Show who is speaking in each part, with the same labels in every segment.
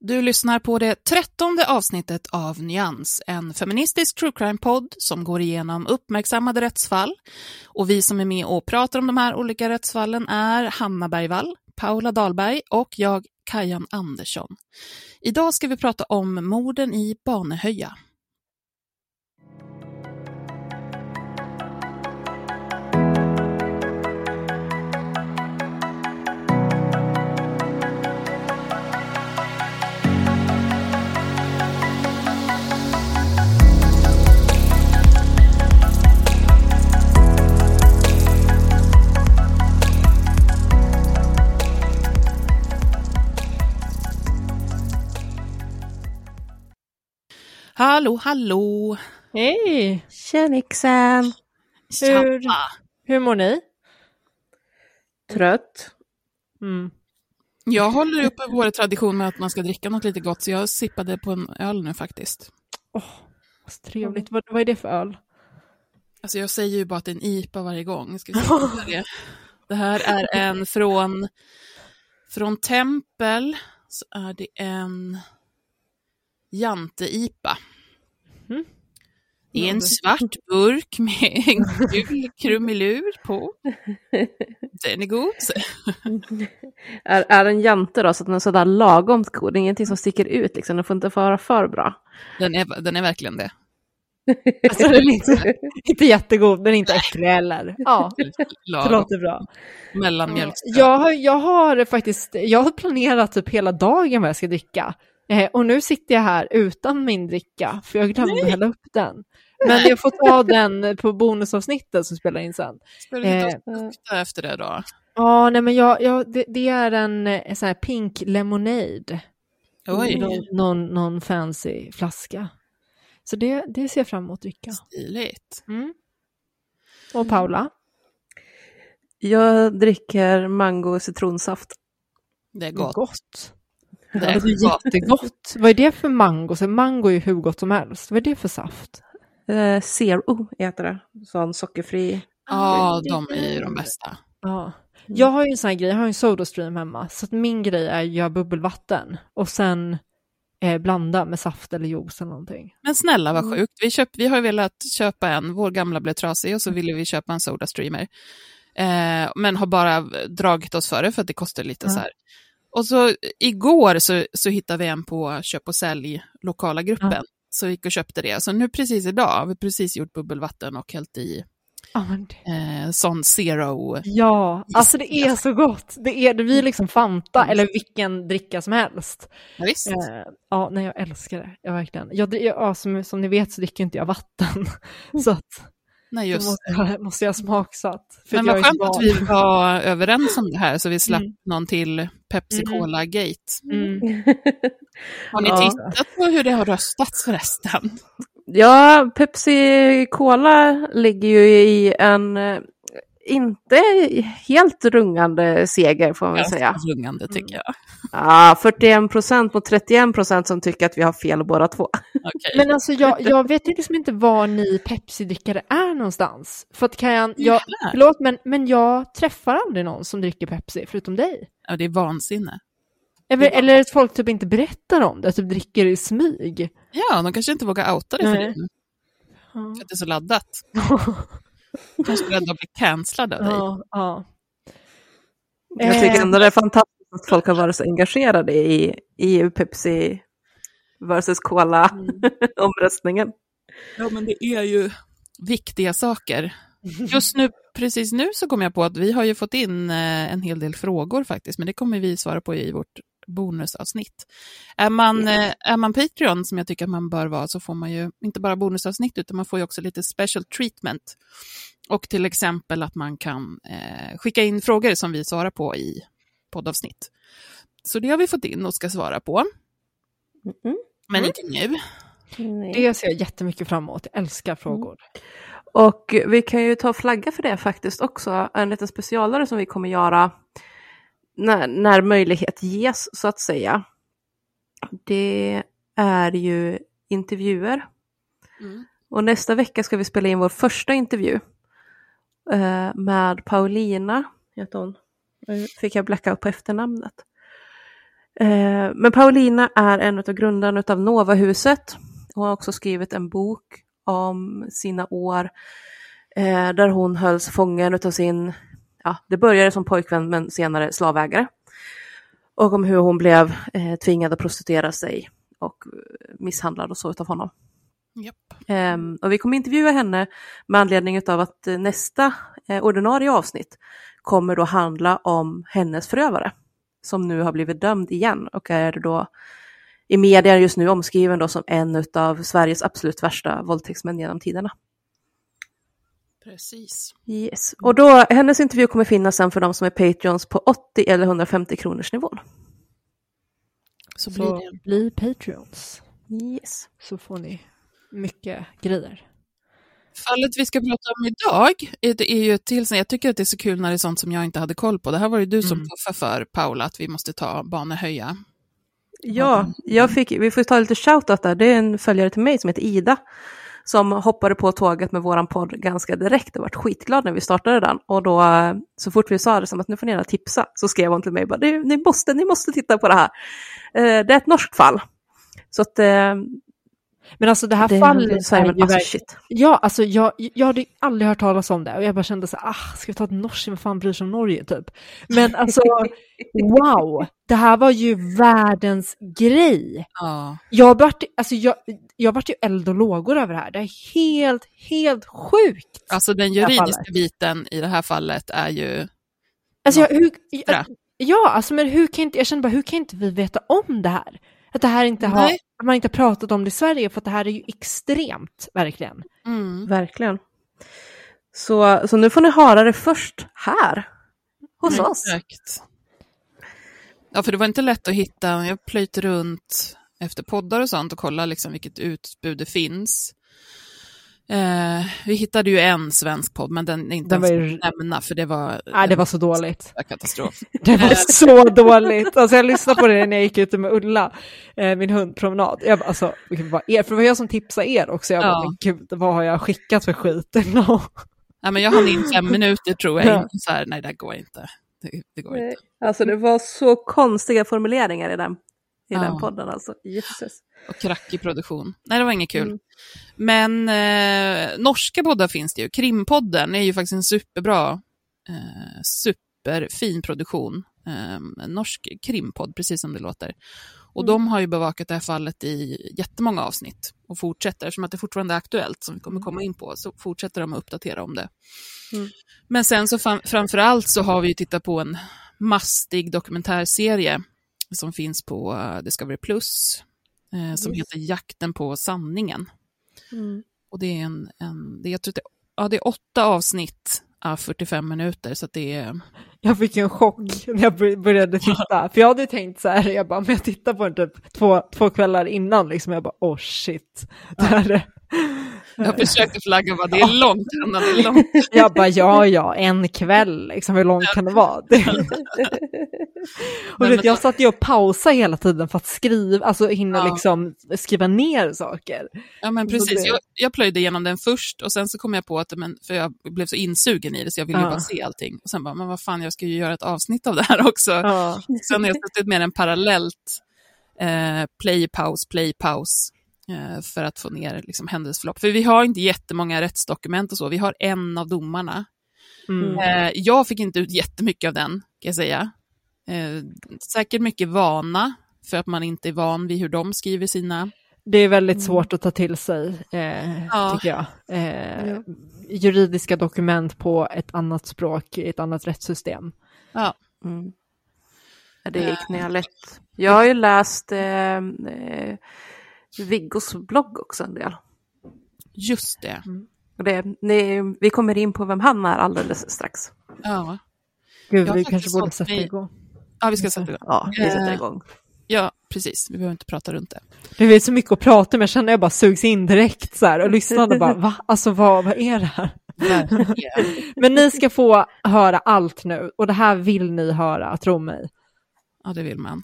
Speaker 1: Du lyssnar på det trettonde avsnittet av Nyans, en feministisk true crime-podd som går igenom uppmärksammade rättsfall. Och vi som är med och pratar om de här olika rättsfallen är Hanna Bergvall, Paula Dahlberg och jag, Kajan Andersson. Idag ska vi prata om morden i Banehöja. Hallå, hallå!
Speaker 2: Hej!
Speaker 3: Tjenixen!
Speaker 2: Hur, hur mår ni?
Speaker 3: Trött.
Speaker 2: Mm.
Speaker 1: Jag håller uppe vår tradition med att man ska dricka något lite gott, så jag sippade på en öl nu faktiskt.
Speaker 2: Vad trevligt. Vad, vad är det för öl?
Speaker 1: Alltså jag säger ju bara att det är en IPA varje gång. Ska vi det, det här är en från, från Tempel, så är det en Jante-IPA.
Speaker 2: Mhm.
Speaker 1: Det är en svart burk med en gul krumelur på. Den är god.
Speaker 3: Är, är den jante då, så att den är sådär lagom god? Det är ingenting som sticker ut liksom, den får inte vara för bra.
Speaker 1: Den är, den är verkligen det.
Speaker 2: Alltså, den är inte, inte jättegod, men inte äcklig heller. Ja, det låter bra.
Speaker 1: Mellanmjölksstöd.
Speaker 2: Jag har, jag har faktiskt jag har planerat typ hela dagen vad jag ska dricka. Eh, och nu sitter jag här utan min dricka, för jag glömde
Speaker 1: Nej.
Speaker 2: hälla upp den. Men jag får ta den på bonusavsnittet som spelar in sen.
Speaker 1: Ska du sitta
Speaker 2: Eh,
Speaker 1: efter det då?
Speaker 2: Ja, nej men jag, jag, det, det är en, eh, sån här pink lemonade.
Speaker 1: Oj,
Speaker 2: Någon, någon, någon fancy flaska. Så det, det ser jag fram emot att dricka.
Speaker 1: stiligt.
Speaker 2: Mm. Och Paula?
Speaker 3: Jag dricker mango och citronsaft.
Speaker 1: Det är gott.
Speaker 2: Gott.
Speaker 1: Det är
Speaker 2: är
Speaker 1: gott.
Speaker 2: jättegott. Vad är det för mango? Så mango är ju hur gott som helst. Vad är det för saft?
Speaker 3: Eh, Zero heter det. Sån sockerfri.
Speaker 1: Ja, de är ju de bästa.
Speaker 2: Ja. Jag har ju en sån här grej, jag har ju en Sodastream hemma. Så att min grej är att göra bubbelvatten och sen eh, blanda med saft eller juice eller någonting.
Speaker 1: Men snälla vad
Speaker 2: Mm.
Speaker 1: sjukt. Vi, köp, vi har ju velat köpa en, vår gamla blev trasig och så ville vi köpa en Soda Streamer. Eh, men har bara dragit oss för det för att det kostar lite
Speaker 2: Ja.
Speaker 1: så här. Och så igår så, så hittade vi en på köp och sälj, lokala gruppen.
Speaker 2: Ja.
Speaker 1: Så vi gick och köpte det. Så nu precis idag har vi precis gjort bubbelvatten och hällt i eh, sån zero.
Speaker 2: ja, alltså det är så gott. Det är, det blir liksom Fanta
Speaker 1: Mm.
Speaker 2: eller vilken dricka som helst.
Speaker 1: Ja, visst.
Speaker 2: Eh, ja, nej, jag älskar det. Jag verkligen. Jag, ja, som, som ni vet så dricker inte jag vatten. Så att
Speaker 1: Nej, just
Speaker 2: måste jag, måste jag smaksatt. För
Speaker 1: Men vad skönt att vi var överens om det här så vi slapp
Speaker 2: Mm.
Speaker 1: någon till Pepsi
Speaker 2: Mm.
Speaker 1: Cola-gate.
Speaker 2: Mm.
Speaker 1: Har ni
Speaker 3: Ja.
Speaker 1: tittat på hur det har röstats förresten?
Speaker 3: Ja, Pepsi Cola ligger ju i en, inte helt rungande seger får man väl säga.
Speaker 1: Ganska rungande tycker jag.
Speaker 3: Ja, 41 procent mot 31 procent som tycker att vi har fel båda två.
Speaker 1: Okej.
Speaker 2: Men alltså jag, jag vet liksom inte var ni Pepsi-drickare är någonstans. För att kan jag, jag förlåt men, men jag träffar aldrig någon som dricker Pepsi förutom dig.
Speaker 1: Ja, det är vansinne.
Speaker 2: Eller, eller att folk typ inte berättar om det, typ dricker i smyg.
Speaker 1: Ja, de kanske inte vågar outa det för nu, för att det är så laddat. Kanske rädda att bli cancellad av dig.
Speaker 2: ja, ja.
Speaker 3: Jag tycker
Speaker 2: Eh,
Speaker 3: ändå det är fantastiskt att folk har varit så engagerade i, i Pepsi versus Cola omröstningen.
Speaker 1: Ja, men det är ju viktiga saker. Just nu, precis nu så kom jag på att vi har ju fått in eh, en hel del frågor faktiskt, men det kommer vi svara på i vårt bonusavsnitt. Är man, eh, är man Patreon, som jag tycker att man bör vara, så får man ju inte bara bonusavsnitt, utan man får ju också lite special treatment. Och till exempel att man kan eh, skicka in frågor som vi svarar på i poddavsnitt. Så det har vi fått in och ska svara på,
Speaker 3: Mm.
Speaker 1: men inte nu.
Speaker 2: Det ser jag jättemycket fram emot, jag älskar frågor.
Speaker 3: Och vi kan ju ta flagga för det faktiskt också, en liten specialare som vi kommer göra när, när möjlighet ges så att säga. Det är ju intervjuer. Och nästa vecka ska vi spela in vår första intervju eh, med Paulina, heter hon. Nu fick jag blackout på efternamnet. Eh, men Paulina är en av grundarna av Novahuset. Hon har också skrivit en bok om sina år eh, där hon hölls fången av sin, ja, det började som pojkvän men senare slavägare. Och om hur hon blev eh, tvingad att prostituera sig och eh, misshandlad och så utav honom.
Speaker 1: Japp.
Speaker 3: Ehm, och vi kommer intervjua henne med anledning av att eh, nästa eh, ordinarie avsnitt kommer då handla om hennes förövare som nu har blivit dömd igen och är då i media just nu omskriven då som en av Sveriges absolut värsta våldtäktsmän genom tiderna.
Speaker 1: Precis.
Speaker 3: Yes. Och då, hennes intervju kommer finnas sen för de som är Patreons på 80 eller 150 kronors nivån.
Speaker 1: Så blir
Speaker 2: Så
Speaker 1: det.
Speaker 2: bli Patreons,
Speaker 3: Yes.
Speaker 2: så får ni mycket grejer.
Speaker 1: Fallet vi ska prata om idag är, det är ju ett till, jag tycker att det är så kul när det är sånt som jag inte hade koll på. Det här var ju du som
Speaker 2: Mm.
Speaker 1: puffade för Paula att vi måste ta Banehöja.
Speaker 3: Ja, jag fick, vi får ta lite shoutout där. Det är en följare till mig som heter Ida som hoppade på tåget med våran podd ganska direkt och vart skitglad när vi startade den. Och då eh, så fort vi sa det som att nu får ni gärna tipsa så skrev hon till mig bara ni måste, ni måste titta på det här. Eh, det är ett norskt fall. Så att eh,
Speaker 2: men alltså det här
Speaker 3: det
Speaker 2: fallet
Speaker 3: så
Speaker 2: är
Speaker 3: är
Speaker 2: ju
Speaker 3: men, alltså,
Speaker 2: verkligen...
Speaker 3: shit.
Speaker 2: Ja, alltså jag, jag hade aldrig hört talas om det och jag bara kände så ah, ska vi ta ett norskt, vad fan bryr sig om Norge typ? Men alltså, wow, det här var ju världens grej.
Speaker 1: Ja.
Speaker 2: Jag vart, alltså jag, jag vart ju eld och lågor över det här, det är helt, helt sjukt.
Speaker 1: Alltså den juridiska biten i det här fallet är ju...
Speaker 2: Alltså jag, hur, jag, ja, alltså men hur kan inte, jag känner bara, hur kan inte vi veta om det här? Att det här inte har,
Speaker 1: Nej.
Speaker 2: Att man inte har pratat om det i Sverige, för att det här är ju extremt, verkligen.
Speaker 1: Mm.
Speaker 3: Verkligen. Så, så nu får ni höra det först här hos oss.
Speaker 1: Exakt. Ja, för det var inte lätt att hitta. Jag plöjt runt efter poddar och sånt och kolla liksom vilket utbud det finns. Eh, vi hittade ju en svensk podd, men den är inte
Speaker 2: Den var
Speaker 1: ens
Speaker 2: ju-
Speaker 1: att nämna, för det var,
Speaker 2: Nej, det var så dåligt.
Speaker 1: katastrof.
Speaker 2: Det var så dåligt. Alltså jag lyssnade på det när jag gick ute med Ulla, eh, min hundpromenad. Jag bara, alltså, var er, för det var jag som tipsade er också. Jag bara,
Speaker 1: Ja.
Speaker 2: men gud, vad har jag skickat för skit? No.
Speaker 1: Ja, men jag hann in fem minuter tror jag,
Speaker 2: Ja.
Speaker 1: så här, nej det går inte. Det, det går inte.
Speaker 3: Alltså det var så konstiga formuleringar i den, i
Speaker 1: Ja.
Speaker 3: den podden alltså. Jesus.
Speaker 1: Och krackig produktion. Nej, det var inget kul.
Speaker 3: Mm.
Speaker 1: Men eh, norska poddar finns det ju. Krimpodden är ju faktiskt en superbra, eh, superfin produktion. Eh, norsk krimpodd, precis som det låter. Och
Speaker 3: Mm.
Speaker 1: de har ju bevakat det här fallet i jättemånga avsnitt och fortsätter, som att det fortfarande är aktuellt, som vi kommer komma in på, så fortsätter de att uppdatera om det.
Speaker 3: Mm.
Speaker 1: Men sen så fram, framför allt så har vi ju tittat på en mastig dokumentärserie som finns på eh, Discovery Plus, eh, som
Speaker 3: Yes.
Speaker 1: heter Jakten på sanningen.
Speaker 3: Mm.
Speaker 1: Och det är en, en det, jag tror det, ja, det är åtta avsnitt av 45 minuter, så det är...
Speaker 2: Jag fick en chock när jag bör- började titta. För jag hade tänkt så här, jag bara, men jag tittar på den typ två, två kvällar innan liksom. Jag bara, oh shit. Det här är,
Speaker 1: Jag försökte flagga bara, det är långt Hanna, det är långt.
Speaker 2: Jag bara, ja, ja, en kväll, liksom, hur långt kan det vara? och vet, jag satt ju och pausade hela tiden för att skriva, alltså hinna
Speaker 1: Ja.
Speaker 2: liksom skriva ner saker.
Speaker 1: Ja men precis,
Speaker 2: det-
Speaker 1: jag, jag plöjde igenom den först och sen så kom jag på att, men, för jag blev så insugen i det så jag ville ju
Speaker 2: Ja.
Speaker 1: bara se allting. Och sen bara, men vad fan, jag ska ju göra ett avsnitt av det här också.
Speaker 2: Ja.
Speaker 1: Sen har jag suttit med den parallellt, eh, play, paus, play, paus, för att få ner liksom, händelseförlopp. För vi har inte jättemånga rättsdokument och så, vi har en av domarna.
Speaker 2: Mm.
Speaker 1: Eh, jag fick inte ut jättemycket av den, kan jag säga. Eh, säkert mycket vana, för att man inte är van vid hur de skriver sina
Speaker 2: Det är väldigt svårt att ta till sig, eh,
Speaker 1: Ja.
Speaker 2: tycker jag. Eh, Juridiska dokument på ett annat språk i ett annat rättssystem.
Speaker 1: Ja.
Speaker 3: Mm. Ja, det är knäligt. Jag har ju läst eh, eh, Viggos blogg också en del.
Speaker 1: Just det.
Speaker 3: Och det, ni, vi kommer in på vem han är alldeles strax.
Speaker 1: Ja.
Speaker 2: Gud, vi kanske borde sätta
Speaker 1: mig-
Speaker 2: igång.
Speaker 1: ja, vi ska sätta igång.
Speaker 3: Ja, vi sätter
Speaker 1: Eh.
Speaker 3: igång.
Speaker 1: Ja, precis. Vi behöver inte prata runt det.
Speaker 2: Det är så mycket att prata om, jag känner att jag bara sugs in direkt så här och lyssnade och bara, va? Alltså vad, vad är det här? Men ni ska få höra allt nu och det här vill ni höra, tro mig.
Speaker 1: Ja, det vill man.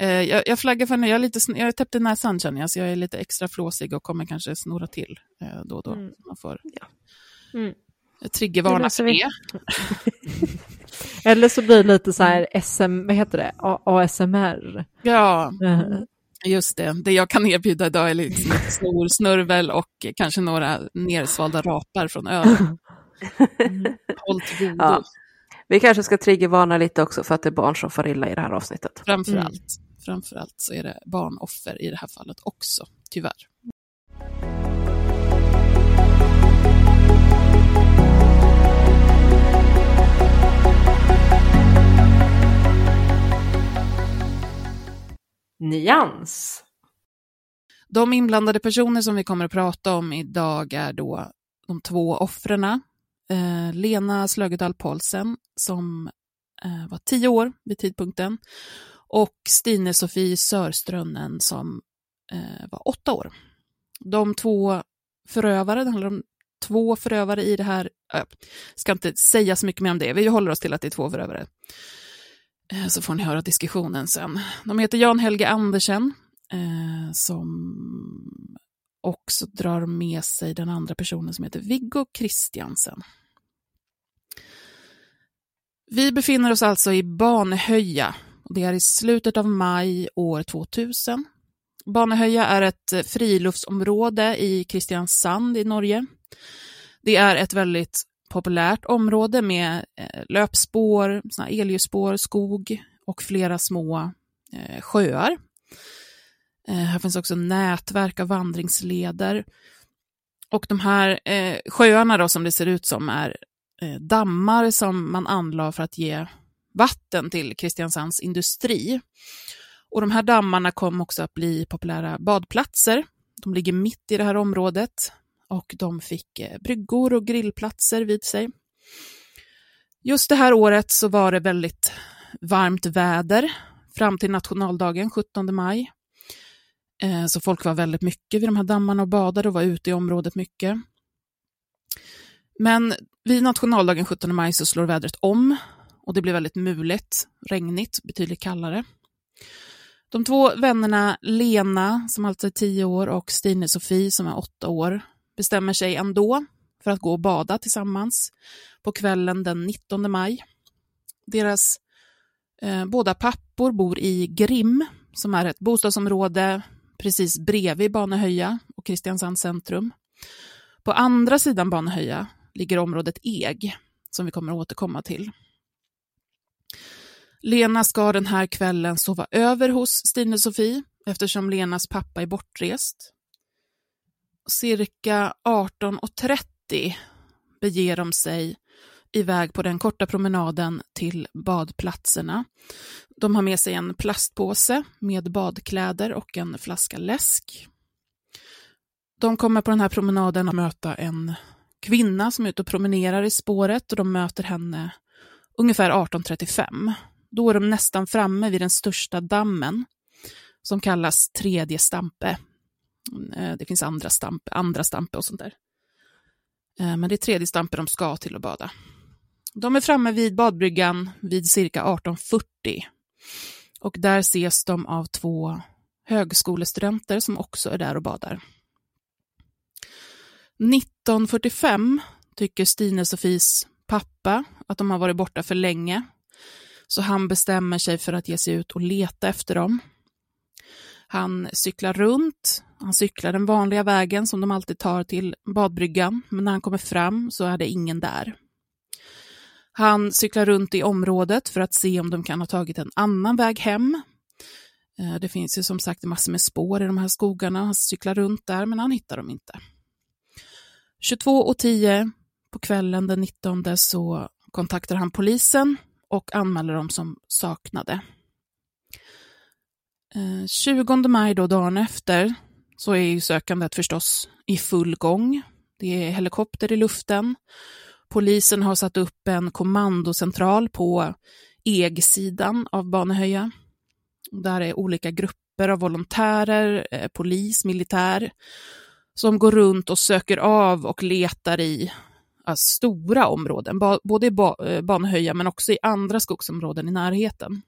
Speaker 1: Eh, jag, jag flaggar för nu, jag är, lite, jag är täppt i näsan känner jag, så jag är lite extra flåsig och kommer kanske snurra till eh, då och då.
Speaker 2: Mm.
Speaker 1: Man får
Speaker 2: Mm.
Speaker 1: triggervarna för det.
Speaker 2: Eller så blir det lite så här SM, vad heter det, A- ASMR.
Speaker 1: Ja,
Speaker 2: Eh,
Speaker 1: just det. Det jag kan erbjuda idag är liksom lite snor, snurvel och kanske några nersvalda rapar från ölen. Håll till godo,
Speaker 3: Ja. Vi kanske ska triggervarna lite också för att det är barn som får illa i det här avsnittet.
Speaker 1: framför
Speaker 2: Mm.
Speaker 1: allt. Framför allt så är det barnoffer i det här fallet också, tyvärr.
Speaker 2: Nyans.
Speaker 1: De inblandade personer som vi kommer att prata om idag är då de två offren. Eh, Lena Slögedal Paulsen som eh, var tio år vid tidpunkten och Stine Sofie Sörströnnen som eh, var åtta år. De två förövare, det handlar om två förövare i det här, jag ska inte säga så mycket mer om det, vi håller oss till att det är två förövare. Eh, så får ni höra diskussionen sen. De heter Jan Helge Andersen eh, som också drar med sig den andra personen som heter Viggo Kristiansen. Vi befinner oss alltså i Banehöja. Det är i slutet av maj år 2000. Banehöja är ett eh, friluftsområde i Kristiansand i Norge. Det är ett väldigt populärt område med eh, löpspår, elljusspår, skog och flera små eh, sjöar. Här finns också nätverk av vandringsleder. Och de här eh, sjöarna då, som det ser ut som är Eh, dammar som man anlade för att ge vatten till Kristiansands industri. Och de här dammarna kom också att bli populära badplatser. De ligger mitt i det här området och de fick eh, bryggor och grillplatser vid sig. Just det här året så var det väldigt varmt väder fram till nationaldagen 17 maj. Eh, så folk var väldigt mycket vid de här dammarna och badade och var ute i området mycket. Men vid nationaldagen 17 maj så slår vädret om och det blir väldigt mulet, regnigt, betydligt kallare. De två vännerna Lena, som alltså är 10 år, och Stine Sofie, som är 8 år, bestämmer sig ändå för att gå och bada tillsammans på kvällen den 19 maj. Deras eh, båda pappor bor i Grim, som är ett bostadsområde precis bredvid Banehöja och Kristiansands centrum. På andra sidan Banehöja ligger området Eg, som vi kommer att återkomma till. Lena ska den här kvällen sova över hos Stine Sofie eftersom Lenas pappa är bortrest. Cirka 18.30 beger de sig iväg på den korta promenaden till badplatserna. De har med sig en plastpåse med badkläder och en flaska läsk. De kommer på den här promenaden att möta en kvinna som är ute och promenerar i spåret och de möter henne ungefär 18.35. Då är de nästan framme vid den största dammen som kallas Tredje Stampe. Mm, eh, det finns andra stampe, andra stampe och sånt där. Eh, men det är tredje stampe de ska till att bada. De är framme vid badbryggan vid cirka 18.40 och där ses de av två högskolestudenter som också är där och badar. 1945 tycker Stine Sofies pappa att de har varit borta för länge, så han bestämmer sig för att ge sig ut och leta efter dem. Han cyklar runt, han cyklar den vanliga vägen som de alltid tar till badbryggan, men när han kommer fram så är det ingen där. Han cyklar runt i området för att se om de kan ha tagit en annan väg hem. Eh, det finns ju som sagt massor med spår i de här skogarna. Han cyklar runt där, men han hittar dem inte. 22.10 på kvällen den 19 så kontaktar han polisen och anmäler dem som saknade. Eh, 20 maj, då, dagen efter, så är ju sökandet förstås i full gång. Det är helikopter i luften. Polisen har satt upp en kommandocentral på EG-sidan av Banehöja. Där är olika grupper av volontärer, eh, polis, militär som går runt och söker av och letar i alltså, stora områden, både i ba eh, Banhöja men också i andra skogsområden i närheten.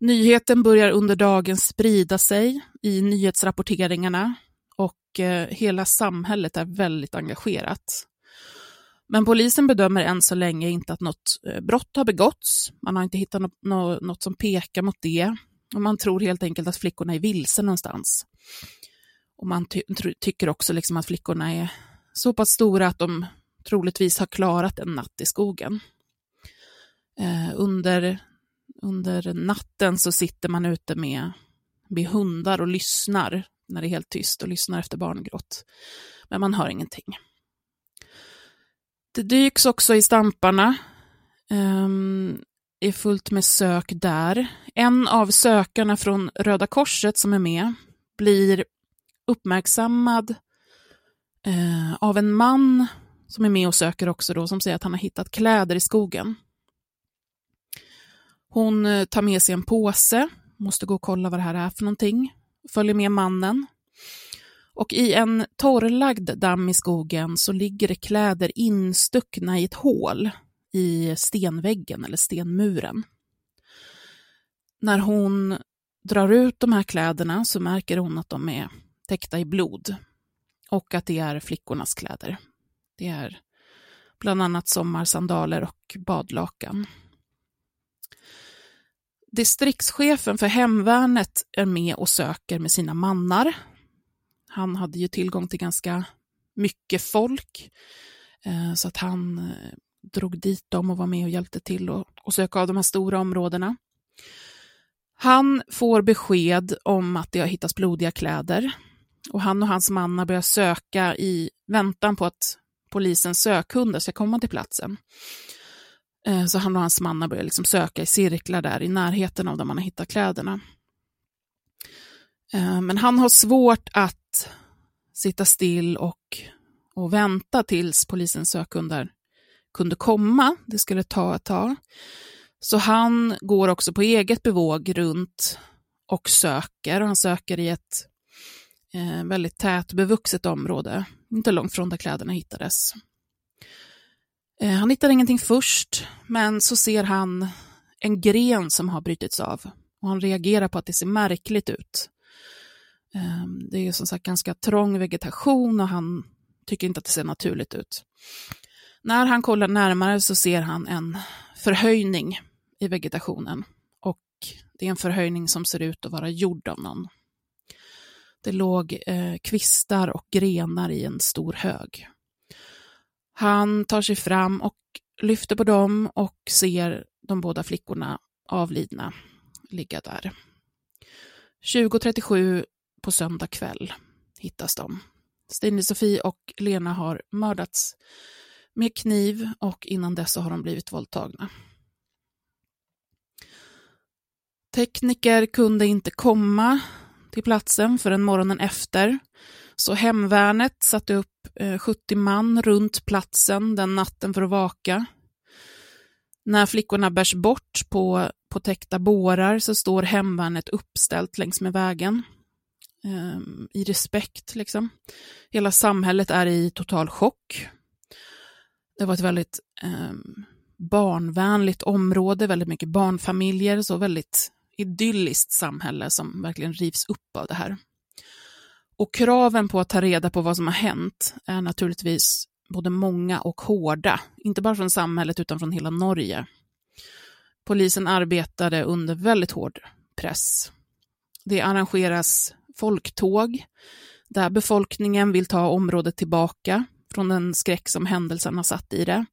Speaker 1: Nyheten börjar under dagen sprida sig i nyhetsrapporteringarna och eh, hela samhället är väldigt engagerat. Men polisen bedömer än så länge inte att något eh, brott har begåtts. Man har inte hittat något som pekar mot det. Och man tror helt enkelt att flickorna är vilse någonstans. Och man ty tycker också liksom att flickorna är så pass stora att de troligtvis har klarat en natt i skogen. Eh, under, under natten så sitter man ute med, med hundar och lyssnar när det är helt tyst och lyssnar efter barngråt. Men man hör ingenting. Det dyks också i stamparna. Eh, är fullt med sök där. En av sökarna från Röda Korset som är med blir uppmärksammad eh, av en man som är med och söker också då, som säger att han har hittat kläder i skogen. Hon eh, tar med sig en påse, måste gå och kolla vad det här är för någonting, följer med mannen. Och i en torrlagd damm i skogen så ligger det kläder instuckna i ett hål i stenväggen eller stenmuren. När hon drar ut de här kläderna så märker hon att de är täckta i blod och att det är flickornas kläder. Det är bland annat sommarsandaler och badlakan. Distriktschefen för hemvärnet är med och söker med sina mannar. Han hade ju tillgång till ganska mycket folk, eh, så att han eh, drog dit dem och var med och hjälpte till att söka av de här stora områdena. Han får besked om att det har hittats blodiga kläder och han och hans man har börjat söka i väntan på att polisens sökhundar ska komma till platsen. Eh, så han och hans man har börjat liksom söka i cirklar där i närheten av där man har hittat kläderna. Eh, men han har svårt att sitta still och, och vänta tills polisens sökhundar kunde komma. Det skulle ta ett tag. Så han går också på eget bevåg runt och söker. Han söker i ett eh, väldigt tätbevuxet område, inte långt från där kläderna hittades. Eh, han hittar ingenting först, men så ser han en gren som har brutits av och han reagerar på att det ser märkligt ut. Eh, det är som sagt ganska trång vegetation och han tycker inte att det ser naturligt ut. När han kollar närmare så ser han en förhöjning i vegetationen och det är en förhöjning som ser ut att vara gjord av någon. Det låg eh, kvistar och grenar i en stor hög. Han tar sig fram och lyfter på dem och ser de båda flickorna avlidna ligga där. 20.37 på söndag kväll hittas de. Stine-Sofie och Lena har mördats med kniv och innan dess har de blivit våldtagna. Tekniker kunde inte komma till platsen förrän morgonen efter. Så hemvärnet satte upp eh, 70 man runt platsen den natten för att vaka. När flickorna bärs bort på, på täckta bårar så står hemvärnet uppställt längs med vägen. Ehm, i respekt. Liksom. Hela samhället är i total chock. Det var ett väldigt eh, barnvänligt område, väldigt mycket barnfamiljer, så väldigt idylliskt samhälle som verkligen rivs upp av det här. Och kraven på att ta reda på vad som har hänt är naturligtvis både många och hårda, inte bara från samhället utan från hela Norge. Polisen arbetade under väldigt hård press. Det arrangeras folktåg där befolkningen vill ta området tillbaka från den skräck som händelserna satt i det.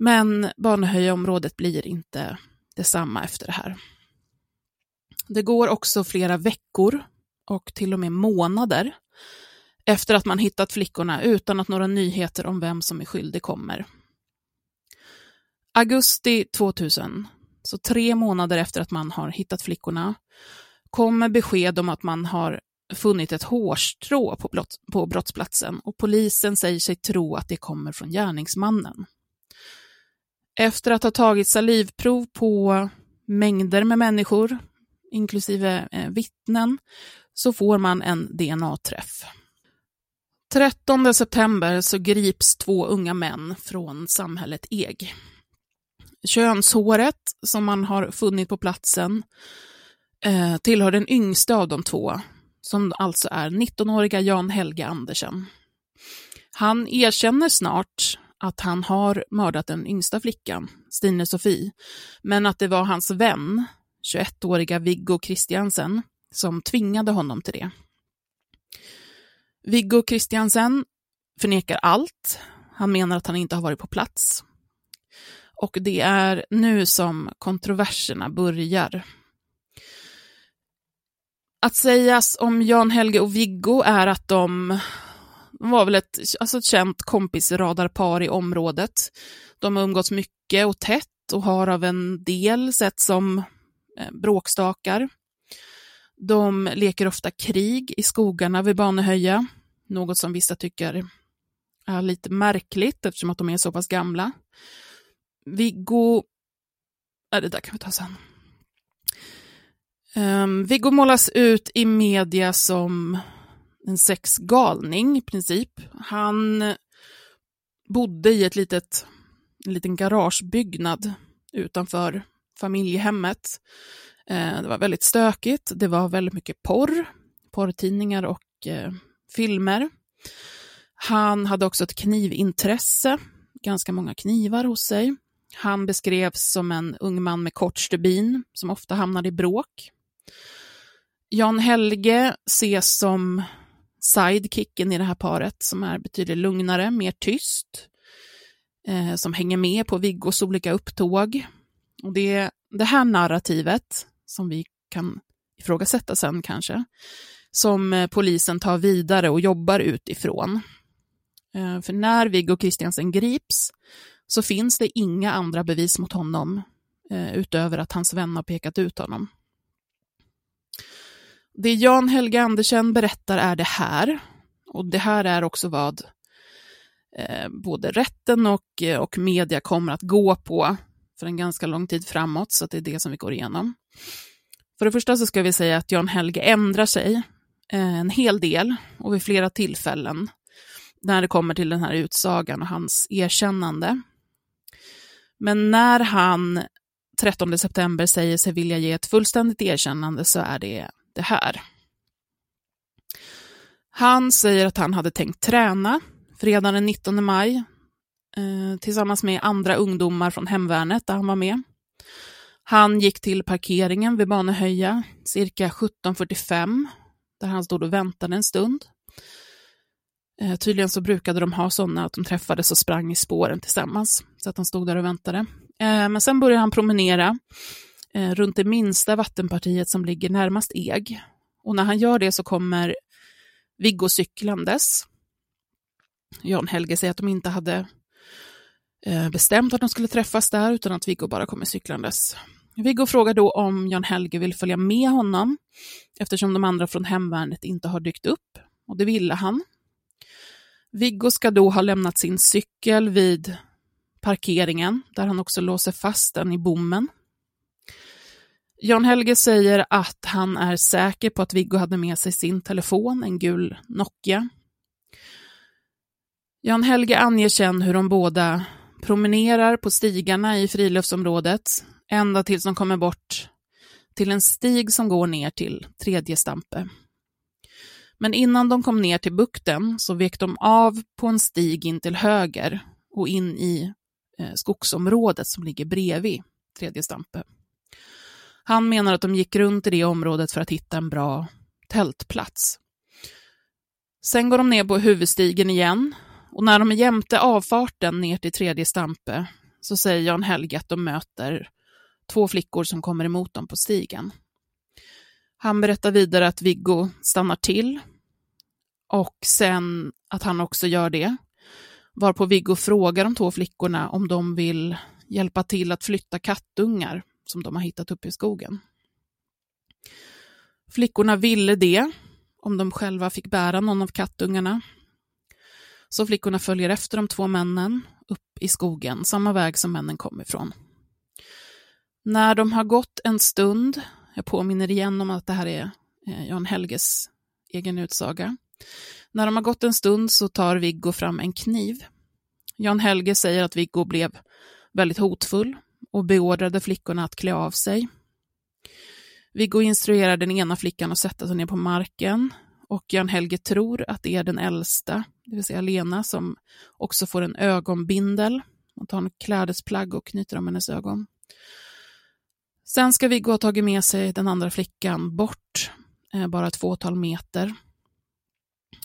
Speaker 1: Men Banehöjaområdet blir inte detsamma efter det här. Det går också flera veckor och till och med månader efter att man hittat flickorna utan att några nyheter om vem som är skyldig kommer. Augusti 2000, så tre månader efter att man har hittat flickorna, kommer besked om att man har funnit ett hårstrå på, brott, på brottsplatsen och polisen säger sig tro att det kommer från gärningsmannen. Efter att ha tagit salivprov på mängder med människor, inklusive eh, vittnen, så får man en DNA-träff. 13 september så grips två unga män från samhället Eg. Könshåret som man har funnit på platsen eh, tillhör den yngsta av de två, som alltså är 19-åriga Jan Helge Andersen. Han erkänner snart att han har mördat den yngsta flickan, Stine Sofie, men att det var hans vän, 21-åriga Viggo Christiansen, som tvingade honom till det. Viggo Christiansen förnekar allt. Han menar att han inte har varit på plats. Och det är nu som kontroverserna börjar. Att sägas om Jan Helge och Viggo är att de var väl ett, alltså ett känt kompisradarpar i området. De har umgåtts mycket och tätt och har av en del sett som Eh, bråkstakar. De leker ofta krig i skogarna vid Banehöja, något som vissa tycker är lite märkligt eftersom att de är så pass gamla. Viggo... Nej, det där kan vi ta sen. Ehm, um, Viggo målas ut i media som en sexgalning i princip. Han bodde i ett litet, en liten garagebyggnad utanför familjehemmet. Eh, det var väldigt stökigt, det var väldigt mycket porr, porrtidningar och eh, filmer. Han hade också ett knivintresse, ganska många knivar hos sig. Han beskrevs som en ung man med kort stubin som ofta hamnade i bråk. Jan Helge ses som sidekicken i det här paret som är betydligt lugnare, mer tyst, eh, som hänger med på Viggos olika upptåg. Och det är det här narrativet, som vi kan ifrågasätta sen kanske, som eh, polisen tar vidare och jobbar utifrån. Eh, för när Viggo Kristiansen grips så finns det inga andra bevis mot honom eh, utöver att hans vän har pekat ut honom. Det Jan Helge Andersen berättar är det här, och det här är också vad både rätten och, och media kommer att gå på för en ganska lång tid framåt, så det är det som vi går igenom. För det första så ska vi säga att Jan Helge ändrar sig eh, en hel del och vid flera tillfällen när det kommer till den här utsagan och hans erkännande. Men när han 13 september säger sig vilja ge ett fullständigt erkännande så är det det här. Han säger att han hade tänkt träna fredagen den 19 maj eh, tillsammans med andra ungdomar från hemvärnet där han var med. Han gick till parkeringen vid Banehöja cirka 17.45 där han stod och väntade en stund. Eh, tydligen så brukade de ha sådana att de träffades och sprang i spåren tillsammans, så att han stod där och väntade. Eh, men sen började han promenera eh, runt det minsta vattenpartiet som ligger närmast Eg. Och när han gör det så kommer Viggo cyklandes. Jan Helge säger att de inte hade Eh, bestämt att de skulle träffas där, utan att Viggo bara kommer cyklandes. Viggo frågar då om Jan Helge vill följa med honom, eftersom de andra från hemvärnet inte har dykt upp. Och det ville han. Viggo ska då ha lämnat sin cykel vid parkeringen, där han också låser fast den i bommen. Jan Helge säger att han är säker på att Viggo hade med sig sin telefon, en gul Nokia. Jan Helge anger sen hur de båda promenerar på stigarna i friluftsområdet ända tills de kommer bort till en stig som går ner till tredje Stampe. Men innan de kom ner till bukten så vek de av på en stig in till höger och in i eh, skogsområdet som ligger bredvid tredje Stampe. Han menar att de gick runt i det området för att hitta en bra tältplats. Sen går de ner på huvudstigen igen och när de är jämte avfarten ner till tredje Stampe så säger Jan Helge att de möter två flickor som kommer emot dem på stigen. Han berättar vidare att Viggo stannar till och sen att han också gör det. Varpå Viggo frågar de två flickorna om de vill hjälpa till att flytta kattungar som de har hittat uppe i skogen. Flickorna ville det, om de själva fick bära någon av kattungarna. Så flickorna följer efter de två männen upp i skogen, samma väg som männen kom ifrån. När de har gått en stund, jag påminner igen om att det här är eh, Jan Helges egen utsaga. När de har gått en stund så tar Viggo fram en kniv. Jan Helge säger att Viggo blev väldigt hotfull och beordrade flickorna att klä av sig. Viggo instruerar den ena flickan att sätta sig ner på marken och Jan Helge tror att det är den äldsta, det vill säga Lena, som också får en ögonbindel. Hon tar en klädesplagg och knyter om hennes ögon. Sen ska Viggo ha tagit med sig den andra flickan bort, eh, bara ett fåtal meter.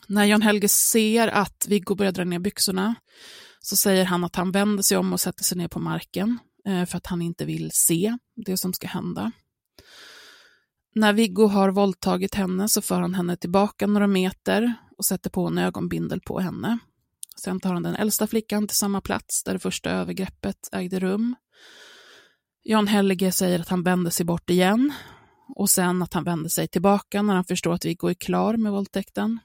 Speaker 1: När Jan Helge ser att Viggo börjar dra ner byxorna så säger han att han vänder sig om och sätter sig ner på marken eh, för att han inte vill se det som ska hända. När Viggo har våldtagit henne så för han henne tillbaka några meter och sätter på en ögonbindel på henne. Sen tar han den äldsta flickan till samma plats där det första övergreppet ägde rum. Jan Helge säger att han vänder sig bort igen och sen att han vänder sig tillbaka när han förstår att Viggo är klar med våldtäkten.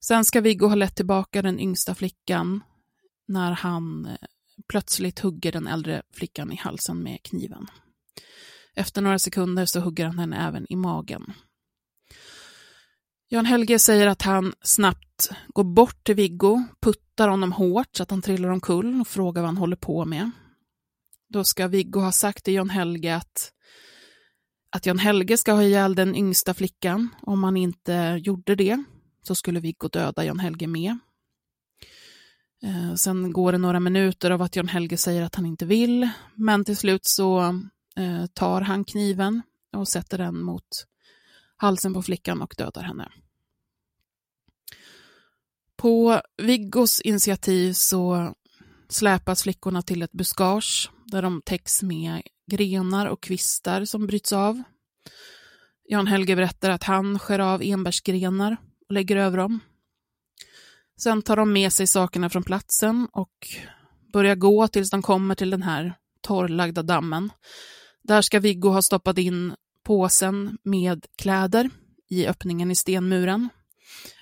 Speaker 1: Sen ska Viggo ha lett tillbaka den yngsta flickan när han eh, plötsligt hugger den äldre flickan i halsen med kniven. Efter några sekunder så hugger han henne även i magen. Jan Helge säger att han snabbt går bort till Viggo, puttar honom hårt så att han trillar omkull och frågar vad han håller på med. Då ska Viggo ha sagt till Jan Helge att, att Jan Helge ska ha ihjäl den yngsta flickan. Om han inte gjorde det så skulle Viggo döda Jan Helge med. Eh, sen går det några minuter av att Jan Helge säger att han inte vill, men till slut så eh, tar han kniven och sätter den mot halsen på flickan och dödar henne. På Viggos initiativ så släpas flickorna till ett buskage där de täcks med grenar och kvistar som bryts av. Jan Helge berättar att han skär av enbärsgrenar och lägger över dem. Sen tar de med sig sakerna från platsen och börjar gå tills de kommer till den här torrlagda dammen. Där ska Viggo ha stoppat in påsen med kläder i öppningen i stenmuren.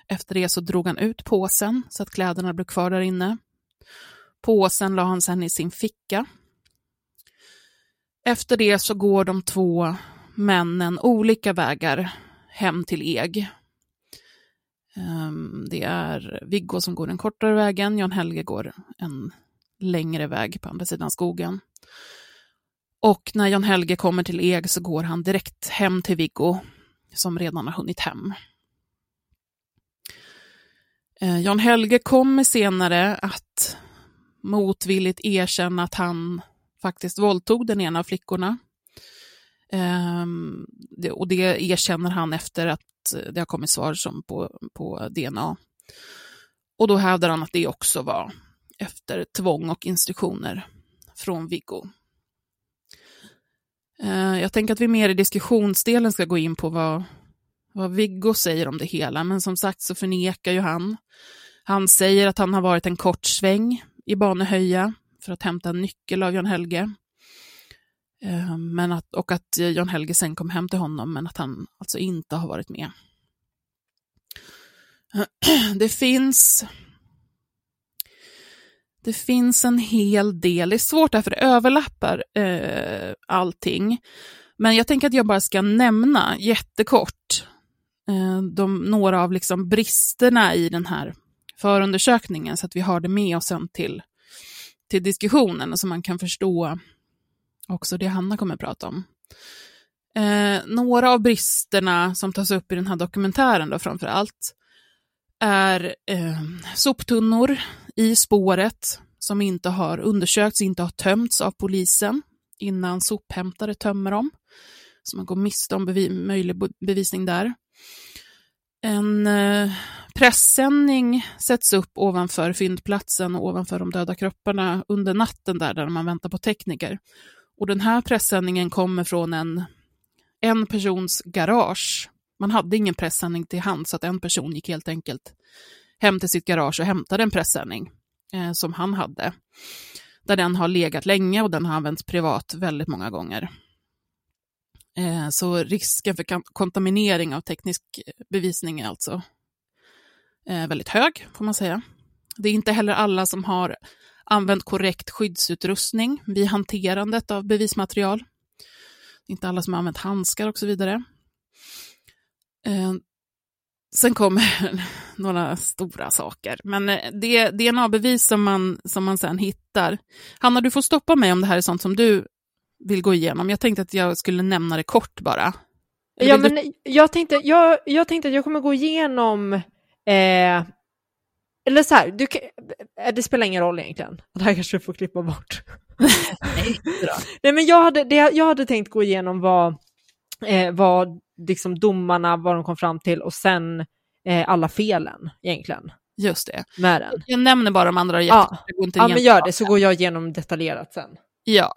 Speaker 1: Efter det så drog han ut påsen så att kläderna blev kvar där inne. Påsen la han sedan i sin ficka. Efter det så går de två männen olika vägar hem till Eg. Ehm, det är Viggo som går den kortare vägen, Jan Helge går en längre väg på andra sidan skogen. Och när Jan Helge kommer till Eg så går han direkt hem till Viggo som redan har hunnit hem. Eh, Jan Helge kommer senare att motvilligt erkänna att han faktiskt våldtog den ena av flickorna. Ehm, det, och det erkänner han efter att det har kommit svar som på, på DNA. Och då hävdar han att det också var efter tvång och instruktioner från Viggo. Eh, jag tänker att vi mer i diskussionsdelen ska gå in på vad, vad Viggo säger om det hela, men som sagt så förnekar ju han. Han säger att han har varit en kort sväng i Banehöja för att hämta en nyckel av Jan Helge. Eh, men att, och att Jan Helge sen kom hem till honom, men att han alltså inte har varit med. Det finns det finns en hel del, det är svårt därför det överlappar eh, allting. Men jag tänker att jag bara ska nämna jättekort eh, de, några av liksom bristerna i den här förundersökningen så att vi har det med oss sen till, till diskussionen så man kan förstå också det Hanna kommer att prata om. Eh, några av bristerna som tas upp i den här dokumentären då framför allt är eh, soptunnor i spåret som inte har undersökts, inte har tömts av polisen innan sophämtare tömmer dem. Så man går miste om bevi möjlig bevisning där. En eh, pressändning sätts upp ovanför fyndplatsen och ovanför de döda kropparna under natten där, där man väntar på tekniker. Och den här pressändningen kommer från en, en persons garage. Man hade ingen pressändning till hand så att en person gick helt enkelt hem till sitt garage och hämtade en pressändning eh, som han hade. Där den har legat länge och den har använts privat väldigt många gånger. Eh, så risken för kontaminering av teknisk bevisning är alltså eh, väldigt hög, får man säga. Det är inte heller alla som har använt korrekt skyddsutrustning vid hanterandet av bevismaterial. Det är inte alla som har använt handskar och så vidare. Eh, sen kommer några stora saker, men det DNA-bevis som man, som man sen hittar. Hanna, du får stoppa mig om det här är sånt som du vill gå igenom. Jag tänkte att jag skulle nämna det kort bara.
Speaker 2: Ja, men du... jag, tänkte, jag, jag tänkte att jag kommer gå igenom, eh, eller så här, du, eh, det spelar ingen roll egentligen. Det här kanske du får klippa bort. Nej, Nej, men jag hade, det jag hade tänkt gå igenom var eh, vad liksom domarna, vad de kom fram till och sen eh, alla felen egentligen.
Speaker 1: Just det.
Speaker 2: Med den.
Speaker 1: Jag nämner bara de andra.
Speaker 2: Ja, ja men gör det så går jag igenom detaljerat sen.
Speaker 1: Ja,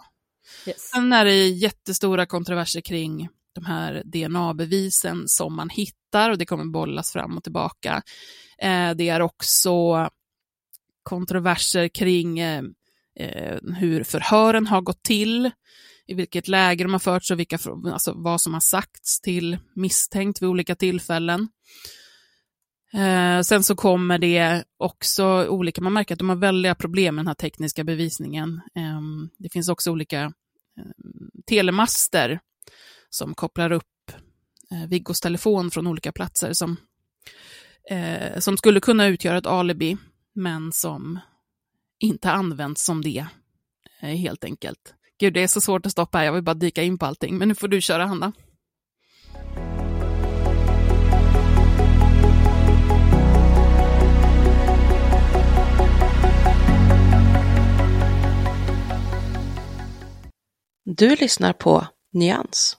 Speaker 1: Yes. Sen är det jättestora kontroverser kring de här DNA-bevisen som man hittar och det kommer bollas fram och tillbaka. Eh, det är också kontroverser kring eh, eh, hur förhören har gått till, i vilket läge de har förts och vilka, alltså vad som har sagts till misstänkt vid olika tillfällen. Eh, sen så kommer det också olika, man märker att de har väldiga problem med den här tekniska bevisningen. Eh, det finns också olika Eh, telemaster som kopplar upp eh, Viggos telefon från olika platser som, eh, som skulle kunna utgöra ett alibi, men som inte används som det, eh, helt enkelt. Gud, det är så svårt att stoppa här, jag vill bara dyka in på allting, men nu får du köra, Hanna.
Speaker 3: Du lyssnar på Nyans.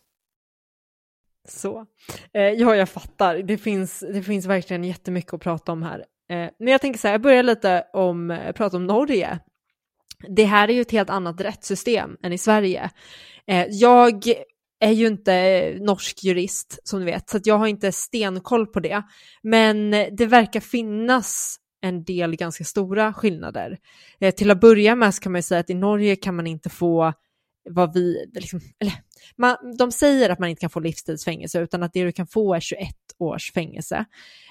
Speaker 2: Så. Eh, ja, jag fattar. Det finns, det finns verkligen jättemycket att prata om här. Eh, men jag tänker så här, jag börjar lite om, eh, prata om Norge. Det här är ju ett helt annat rättssystem än i Sverige. Eh, jag är ju inte eh, norsk jurist som du vet, så jag har inte stenkoll på det. Men det verkar finnas en del ganska stora skillnader. Eh, till att börja med så kan man ju säga att i Norge kan man inte få vad vi, liksom, eller, man, de säger att man inte kan få livstidsfängelse utan att det du kan få är 21 års fängelse.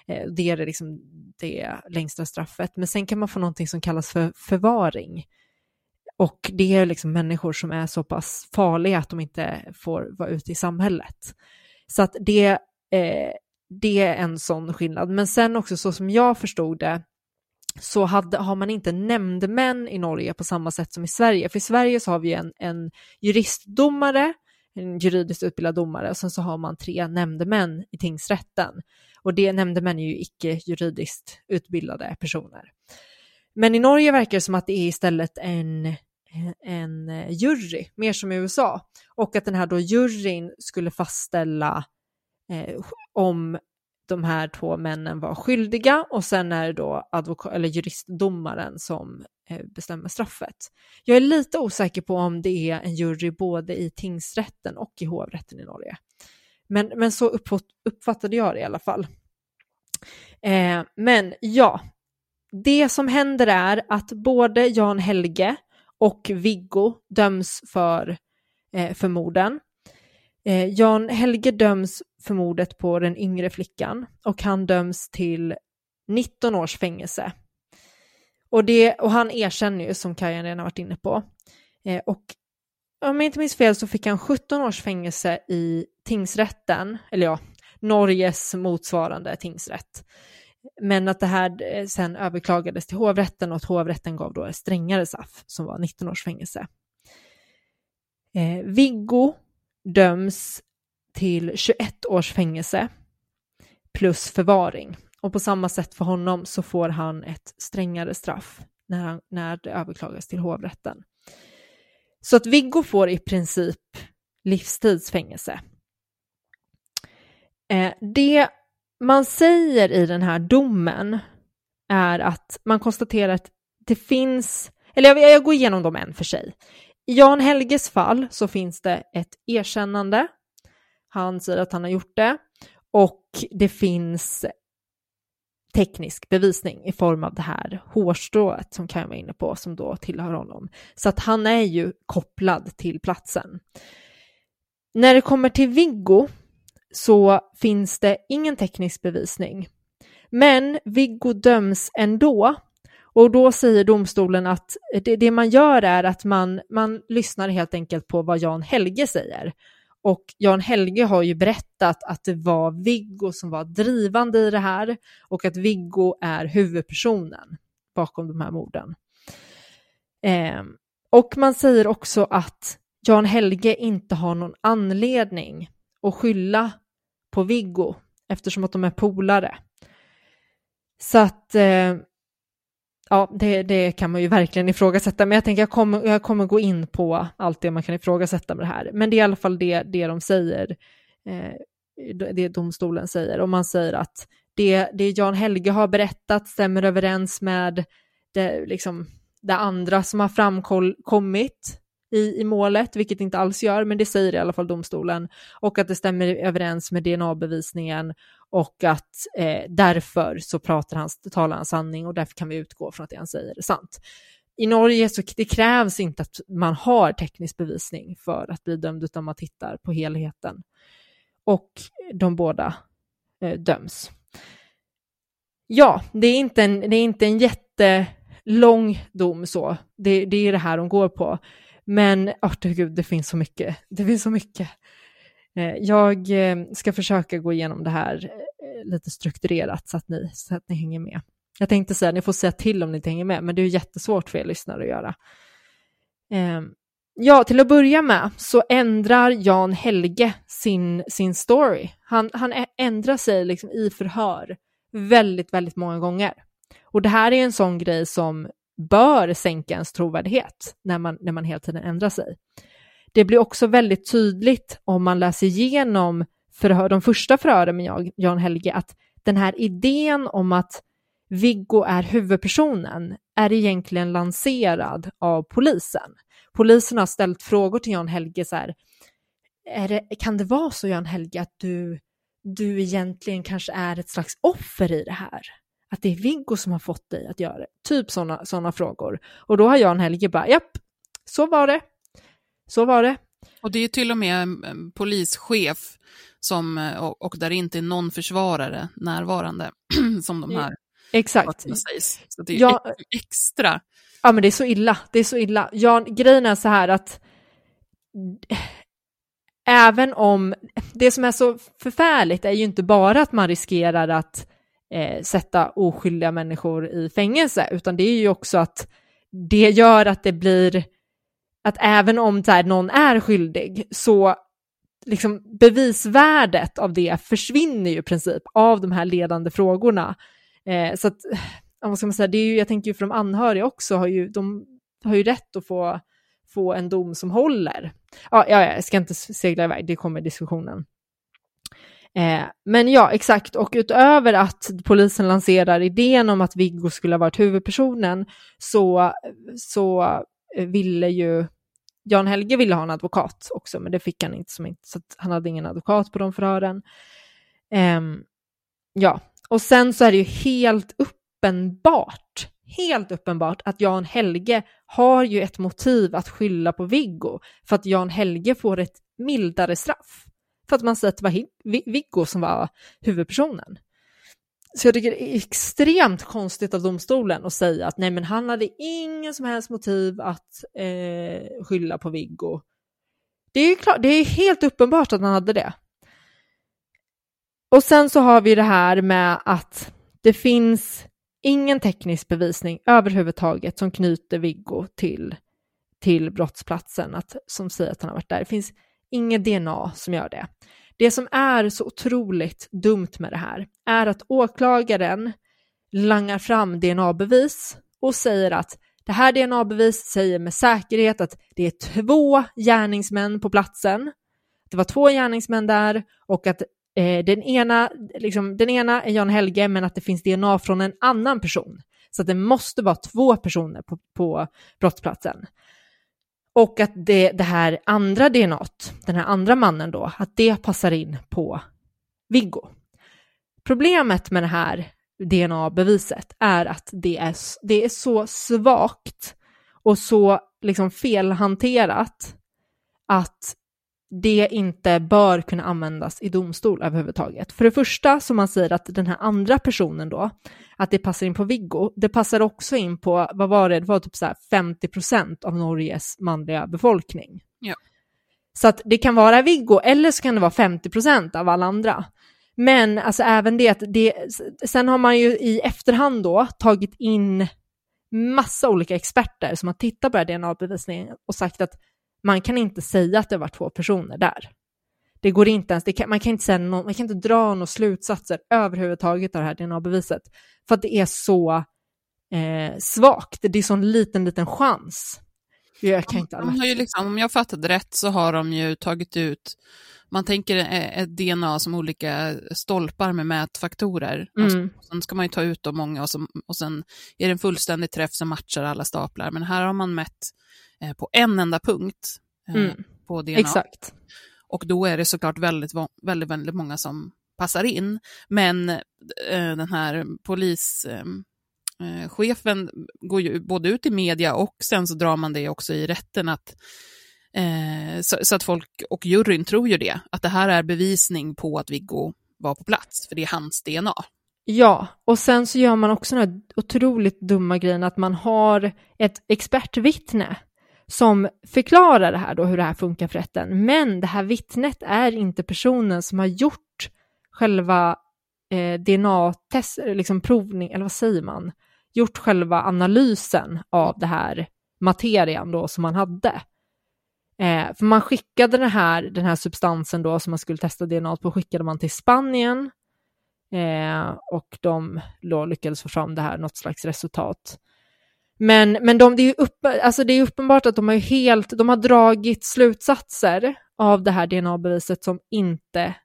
Speaker 2: Eh, det är liksom, det längsta straffet. Men sen kan man få någonting som kallas för förvaring. Och det är liksom människor som är så pass farliga att de inte får vara ute i samhället. Så att det, eh, det är en sån skillnad. Men sen också så som jag förstod det så hade, har man inte nämndemän i Norge på samma sätt som i Sverige. För i Sverige så har vi en, en juristdomare, en juridiskt utbildad domare och sen så har man tre nämndemän i tingsrätten. Och det nämndemän är ju icke juridiskt utbildade personer. Men i Norge verkar det som att det är istället en, Eh, en eh, jury, mer som i USA. Och att den här då juryn skulle fastställa eh, om de här två männen var skyldiga och sen är det då advokat, eller juristdomaren som eh, bestämmer straffet. Jag är lite osäker på om det är en jury både i tingsrätten och i hovrätten i Norge. Men, men så uppfattade jag det i alla fall. Eh, men ja, det som händer är att både Jan Helge och Viggo döms för, eh, för morden. Eh, Jan Helge döms för mordet på den yngre flickan och han döms till 19 års fängelse. Och, det, och han erkänner ju, som Kajan redan varit inne på. Eh, och om jag inte minns fel så fick han 17 års fängelse i tingsrätten, eller ja, Norges motsvarande tingsrätt. Men att det här eh, sen överklagades till hovrätten och att hovrätten gav då ett strängare straff som var 19 års fängelse. Eh, Viggo döms till 21 års fängelse plus förvaring. Och på samma sätt för honom så får han ett strängare straff när, han, när det överklagas till hovrätten. Så att Viggo får i princip livstidsfängelse. Eh, det man säger i den här domen är att man konstaterar att det finns, eller jag, jag går igenom dem en för sig. I Jan Helges fall så finns det ett erkännande. Han säger att han har gjort det och det finns teknisk bevisning i form av det här hårstrået som kan var vara inne på som då tillhör honom. Så att han är ju kopplad till platsen. När det kommer till Viggo så finns det ingen teknisk bevisning. Men Viggo döms ändå och då säger domstolen att det, det, man gör är att man, man lyssnar helt enkelt på vad Jan Helge säger. Och Jan Helge har ju berättat att det var Viggo som var drivande i det här och att Viggo är huvudpersonen bakom de här morden. Eh, och man säger också att Jan Helge inte har någon anledning att skylla på Viggo eftersom att de är polare. Så att eh, ja, det, det, kan man ju verkligen ifrågasätta, men jag tänker jag kommer, jag kommer gå in på allt det man kan ifrågasätta med det här. Men det är i alla fall det, det de säger, eh, det domstolen säger, och man säger att det, det Jan Helge har berättat stämmer överens med det, liksom, det andra som har framkommit i, i målet, vilket inte alls gör, men det säger i alla fall domstolen, och att det stämmer överens med DNA-bevisningen och att eh, därför så pratar han, talar han sanning och därför kan vi utgå från att det han säger är sant. I Norge så det krävs inte att man har teknisk bevisning för att bli dömd, utan man tittar på helheten. Och de båda eh, döms. Ja, det är inte en, det är inte en jättelång dom så. Det, det är det här de går på. Men, oh, gud, det finns så mycket. Det finns så mycket. Eh, jag eh, ska försöka gå igenom det här eh, lite strukturerat så att ni, så att ni hänger med. Jag tänkte säga, ni får säga till om ni inte hänger med, men det är jättesvårt för er lyssnare att göra. Ehm, ja, till att börja med så ändrar Jan Helge sin, sin story. Han, han ändrar sig liksom i förhör väldigt, väldigt många gånger. Och det här är en sån grej som bör sänka ens trovärdighet när man, när man hela tiden ändrar sig. Det blir också väldigt tydligt om man läser igenom förhör, de första förhören med Jan Helge att den här idén om att Viggo är huvudpersonen är egentligen lanserad av polisen. Polisen har ställt frågor till Jan Helge så här, det, kan det vara så Jan Helge att du, du egentligen kanske är ett slags offer i det här? Att det är Viggo som har fått dig att göra det? Typ sådana såna frågor. Och då har Jan Helge bara, japp, så var det. Så var det.
Speaker 1: Och det är till och med en polischef som, och, och där inte är någon försvarare närvarande som de här
Speaker 2: Exakt.
Speaker 1: sägs. Så det är ja, extra.
Speaker 2: Ja men det är så illa, det är så illa. Ja, grejen är så här att även om, det som är så förfärligt är ju inte bara att man riskerar att eh, sätta oskyldiga människor i fängelse, utan det är ju också att det gör att det blir att även om här, någon är skyldig så liksom bevisvärdet av det försvinner ju i princip av de här ledande frågorna. Eh, så att, vad ska man säga, det är ju, jag tänker ju för de anhöriga också, har ju, de har ju rätt att få, få en dom som håller. Ja, ja, jag ska inte segla iväg, det kommer diskussionen. Eh, men ja, exakt, och utöver att polisen lanserar idén om att Viggo skulle ha varit huvudpersonen så, så eh, ville ju Jan Helge ville ha en advokat också, men det fick han inte, som inte så han hade ingen advokat på de förhören. Um, ja, och sen så är det ju helt uppenbart, helt uppenbart att Jan Helge har ju ett motiv att skylla på Viggo för att Jan Helge får ett mildare straff. För att man säger att det var Viggo som var huvudpersonen. Så jag tycker det är extremt konstigt av domstolen att säga att nej men han hade ingen som helst motiv att eh, skylla på Viggo Det är klart, det är helt uppenbart att han hade det. Och sen så har vi det här med att det finns ingen teknisk bevisning överhuvudtaget som knyter Viggo till, till brottsplatsen, att, som säger att han har varit där. Det finns inget DNA som gör det. Det som är så otroligt dumt med det här är att åklagaren langar fram DNA-bevis och säger att det här DNA-beviset säger med säkerhet att det är två gärningsmän på platsen. Det var två gärningsmän där och att eh, den, ena, liksom, den ena är Jan Helge men att det finns DNA från en annan person. Så att det måste vara två personer på, på brottsplatsen. Och att det, det här andra DNA, den här andra mannen då, att det passar in på Viggo. Problemet med det här DNA-beviset är att det är, det är så svagt och så liksom felhanterat att det inte bör kunna användas i domstol överhuvudtaget. För det första, som man säger att den här andra personen då, att det passar in på Viggo, det passar också in på, vad var det, det var typ så här 50 procent av Norges manliga befolkning.
Speaker 1: Ja.
Speaker 2: Så att det kan vara Viggo, eller så kan det vara 50 procent av alla andra. Men alltså även det att det, sen har man ju i efterhand då tagit in massa olika experter som har tittat på det här DNA-bevisningen och sagt att man kan inte säga att det var två personer där. Det går inte ens, kan, man, kan inte säga någon, man kan inte dra några slutsatser överhuvudtaget av det här DNA-beviset för att det är så eh, svagt, det är så en liten, liten chans. Jag kan inte
Speaker 1: de har ju liksom, om jag fattade rätt så har de ju tagit ut man tänker ett DNA som olika stolpar med mätfaktorer. Mm. Sen ska man ju ta ut dem många och, så, och sen är det en fullständig träff som matchar alla staplar. Men här har man mätt eh, på en enda punkt eh, mm. på DNA.
Speaker 2: Exakt.
Speaker 1: Och då är det såklart väldigt, väldigt, väldigt många som passar in. Men eh, den här polischefen eh, går ju både ut i media och sen så drar man det också i rätten att Eh, så, så, att folk och juryn tror ju det, att det här är bevisning på att Viggo var på plats, för det är hans DNA.
Speaker 2: Ja, och sen så gör man också den här otroligt dumma grejen att man har ett expertvittne som förklarar det här då, hur det här funkar för rätten. Men det här vittnet är inte personen som har gjort själva eh, DNA-test, liksom provning, eller vad säger man, gjort själva analysen av det här materian då som man hade. Eh, för man skickade den här, den här substansen då som man skulle testa DNA på, skickade man till Spanien eh, och de då lyckades få fram det här, något slags resultat. Men, men de, det, är upp, alltså det är uppenbart att de har, helt, de har dragit slutsatser av det här DNA-beviset som,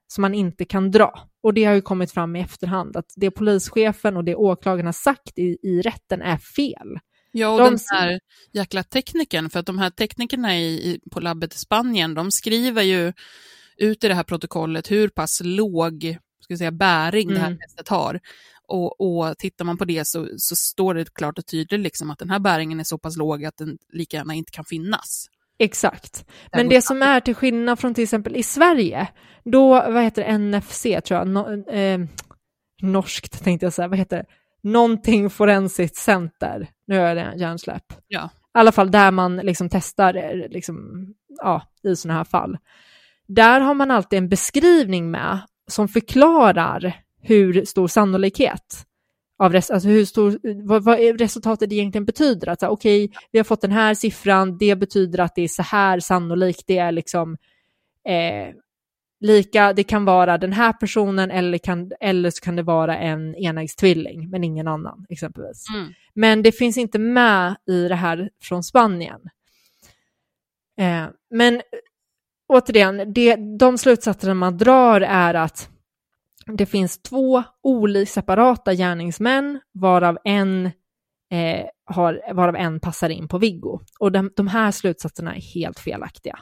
Speaker 2: som man inte kan dra. Och det har ju kommit fram i efterhand, att det polischefen och det åklagaren har sagt i, i rätten är fel.
Speaker 1: Ja, och de... den här jäkla tekniken, för att de här teknikerna i, på labbet i Spanien, de skriver ju ut i det här protokollet hur pass låg ska säga, bäring mm. det här mm. testet har. Och, och tittar man på det så, så står det klart och tydligt liksom att den här bäringen är så pass låg att den lika gärna inte kan finnas.
Speaker 2: Exakt. Men det som är till skillnad från till exempel i Sverige, då, vad heter det, NFC tror jag, no, eh, norskt tänkte jag säga, vad heter det? någonting forensiskt center, nu är det hjärnsläpp.
Speaker 1: Ja.
Speaker 2: I alla fall där man liksom testar eh, liksom, ja, i sådana här fall. Där har man alltid en beskrivning med som förklarar hur stor sannolikhet av res alltså hur stor, vad, vad resultatet egentligen betyder. Att okej, okay, vi har fått den här siffran, det betyder att det är så här sannolikt, det är liksom eh, lika, det kan vara den här personen eller, kan, eller så kan det vara en enäggstvilling, men ingen annan exempelvis. Mm. Men det finns inte med i det här från Spanien. Eh, men återigen, det, de slutsatserna man drar är att det finns två olika separata gärningsmän, varav en, eh, har, varav en passar in på Viggo. Och de, de här slutsatserna är helt felaktiga.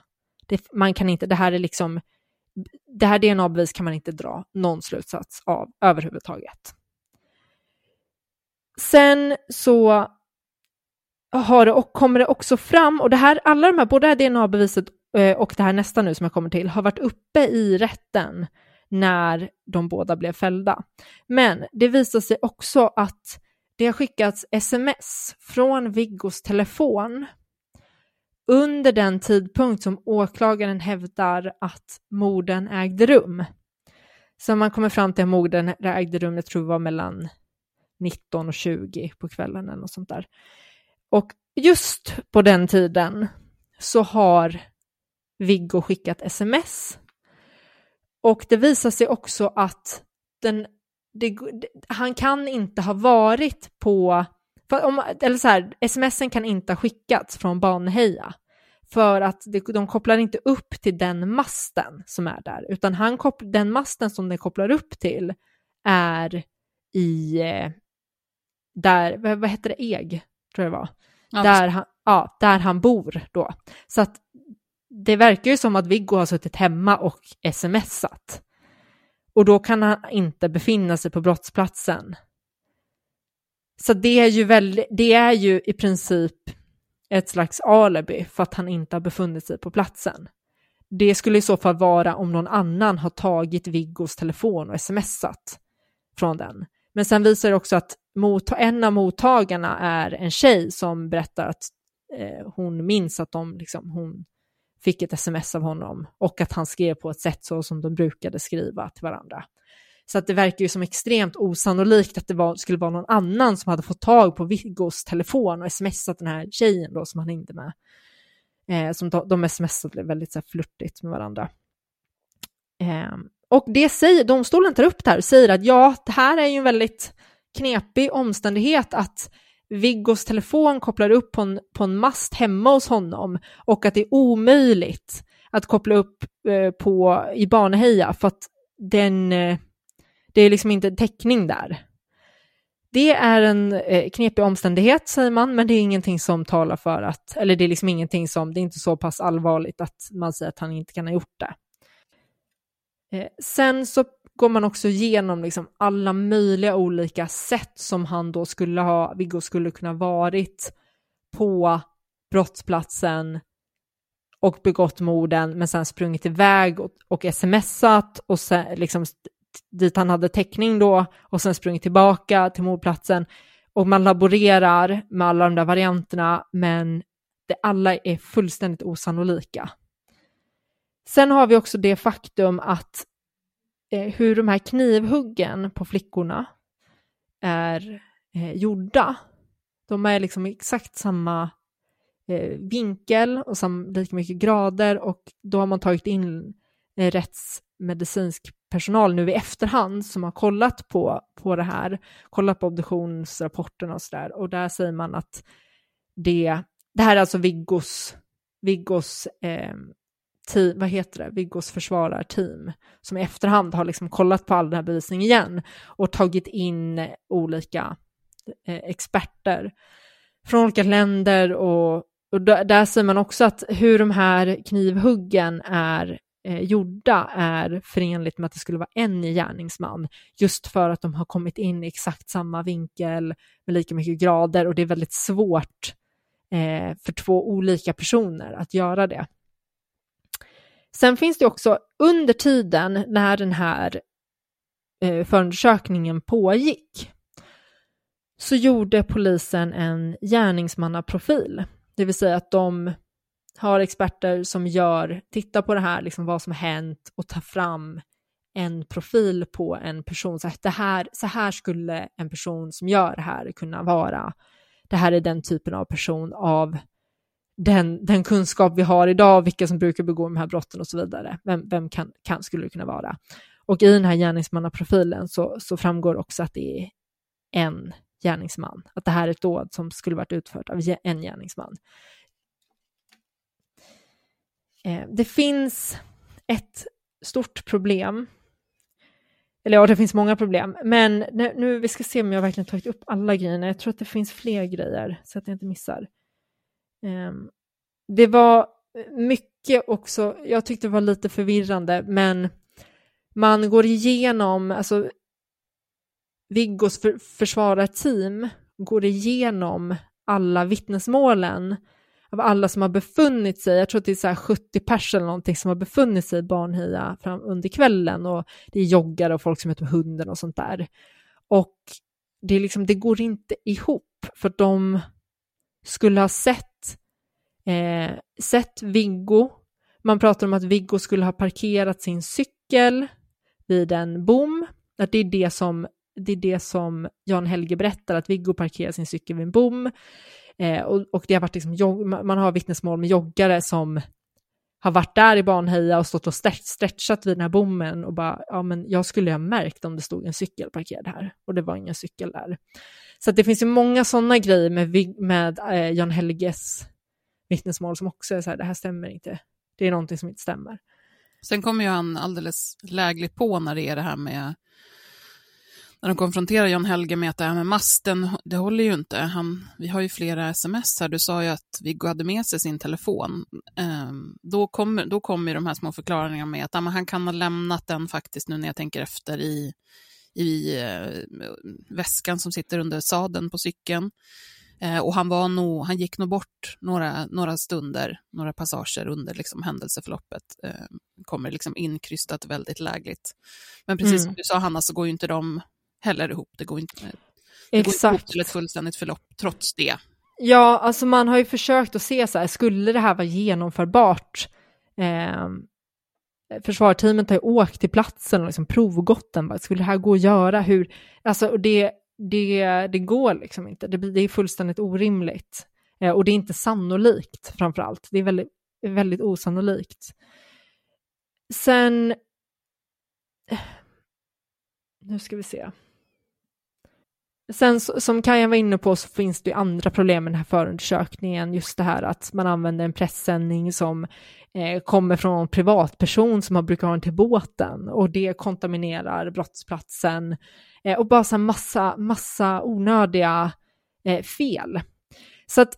Speaker 2: Det, man kan inte, det här är liksom det här DNA-bevis kan man inte dra någon slutsats av överhuvudtaget. Sen så har det, och kommer det också fram, och det här, alla de här, både det här DNA-beviset eh, och det här nästa nu som jag kommer till, har varit uppe i rätten när de båda blev fällda. Men det visar sig också att det har skickats sms från Viggos telefon under den tidpunkt som åklagaren hävdar att morden ägde rum. Så man kommer fram till att morden ägde rum, jag tror det var mellan 19 och 20 på kvällen eller något sånt där. Och just på den tiden så har Viggo skickat sms. Och det visar sig också att den, det, han kan inte ha varit på, om, eller så här, smsen kan inte ha skickats från Baneheja för att det, de kopplar inte upp till den masten som är där, utan han koppl, den masten som den kopplar upp till är i, eh, där, vad, vad heter det, EG, tror jag det var, ja, där, han, ja, där han bor då. Så att det verkar ju som att Viggo har suttit hemma och smsat. Och då kan han inte befinna sig på brottsplatsen. Så det är ju, väldigt, det är ju i princip ett slags alibi för att han inte har befunnit sig på platsen. Det skulle i så fall vara om någon annan har tagit Viggos telefon och smsat från den. Men sen visar det också att en av mottagarna är en tjej som berättar att eh, hon minns att de, liksom, hon fick ett sms av honom och att han skrev på ett sätt så som de brukade skriva till varandra. Så att det verkar ju som extremt osannolikt att det var, skulle vara någon annan som hade fått tag på Viggos telefon och smsat den här tjejen då som han hängde med. Eh, som de, de smsade väldigt så här, flörtigt med varandra. Eh, och det säger, domstolen tar upp det här och säger att ja, det här är ju en väldigt knepig omständighet att Viggos telefon kopplar upp på en, på en mast hemma hos honom och att det är omöjligt att koppla upp eh, på, i Baneheja för att den, eh, det är liksom inte täckning där. Det är en eh, knepig omständighet säger man, men det är ingenting som talar för att, eller det är liksom ingenting som, det är inte så pass allvarligt att man säger att han inte kan ha gjort det. Eh, sen så går man också igenom liksom alla möjliga olika sätt som han då skulle ha, Viggo skulle kunna varit på brottsplatsen och begått morden men sen sprungit iväg och, och smsat och sen, liksom, dit han hade täckning då och sen sprungit tillbaka till mordplatsen och man laborerar med alla de där varianterna men det, alla är fullständigt osannolika. Sen har vi också det faktum att Eh, hur de här knivhuggen på flickorna är eh, gjorda. De är liksom exakt samma eh, vinkel och sam, lika mycket grader och då har man tagit in eh, rättsmedicinsk personal nu i efterhand som har kollat på, på det här, kollat på obduktionsrapporterna och sådär och där säger man att det, det här är alltså Viggos, Viggos eh, team, vad heter det, Viggos försvararteam som i efterhand har liksom kollat på all den här bevisningen igen och tagit in eh, olika eh, experter från olika länder och, och där ser man också att hur de här knivhuggen är eh, gjorda är förenligt med att det skulle vara en gärningsman just för att de har kommit in i exakt samma vinkel med lika mycket grader och det är väldigt svårt eh, för två olika personer att göra det. Sen finns det också under tiden när den här eh, förundersökningen pågick så gjorde polisen en gärningsmannaprofil, det vill säga att de har experter som gör, tittar på det här, liksom vad som har hänt och tar fram en profil på en person. Så, att det här, så här skulle en person som gör det här kunna vara. Det här är den typen av person av den, den kunskap vi har idag, vilka som brukar begå de här brotten och så vidare. Vem, vem kan, kan, skulle det kunna vara? Och i den här gärningsmannaprofilen så, så framgår också att det är en gärningsman, att det här är ett dåd som skulle varit utfört av en gärningsman. Eh, det finns ett stort problem, eller ja, det finns många problem, men nu, nu vi ska se om jag verkligen tagit upp alla grejerna. Jag tror att det finns fler grejer så att jag inte missar. Ehm, det var mycket också, jag tyckte det var lite förvirrande, men man går igenom, alltså Viggos för, försvararteam går igenom alla vittnesmålen av alla som har befunnit sig, jag tror att det är så 70 pers eller någonting som har befunnit sig i Barnhia fram under kvällen och det är joggare och folk som heter hunden och sånt där. Och det, är liksom, det går inte ihop för de skulle ha sett eh, sett Viggo. Man pratar om att Viggo skulle ha parkerat sin cykel vid en bom. Att det är det som, det är det som Jan Helge berättar, att Viggo parkerar sin cykel vid en bom. Eh, och, och, det har varit liksom, man har vittnesmål med joggare som har varit där i Banheja och stått och stretchat vid den här bommen och bara, ja men jag skulle ha märkt om det stod en cykel parkerad här och det var ingen cykel där. Så det finns ju många sådana grejer med, med eh, Jan Helges vittnesmål som också är så här, det här stämmer inte. Det är någonting som inte stämmer.
Speaker 1: Sen kommer ju han alldeles lägligt på när det är det här med när de konfronterar John Helge med att det här med masten, det håller ju inte. Han, vi har ju flera sms här, du sa ju att Viggo hade med sig sin telefon. Ehm, då kommer då kommer de här små förklaringarna med att ja, han kan ha lämnat den faktiskt nu när jag tänker efter i, i uh, väskan som sitter under sadeln på cykeln. Uh, och han, var nog, han gick nog bort några, några stunder, några passager under liksom, händelseförloppet. Uh, kommer liksom inkrystat väldigt lägligt. Men precis mm. som du sa Hanna så går ju inte de heller ihop. Det går inte, det Exakt. går inte ihop till ett fullständigt förlopp trots det.
Speaker 2: Ja, alltså man har ju försökt att se så här, skulle det här vara genomförbart? Eh, Försvarteamet har ju åkt till platsen och liksom provgått den, skulle det här gå att göra? Hur, alltså, det, det, det går liksom inte, det, det är fullständigt orimligt. Eh, och det är inte sannolikt framför allt, det är väldigt, väldigt osannolikt. Sen, eh, nu ska vi se. Sen som Kajan var inne på så finns det ju andra problem med den här förundersökningen. Just det här att man använder en pressändning som eh, kommer från en privatperson som har brukat ha den till båten och det kontaminerar brottsplatsen eh, och bara så massa, massa onödiga eh, fel. Så att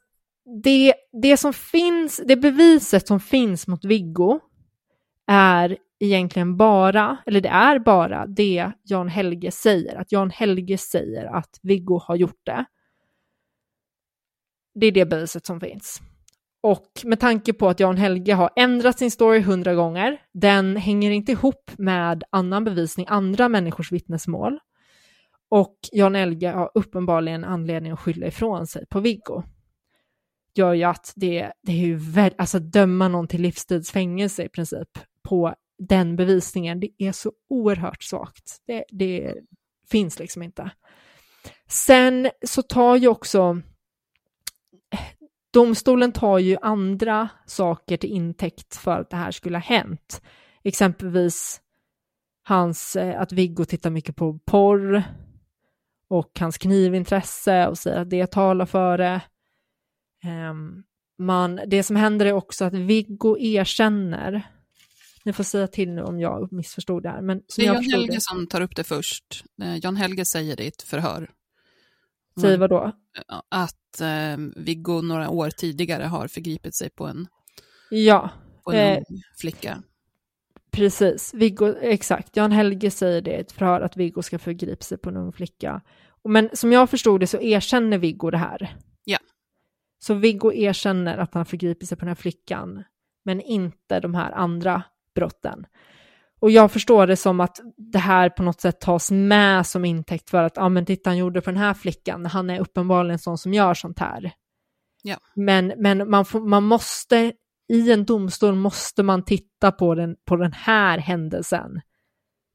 Speaker 2: det, det som finns, det beviset som finns mot Viggo är egentligen bara, eller det är bara det Jan Helge säger, att Jan Helge säger att Viggo har gjort det. Det är det beviset som finns. Och med tanke på att Jan Helge har ändrat sin story hundra gånger, den hänger inte ihop med annan bevisning, andra människors vittnesmål. Och Jan Helge har uppenbarligen anledning att skylla ifrån sig på Viggo. Gör ju att det, det är ju väl, alltså döma någon till livstidsfängelse i princip på den bevisningen, det är så oerhört svagt. Det, det finns liksom inte. Sen så tar ju också eh, domstolen tar ju andra saker till intäkt för att det här skulle ha hänt. Exempelvis hans, eh, att Viggo tittar mycket på porr och hans knivintresse och säger att det talar för det. Um, man, det som händer är också att Viggo erkänner ni får säga till nu om jag missförstod det här. Men
Speaker 1: det är Jan Helge det. som tar upp det först. Eh, Jan Helge säger det i ett förhör.
Speaker 2: Säger vad då?
Speaker 1: Att eh, Viggo några år tidigare har förgripit sig på en,
Speaker 2: ja,
Speaker 1: på en eh, flicka.
Speaker 2: Precis, Viggo, exakt. Jan Helge säger det i ett förhör att Viggo ska förgripa sig på en ung flicka. Men som jag förstod det så erkänner Viggo det här.
Speaker 1: Ja.
Speaker 2: Så Viggo erkänner att han förgriper sig på den här flickan, men inte de här andra brotten. Och jag förstår det som att det här på något sätt tas med som intäkt för att, ja men titta han gjorde för den här flickan, han är uppenbarligen sån som gör sånt här.
Speaker 1: Ja.
Speaker 2: Men, men man, får, man måste, i en domstol måste man titta på den, på den här händelsen.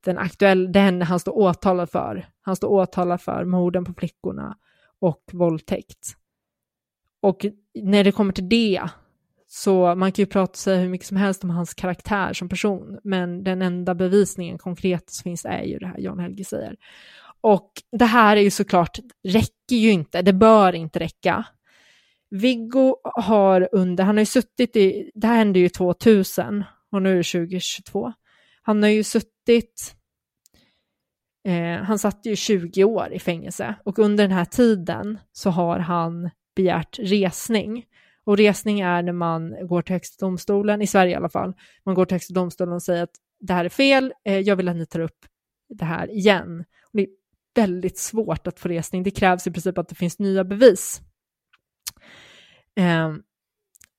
Speaker 2: Den aktuella, den han står åtalad för. Han står åtalad för morden på flickorna och våldtäkt. Och när det kommer till det så man kan ju prata sig hur mycket som helst om hans karaktär som person, men den enda bevisningen konkret som finns är ju det här Jan Helge säger. Och det här är ju såklart, räcker ju inte, det bör inte räcka. Viggo har under, han har ju suttit i, det här hände ju 2000 och nu är det 2022. Han har ju suttit, eh, han satt ju 20 år i fängelse och under den här tiden så har han begärt resning och resning är när man går till Högsta domstolen, i Sverige i alla fall, man går till Högsta domstolen och säger att det här är fel, eh, jag vill att ni tar upp det här igen. Och det är väldigt svårt att få resning, det krävs i princip att det finns nya bevis. Eh,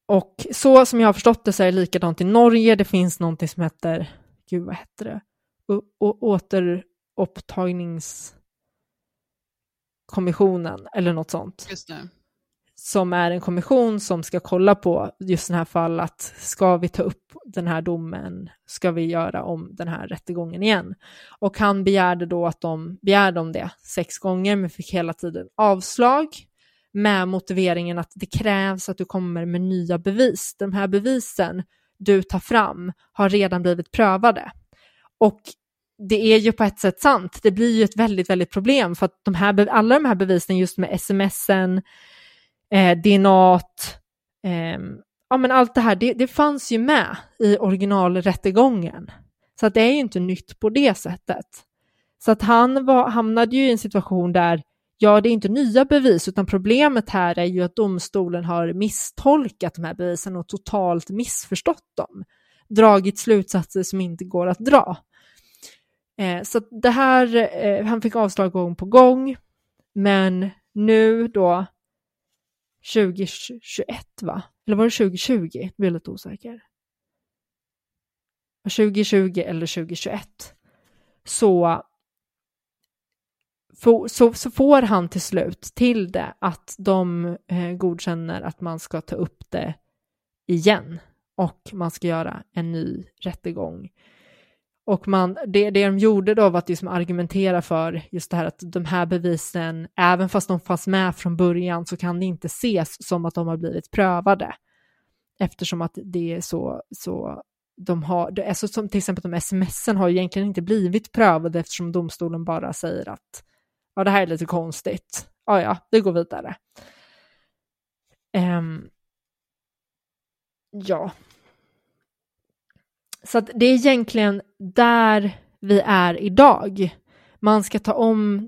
Speaker 2: och så som jag har förstått det så är det likadant i Norge, det finns någonting som heter, gud vad heter det, o återupptagningskommissionen eller något sånt.
Speaker 1: Just det
Speaker 2: som är en kommission som ska kolla på just den här fallet. Ska vi ta upp den här domen? Ska vi göra om den här rättegången igen? Och han begärde då att de begärde om det sex gånger, men fick hela tiden avslag med motiveringen att det krävs att du kommer med nya bevis. De här bevisen du tar fram har redan blivit prövade. Och det är ju på ett sätt sant. Det blir ju ett väldigt, väldigt problem för att de här, alla de här bevisen just med smsen, eh, DNA, eh, ja men allt det här, det, det fanns ju med i originalrättegången. Så att det är ju inte nytt på det sättet. Så att han var, hamnade ju i en situation där, ja det är inte nya bevis, utan problemet här är ju att domstolen har misstolkat de här bevisen och totalt missförstått dem. Dragit slutsatser som inte går att dra. Eh, så det här, eh, han fick avslag gång på gång, men nu då 2021 va? Eller var det 2020? Jag blir lite osäker. 2020 eller 2021 så, så, så får han till slut till det att de eh, godkänner att man ska ta upp det igen och man ska göra en ny rättegång och man, det, det de gjorde då var att liksom argumentera för just det här att de här bevisen, även fast de fanns med från början, så kan det inte ses som att de har blivit prövade. Eftersom att det är så, så de har, det är så som till exempel de smsen har ju egentligen inte blivit prövade eftersom domstolen bara säger att ja, det här är lite konstigt. Ja, ja, vi går vidare. Um, ja, så att det är egentligen där vi är idag. Man ska ta om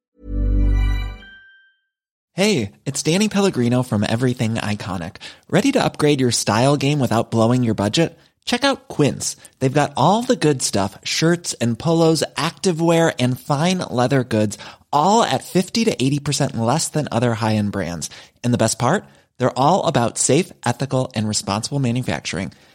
Speaker 4: Hey, it's Danny Pellegrino from Everything Iconic. Ready to upgrade your style game without blowing your budget? Check out Quince. They've got all the good stuff, shirts and polos, activewear and fine leather goods, all at 50 to 80% less than other high-end brands. And the best part? They're all about safe, ethical and responsible manufacturing.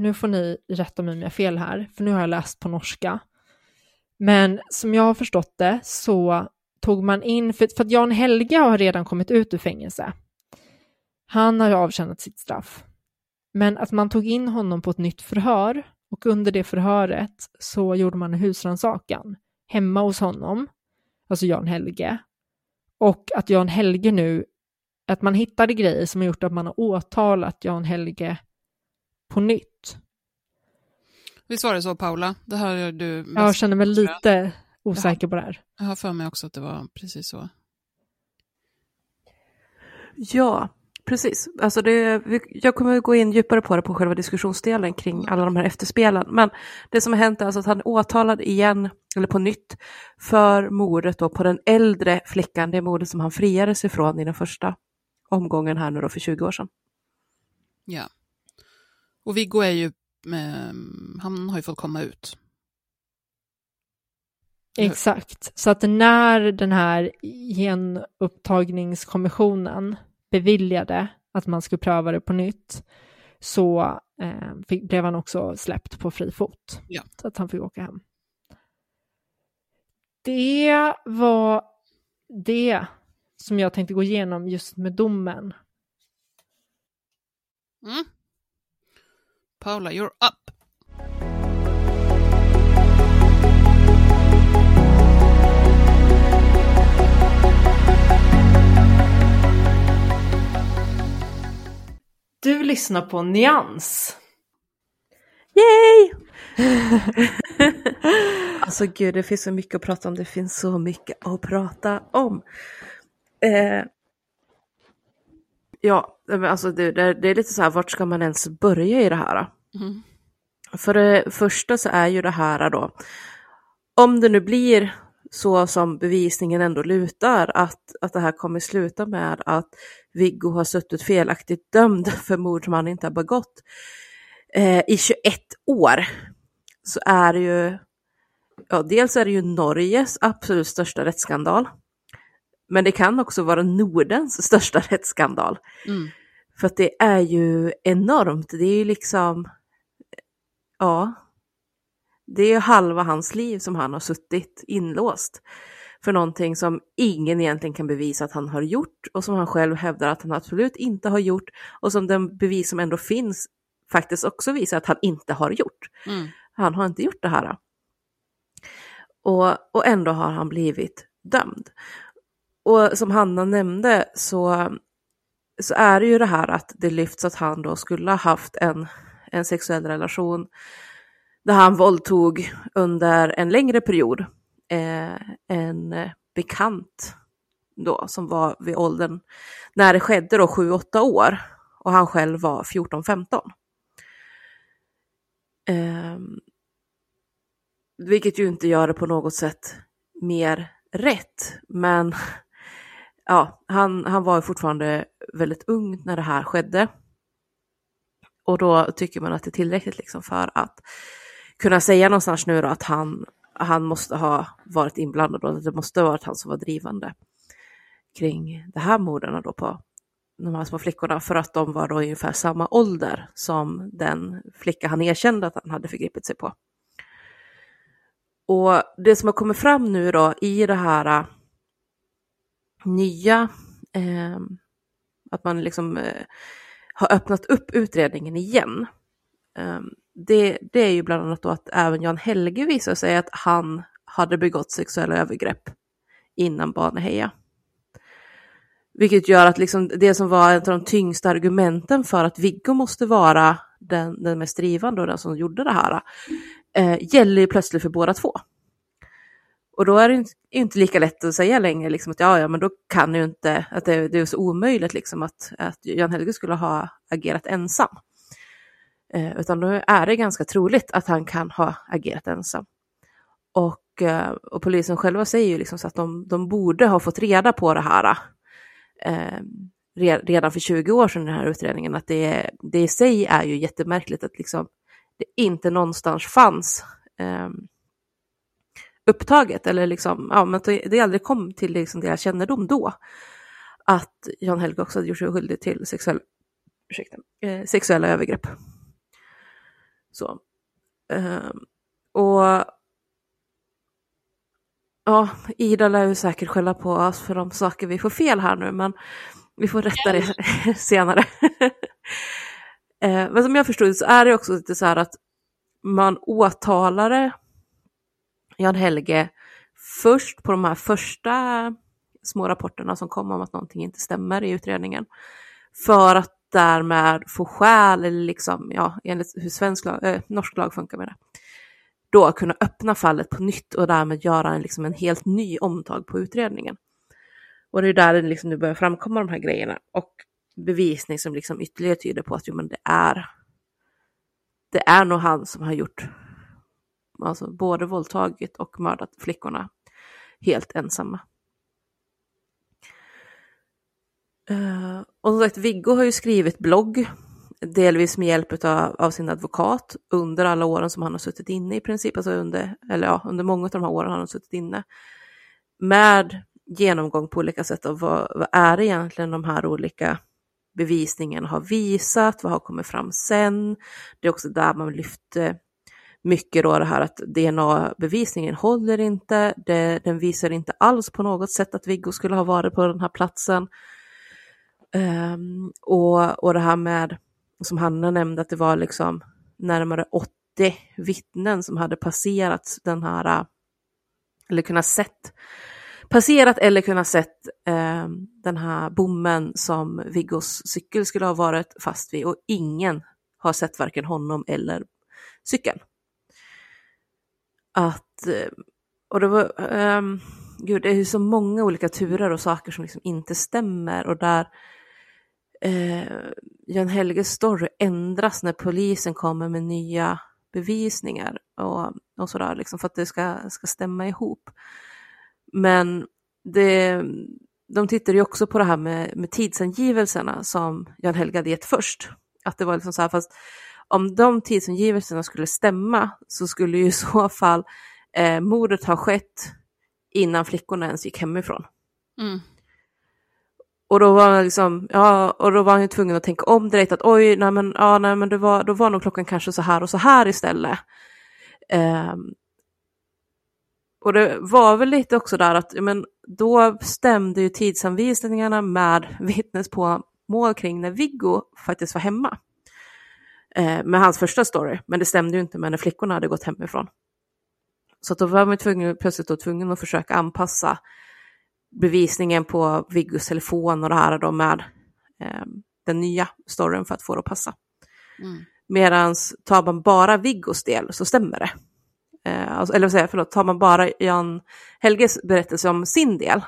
Speaker 2: nu får ni rätta mig om jag har fel här, för nu har jag läst på norska. Men som jag har förstått det så tog man in, för, för att Jan Helge har redan kommit ut ur fängelse. Han har avtjänat sitt straff. Men att man tog in honom på ett nytt förhör och under det förhöret så gjorde man en husrannsakan hemma hos honom, alltså Jan Helge. Och att Jan Helge nu, att man hittade grejer som har gjort att man har åtalat Jan Helge på nytt.
Speaker 1: Visst var det så Paula? Det här är du
Speaker 2: Jag känner mig lite osäker på det här.
Speaker 1: Jag har för mig också att det var precis så.
Speaker 3: Ja, precis. Alltså det, jag kommer gå in djupare på det på själva diskussionsdelen kring alla de här efterspelen. Men det som har hänt är alltså att han är åtalad igen, eller på nytt, för mordet då på den äldre flickan, det mordet som han friades ifrån i den första omgången här nu då för 20 år sedan.
Speaker 1: Ja. Och Viggo är ju, eh, han har ju fått komma ut.
Speaker 2: Exakt, så att när den här genupptagningskommissionen beviljade att man skulle pröva det på nytt så eh, fick, blev han också släppt på fri fot.
Speaker 1: Ja.
Speaker 2: Så att han fick åka hem. Det var det som jag tänkte gå igenom just med domen.
Speaker 1: Mm. Paula, you're up.
Speaker 2: Du lyssnar på Nyans.
Speaker 3: Yay! alltså gud, det finns så mycket att prata om. Det finns så mycket att prata om. Eh, ja, men alltså det, det, det, är lite så här, vart ska man ens börja i det här?
Speaker 1: Mm.
Speaker 3: För det första så är ju det här då, om det nu blir så som bevisningen ändå lutar, att, att det här kommer sluta med att Viggo har suttit felaktigt dömd för mord som han inte har begått eh, i 21 år, så är det ju, ja dels är det ju Norges absolut största rättsskandal, men det kan också vara Nordens största rättsskandal.
Speaker 1: Mm.
Speaker 3: För att det är ju enormt, det är ju liksom, ja, det är ju halva hans liv som han har suttit inlåst för någonting som ingen egentligen kan bevisa att han har gjort och som han själv hävdar att han absolut inte har gjort och som den bevis som ändå finns faktiskt också visar att han inte har gjort.
Speaker 1: Mm.
Speaker 3: Han har inte gjort det här. Och, och ändå har han blivit dömd. Och som Hanna nämnde så, så är det ju det här att det lyfts att han då skulle ha haft en, en sexuell relation där han våldtog under en längre period eh, en bekant då som var vid åldern när det skedde då 7-8 år och han själv var 14-15. Eh, vilket ju inte gör det på något sätt mer rätt, men ja, han, han var fortfarande väldigt ung när det här skedde. Och då tycker man att det är tillräckligt liksom för att kunna säga någonstans nu då att han, han måste ha varit inblandad och att det måste ha varit han som var drivande kring det här morden då på de här små flickorna för att de var då ungefär samma ålder som den flicka han erkände att han hade förgripit sig på. Och det som har kommit fram nu då i det här nya, eh, att man liksom eh, har öppnat upp utredningen igen, eh, det, det är ju bland annat då att även Jan Helge visar sig att han hade begått sexuella övergrepp innan Baneheja. Vilket gör att liksom det som var ett av de tyngsta argumenten för att Viggo måste vara den, den mest drivande och den som gjorde det här, eh, gäller ju plötsligt för båda två. Och då är det inte, lika lätt att säga längre liksom att ja, ja, men då kan ju inte, att det, det är så omöjligt liksom att, att Jan Helge skulle ha agerat ensam. Eh, utan då är det ganska troligt att han kan ha agerat ensam. Och, eh, och polisen själva säger ju liksom så att de, de borde ha fått reda på det här eh, redan för 20 år sedan, den här utredningen, att det, det i sig är ju jättemärkligt att liksom det inte någonstans fanns eh, upptaget eller liksom, ja, men det aldrig kom till liksom deras kännedom då att Jan Helge också hade gjort sig skyldig till sexuell, ursäkta, eh, sexuella övergrepp. Så. Eh, och ja, Ida lär ju säkert skälla på oss för de saker vi får fel här nu, men vi får rätta det senare. eh, men som jag förstod så är det också lite så här att man åtalade Jan Helge först på de här första små rapporterna som kom om att någonting inte stämmer i utredningen. För att därmed få skäl, eller liksom, ja, enligt hur svensk lag, äh, norsk lag funkar med det, då kunna öppna fallet på nytt och därmed göra en, liksom en helt ny omtag på utredningen. Och det är där det liksom nu börjar framkomma de här grejerna och bevisning som liksom ytterligare tyder på att jo, men det är det är nog han som har gjort alltså både våldtagit och mördat flickorna helt ensamma. Uh, och som sagt, Viggo har ju skrivit blogg, delvis med hjälp av, av sin advokat under alla åren som han har suttit inne i princip, alltså under, eller ja, under många av de här åren han har suttit inne. Med genomgång på olika sätt av vad, vad är det egentligen de här olika bevisningen har visat, vad har kommit fram sen. Det är också där man lyfter mycket då det här att DNA-bevisningen håller inte, det, den visar inte alls på något sätt att Viggo skulle ha varit på den här platsen. Um, och, och det här med, som Hanna nämnde, att det var liksom närmare 80 vittnen som hade passerat den här, eller kunnat sett, passerat eller kunnat sett eh, den här bommen som Viggos cykel skulle ha varit fast vid och ingen har sett varken honom eller cykeln. Att, eh, och det var, um, gud det är ju så många olika turer och saker som liksom inte stämmer och där eh, Jan Helges story ändras när polisen kommer med nya bevisningar och, och sådär, liksom för att det ska, ska stämma ihop. Men det, de tittade ju också på det här med, med tidsangivelserna som Jan Helge hade gett först. Att det var liksom så här, fast om de tidsangivelserna skulle stämma så skulle ju i så fall eh, mordet ha skett innan flickorna ens gick hemifrån.
Speaker 1: Mm.
Speaker 3: Och då var han liksom, ja, och då var han ju tvungen att tänka om direkt att oj, nej men, ja, nej men det var, då var nog klockan kanske så här och så här istället. Um, och det var väl lite också där att, men då stämde ju tidsanvisningarna med vittnesmål kring när Viggo faktiskt var hemma. Eh, med hans första story, men det stämde ju inte med när flickorna hade gått hemifrån. Så då var man tvungen, plötsligt då tvungen att försöka anpassa bevisningen på Viggos telefon och det här då med eh, den nya storyn för att få det att passa. Mm. Medan tar man bara Viggos del så stämmer det. Eh, alltså, eller vad säger jag, förlåt, tar man bara Jan Helges berättelse om sin del,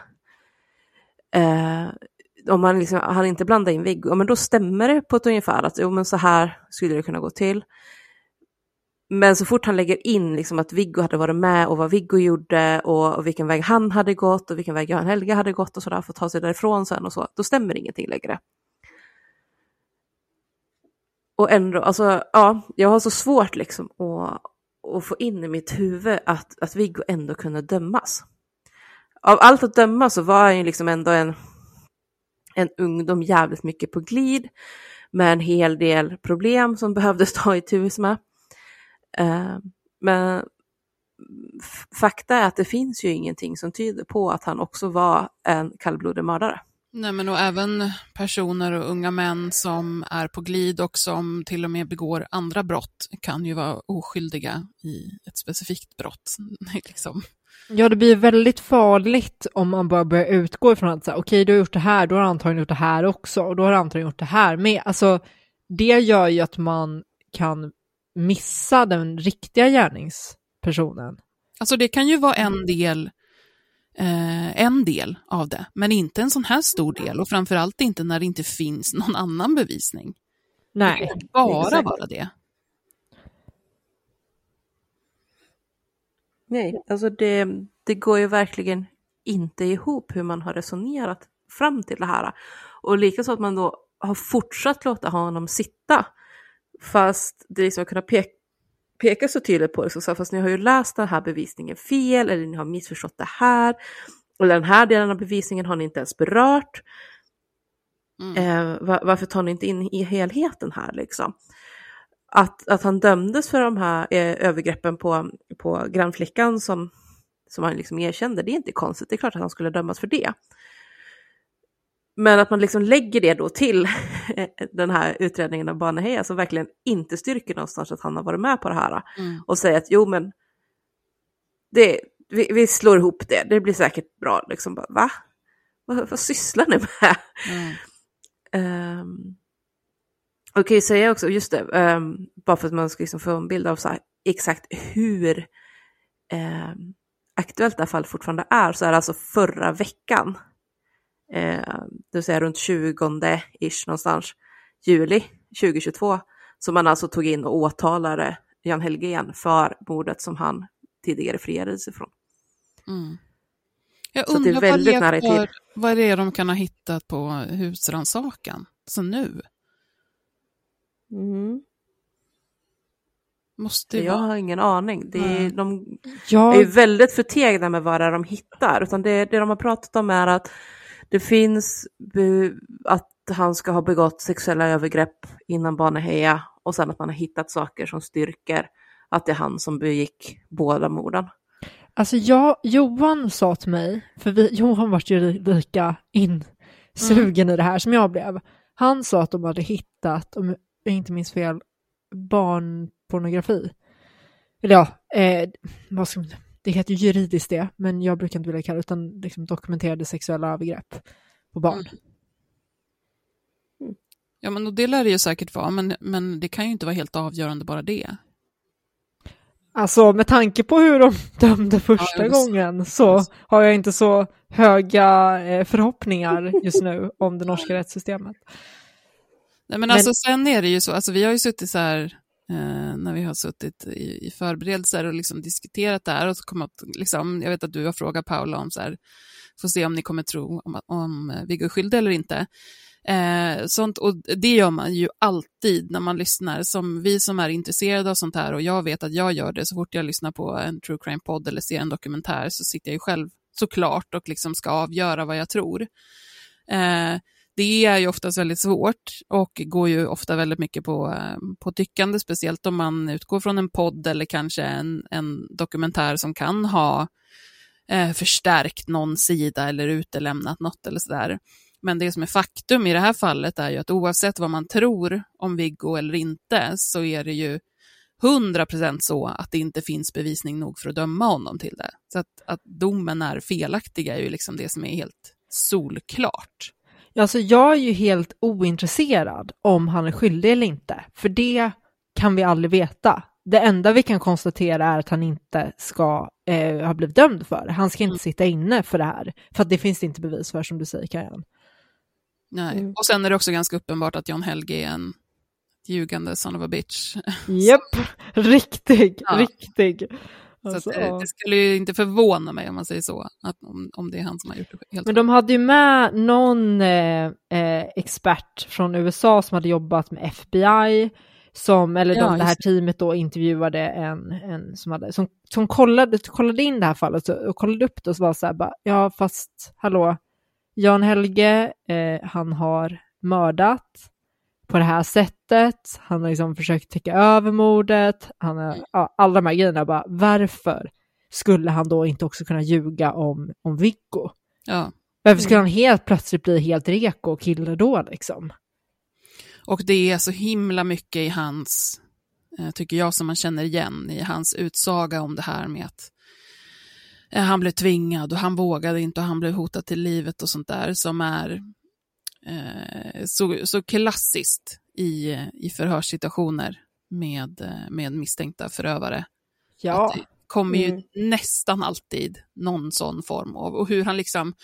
Speaker 3: eh, om man liksom, han inte blandar in Viggo, men då stämmer det på ett ungefär att jo, men så här skulle det kunna gå till. Men så fort han lägger in liksom att Viggo hade varit med och vad Viggo gjorde och, och vilken väg han hade gått och vilken väg Jan Helge hade gått och sådär för att ta sig därifrån sen och så, då stämmer ingenting längre. Och ändå, alltså ja, jag har så svårt liksom att, att få in i mitt huvud att, att Viggo ändå kunde dömas. Av allt att döma så var han ju liksom ändå en, en ungdom jävligt mycket på glid med en hel del problem som behövdes ta itu med. Eh, men fakta är att det finns ju ingenting som tyder på att han också var en kallblodig mördare.
Speaker 1: Nej, men och även personer och unga män som är på glid och som till och med begår andra brott kan ju vara oskyldiga i ett specifikt brott. liksom.
Speaker 2: Ja, det blir väldigt farligt om man bara börjar utgå ifrån att okej, okay, du har gjort det här, då har du antagligen gjort det här också, och då har du antagligen gjort det här med. Alltså, det gör ju att man kan missa den riktiga gärningspersonen.
Speaker 1: Alltså det kan ju vara en del eh, en del av det, men inte en sån här stor del och framförallt inte när det inte finns någon annan bevisning.
Speaker 2: Nej.
Speaker 1: Det kan bara exakt. vara det.
Speaker 3: Nej, alltså det, det går ju verkligen inte ihop hur man har resonerat fram till det här. Och likaså att man då har fortsatt låta honom sitta. Fast det liksom kunnat peka pekar så tydligt på det, så fast ni har ju läst den här bevisningen fel eller ni har missförstått det här. Eller den här delen av bevisningen har ni inte ens berört. Mm. Eh, var, varför tar ni inte in i helheten här liksom? Att, att han dömdes för de här eh, övergreppen på, på grannflickan som, som han liksom erkände, det är inte konstigt. Det är klart att han skulle dömas för det. Men att man liksom lägger det då till den här utredningen av Baneheja som verkligen inte styrker någonstans att han har varit med på det här. Mm. Och säger att jo men det, vi, vi, slår ihop det, det blir säkert bra. Liksom bara, va? Vad, vad sysslar ni med? Mm. Um, och kan ju säga också, just det, um, bara för att man ska liksom få en bild av så här, exakt hur um, aktuellt det här fallet fortfarande är, så är det alltså förra veckan eh, det vill säga runt 20-ish någonstans, juli 2022, som man alltså tog in och åtalade Jan Helgén för mordet som han tidigare friades ifrån.
Speaker 1: Mm. Jag så undrar det är väldigt nära för, vad det är de kan ha hittat på husransakan, så nu?
Speaker 3: Mm.
Speaker 1: Måste
Speaker 3: jag vara... har ingen aning. Det är, de jag... är väldigt förtegna med vad det är de hittar. Utan det, det de har pratat om är att det finns att han ska ha begått sexuella övergrepp innan Baneheja och sen att man har hittat saker som styrker att det är han som begick båda morden.
Speaker 2: Alltså jag, Johan sa till mig, för vi, Johan var ju lika insugen mm. i det här som jag blev. Han sa att de hade hittat, om jag inte minns fel, barnpornografi. Eller ja, eh, vad ska man det heter juridiskt det, men jag brukar inte vilja kalla det utan liksom dokumenterade sexuella övergrepp på barn. Mm.
Speaker 1: Ja, men det lär det ju säkert vara, men, men det kan ju inte vara helt avgörande bara det.
Speaker 2: Alltså med tanke på hur de dömde första
Speaker 1: Ja,
Speaker 2: gången så har jag inte så höga eh, förhoppningar just nu om det norska rättssystemet.
Speaker 1: Nej, men,
Speaker 2: Men-
Speaker 1: alltså sen är det ju så, alltså vi har ju suttit så här, eh, när vi har suttit i, i förberedelser och liksom diskuterat det här och så kommer att, liksom, jag vet att du har frågat Paula om så här, får se om ni kommer tro om, om Viggo är skyldig eller inte. Eh, sånt, och det gör man ju alltid när man lyssnar, som vi som är intresserade av sånt här och jag vet att jag gör det så fort jag lyssnar på en true crime-podd eller ser en dokumentär så sitter jag ju själv såklart och liksom ska avgöra vad jag tror. Eh, det är ju oftast väldigt svårt och går ju ofta väldigt mycket på, eh, på tyckande, speciellt om man utgår från en podd eller kanske en, en dokumentär som kan ha eh, förstärkt någon sida eller utelämnat något eller sådär. Men det som är faktum i det här fallet är ju att oavsett vad man tror om Viggo eller inte så är det ju 100% så att det inte finns bevisning nog för att döma honom till det. Så att, att domen är felaktig är ju liksom det som är helt solklart.
Speaker 2: Alltså jag är ju helt ointresserad om han är skyldig eller inte, för det kan vi aldrig veta. Det enda vi kan konstatera är att han inte ska eh, ha blivit dömd för det. Han ska inte sitta inne för det här, för att det finns det inte bevis för som du säger Kajan.
Speaker 1: Nej.
Speaker 2: Mm.
Speaker 1: Och sen är det också ganska uppenbart att John Helge är en ljugande son of a bitch.
Speaker 2: Japp, riktig,
Speaker 1: Ja.
Speaker 2: riktig.
Speaker 1: Så
Speaker 2: Alltså,
Speaker 1: att, eh,
Speaker 2: ja.
Speaker 1: det skulle ju inte förvåna mig om man säger så, att om, om det är han som har gjort det helt
Speaker 2: Men de hade ju med någon eh, eh, expert från USA som hade jobbat med FBI, som, eller
Speaker 1: Ja,
Speaker 2: de, det här
Speaker 1: det.
Speaker 2: teamet då intervjuade en, en som, hade, som, som kollade, kollade in det här fallet och, och kollade upp det och så var så här bara, ja fast hallå, Jan Helge, eh, han har mördat på det här sättet, han har liksom försökt täcka över mordet, han har, ja, alla de här grejerna bara, varför skulle han då inte också kunna ljuga om, om Viggo?
Speaker 1: Ja.
Speaker 2: Varför skulle han helt plötsligt bli helt reko kille då liksom?
Speaker 1: Och det är så himla mycket i hans, eh, tycker jag, som man känner igen i hans utsaga om det här med att eh, han blev tvingad och han vågade inte och han blev hotad till livet och sånt där som är eh, så, så klassiskt i, i förhörssituationer med, med misstänkta förövare.
Speaker 2: Ja,
Speaker 1: Att det kommer ju
Speaker 2: Mm.
Speaker 1: nästan alltid någon sån form av, och hur han liksom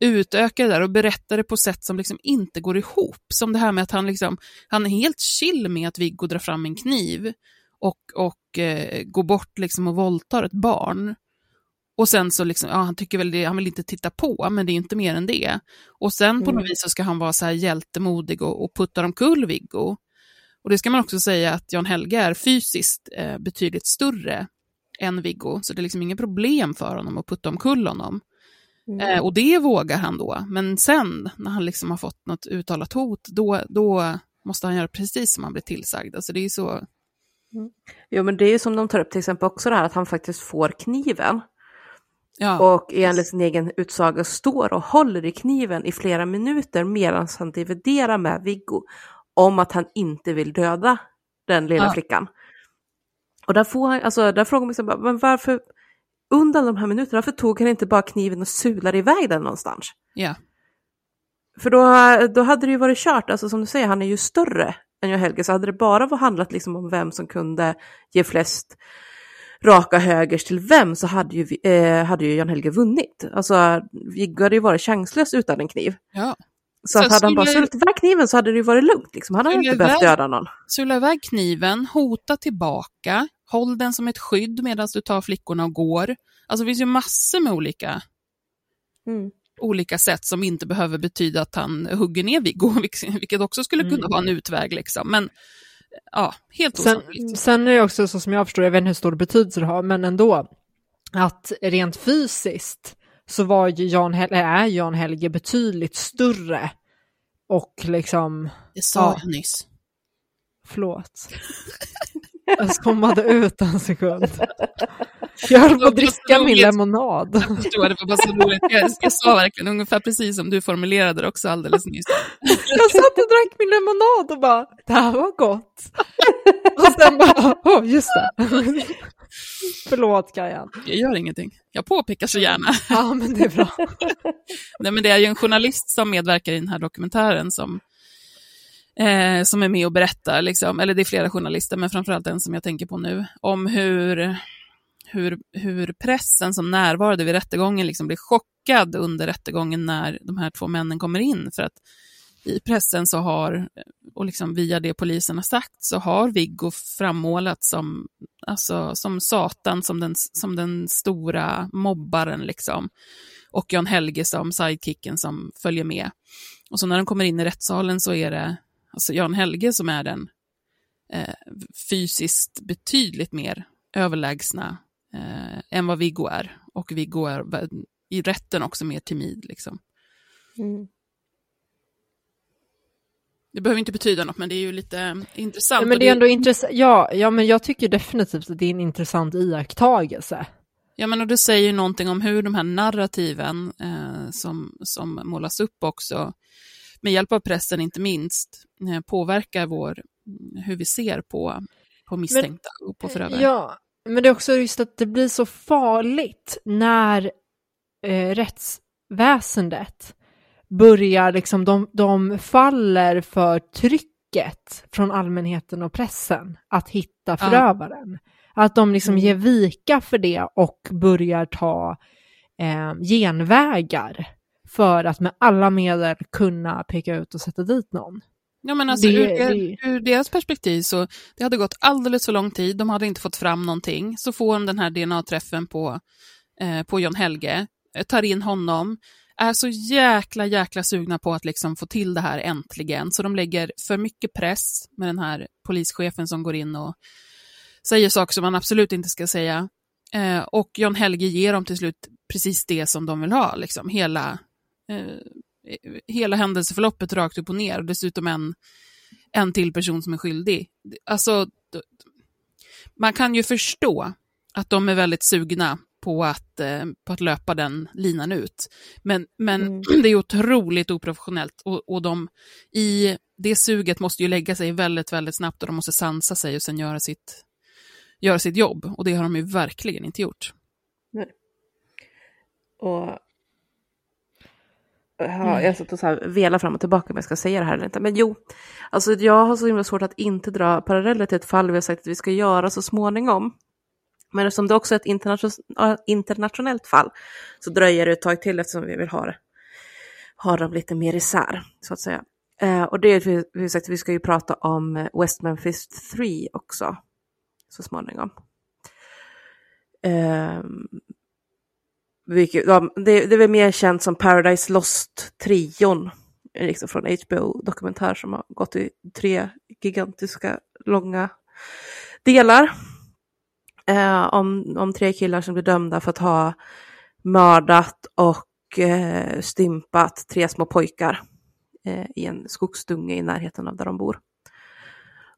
Speaker 1: utökar det där och berättar det på sätt som liksom inte går ihop. Som det här med att han, liksom, han är helt chill med att Viggo drar fram en kniv och, och eh, går bort liksom och våldtar ett barn. Och sen så liksom, ja, han tycker väl det, han vill inte titta på, men det är inte mer än det. Och sen på
Speaker 2: Mm.
Speaker 1: något vis så ska han vara så här hjältemodig och, och puttar omkull Viggo. Och det ska man också säga att Jan Helge är fysiskt eh, betydligt större än Viggo, så det är liksom inget problem för honom att putta omkull honom. Eh, och det vågar han då, men sen när han liksom har fått något uttalat hot, då, då måste han göra precis som han blir tillsagd. Alltså det är så,
Speaker 3: Jo men det är ju som de tar upp till exempel också det här att han faktiskt får kniven.
Speaker 1: Ja,
Speaker 3: Och enligt sin egen utsaga står och håller i kniven i flera minuter medan han dividerar med Viggo om att han inte vill döda den lilla
Speaker 1: Ja.
Speaker 3: flickan. Och där, får han, alltså, där frågar man sig men varför under de här minuterna, varför tog han inte bara kniven och sulade iväg den någonstans?
Speaker 1: ja,
Speaker 3: För då, då hade det ju varit kört, alltså som du säger, han är ju större än jag Helge, så hade det bara handlat liksom om vem som kunde ge flest raka högers till vem så hade ju, vi- eh, hade ju Jan Helge vunnit. Alltså Viggo hade ju varit chanslös utan en kniv.
Speaker 1: ja.
Speaker 3: Så
Speaker 1: Sen
Speaker 3: hade han bara sulat iväg kniven så hade det ju varit lugnt. Liksom. Han hade inte behövt
Speaker 1: väl-
Speaker 3: döda någon.
Speaker 1: Sula iväg kniven, hota tillbaka, håll den som ett skydd medan du tar flickorna och går. Alltså det finns ju massor med olika, olika sätt som inte behöver betyda att han hugger ner Viggo, vilket också skulle kunna
Speaker 2: Mm.
Speaker 1: vara en utväg. Liksom. Men ja, helt
Speaker 2: sen,
Speaker 1: osannolikt.
Speaker 2: sen är det också så som jag förstår, jag vet inte hur stor betydelse det har, men ändå, att rent fysiskt så var ju Jan, Hel- är Jan Helge betydligt större och liksom,
Speaker 1: Det sa
Speaker 2: Ja.
Speaker 1: jag nyss.
Speaker 2: förlåt. Jag skommade ut en sekund. Jag höll på att dricka min lemonad.
Speaker 1: Jag förstår, det var bara så roligt. Jag, jag sa verkligen ungefär precis som du formulerade det också alldeles nyss.
Speaker 2: Jag satt och drack min lemonad och bara, det här var gott. Och sen bara, åh, just det. Förlåt Kajan.
Speaker 1: Jag gör ingenting. Jag påpekar så gärna.
Speaker 2: Ja, men det är bra.
Speaker 1: Nej, men det är ju en journalist som medverkar i den här dokumentären som eh, som är med och berättar, liksom, eller det är flera journalister, men framförallt den som jag tänker på nu, om hur, hur, hur pressen som närvarade vid rättegången liksom blir chockad under rättegången när de här två männen kommer in. För att i pressen så har, och liksom via det polisen har sagt, så har Viggo frammålats som, alltså, som Satan, som den, som den stora mobbaren. Liksom. Och Jan Helge som sidekicken som följer med. Och så när de kommer in i rättssalen så är det alltså Jan Helge som är den eh, fysiskt betydligt mer överlägsna eh, än vad Viggo är. Och Viggo är i rätten också mer timid. Liksom. Mm. Det behöver inte betyda något, men det är ju lite intressant.
Speaker 2: Ja, men det är ändå intressant. Ja, ja, men jag tycker definitivt att det är en intressant iakttagelse.
Speaker 1: Ja, men och det säger någonting om hur de här narrativen eh, som, som målas upp också, med hjälp av pressen inte minst, eh, påverkar vår, hur vi ser på, på misstänkta men, och på förövare.
Speaker 2: Ja, men det är också just att det blir så farligt när eh, rättsväsendet börjar, liksom, de, de faller för trycket från allmänheten och pressen att hitta förövaren. Ja. Att de liksom mm. ger vika för det och börjar ta eh, genvägar för att med alla medel kunna peka ut och sätta dit någon.
Speaker 1: Ja, men alltså, det, ur, det... ur, deras perspektiv så det hade gått alldeles för lång tid, de hade inte fått fram någonting. Så får de den här DNA-träffen på, eh, på John Helge, eh, tar in honom, är så jäkla, jäkla sugna på att liksom få till det här äntligen, så de lägger för mycket press med den här polischefen som går in och säger saker som man absolut inte ska säga. Eh, och John Helge ger dem till slut precis det som de vill ha, liksom hela, hela händelseförloppet rakt upp och ner, och dessutom en, en till person som är skyldig. Alltså, man kan ju förstå att de är väldigt sugna på att, eh, på att löpa den linan ut. Men, men mm. det är otroligt oprofessionellt och, och de, i det suget måste ju lägga sig väldigt, väldigt snabbt och de måste sansa sig och sen göra sitt, göra sitt jobb. Och det har de ju verkligen inte gjort.
Speaker 3: Nej. Och Ja, jag satt och så här vela fram och tillbaka om jag ska säga det här eller inte. Men jo, alltså jag har så himla svårt att inte dra paralleller till ett fall vi har sagt att vi ska göra så småningom. Men eftersom det också är ett internationellt fall så dröjer det ett tag till eftersom vi vill ha, det, ha dem lite mer isär, så att säga. Eh, och det är vi sagt, vi ska ju prata om West Memphis 3 också, så småningom. Eh, vilket, ja, det, det är väl mer känt som Paradise Lost-trion, liksom från HBO-dokumentär som har gått i tre gigantiska långa delar eh, om, om tre killar som blir dömda för att ha mördat och eh, stympat tre små pojkar eh, i en skogsdunge i närheten av där de bor.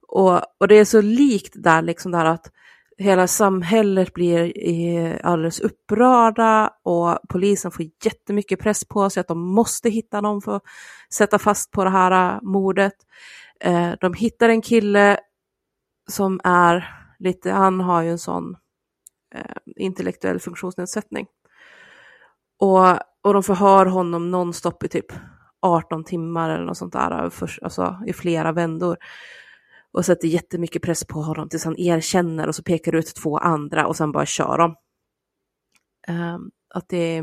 Speaker 3: Och, och det är så likt där, liksom där att hela samhället blir alldeles upprörda och polisen får jättemycket press på sig att de måste hitta någon för att sätta fast på det här äh, mordet. Äh, de hittar en kille som är lite, han har ju en sån äh, intellektuell funktionsnedsättning. Och, och de förhör honom nonstop i typ 18 timmar eller något sånt där, för, alltså i flera vändor. Och sätter jättemycket press på honom tills han erkänner och så pekar ut två andra och sen bara kör de. Um, att det,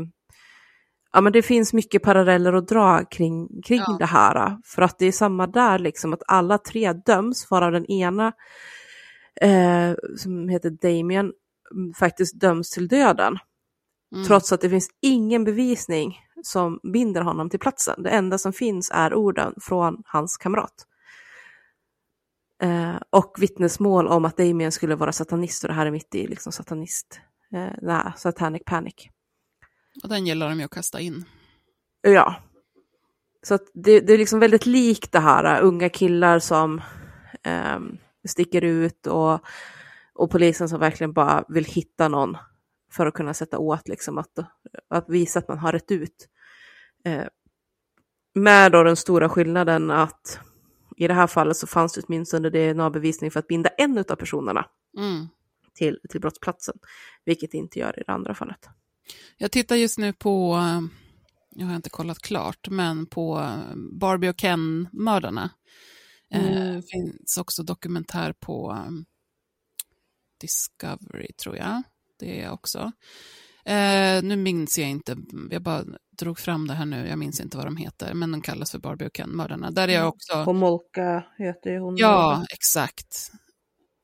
Speaker 3: ja, men det finns mycket paralleller att dra kring, kring ja. det här. För att det är samma där, liksom att alla tre döms, varav den ena eh, som heter Damien mm, faktiskt döms till döden. Mm. Trots att det finns ingen bevisning som binder honom till platsen. Det enda som finns är orden från hans kamrat. Eh, och vittnesmål om att Damien skulle vara satanist och det här är mitt i liksom satanist, eh, nej, satanic panic.
Speaker 1: Och den gillar de ju att kasta in.
Speaker 3: Ja. Så det, det är liksom väldigt likt det här, unga killar som eh, sticker ut och, och polisen som verkligen bara vill hitta någon för att kunna sätta åt, liksom att, att visa att man har rätt ut. Eh, med då den stora skillnaden att i det här fallet så fanns det åtminstone DNA-bevisning för att binda en av personerna mm. till, till brottsplatsen, vilket det inte gör i det andra fallet.
Speaker 1: Jag tittar just nu på, jag har inte kollat klart, men på Barbie och Ken-mördarna. Eh, Det finns också dokumentär på Discovery, tror jag. Det är också. Eh, nu minns jag inte, jag bara drog fram det här nu, jag minns inte vad de heter, men de kallas för Barbie och Ken-mördarna. Där är jag också...
Speaker 3: Homolka heter ju hon.
Speaker 1: Ja, exakt.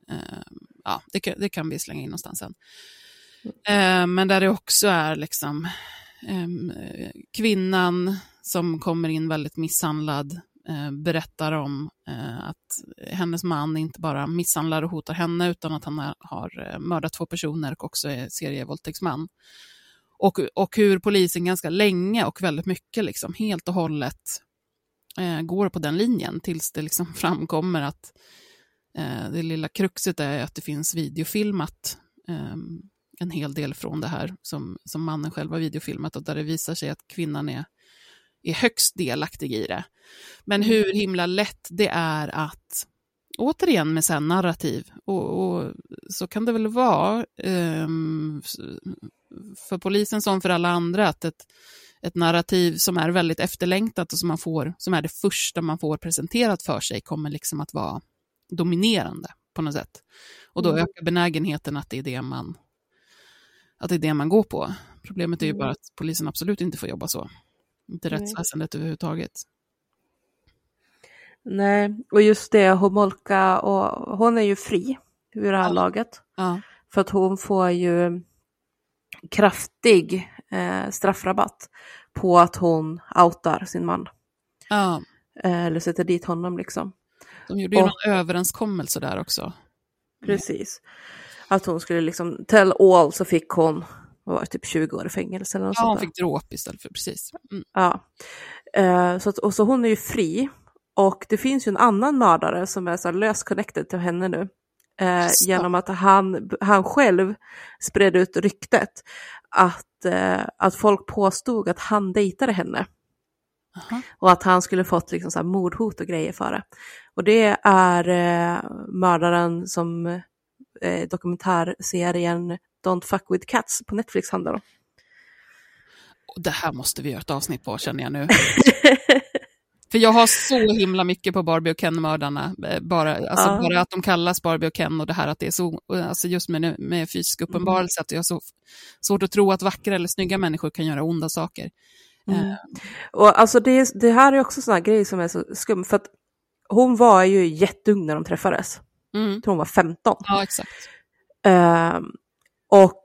Speaker 1: Eh, ja, det kan, det kan vi slänga in någonstans sen. Eh, men där det också är liksom ehm, kvinnan som kommer in väldigt misshandlad eh, berättar om eh, att hennes man inte bara misshandlar och hotar henne utan att han har, har eh, mördat två personer och också är serievåldtäktsman. Och, och hur polisen ganska länge och väldigt mycket liksom helt och hållet eh, går på den linjen tills det liksom framkommer att eh, det lilla kruxet är att det finns videofilmat eh, en hel del från det här som, som mannen själv har videofilmat och där det visar sig att kvinnan är, är högst delaktig i det. Men hur himla lätt det är att, återigen med så narrativ, och, och så kan det väl vara um, för polisen som för alla andra, att ett, ett narrativ som är väldigt efterlängtat och som, man får, som är det första man får presenterat för sig kommer liksom att vara dominerande på något sätt. Och då ökar benägenheten att det är det man, att det är det man går på. Problemet är ju bara att polisen absolut inte får jobba så. Inte
Speaker 3: Nej.
Speaker 1: rättsväsendet överhuvudtaget.
Speaker 3: Nej, och just det, Homolka, och hon är ju fri ur det här
Speaker 1: Ja.
Speaker 3: laget.
Speaker 1: Ja,
Speaker 3: För att hon får ju kraftig eh, straffrabatt på att hon outar sin man.
Speaker 1: ja.
Speaker 3: Eh, eller sätter dit honom liksom.
Speaker 1: de gjorde ju
Speaker 3: Och-
Speaker 1: någon överenskommelse där också.
Speaker 3: Precis. Att hon skulle liksom, tell all så fick hon, vad var det, typ 20 år i fängelse eller något
Speaker 1: Ja, hon
Speaker 3: sånt där.
Speaker 1: fick dråp istället för precis. Mm.
Speaker 3: Ja. Eh, så, att, och så hon är ju fri. Och det finns ju en annan mördare som är så löst connected till henne nu. Eh, genom att han, han själv spred ut ryktet att, eh, att folk påstod att han dejtade henne.
Speaker 1: Aha.
Speaker 3: Och att han skulle fått liksom så mordhot och grejer för det. Och det är eh, mördaren som eh, dokumentärserien Don't fuck with cats på Netflix handlar om.
Speaker 1: Det här måste vi göra ett avsnitt på känner jag nu. För jag har så himla mycket på Barbie och Ken-mördarna. eh, Bara, alltså
Speaker 3: Ja.
Speaker 1: bara att de kallas Barbie och Ken och det här att det är så, alltså just med, med fysisk
Speaker 3: Mm.
Speaker 1: uppenbarelse, att jag har så svårt att tro att vackra eller snygga människor kan göra onda saker.
Speaker 3: Mm.
Speaker 1: Eh,
Speaker 3: Och alltså det, det här är också sådana grejer som är så skum, för att hon var ju jätteung när de träffades.
Speaker 1: Mm.
Speaker 3: Jag tror hon var 15.
Speaker 1: Ja, exakt.
Speaker 3: Ehm, och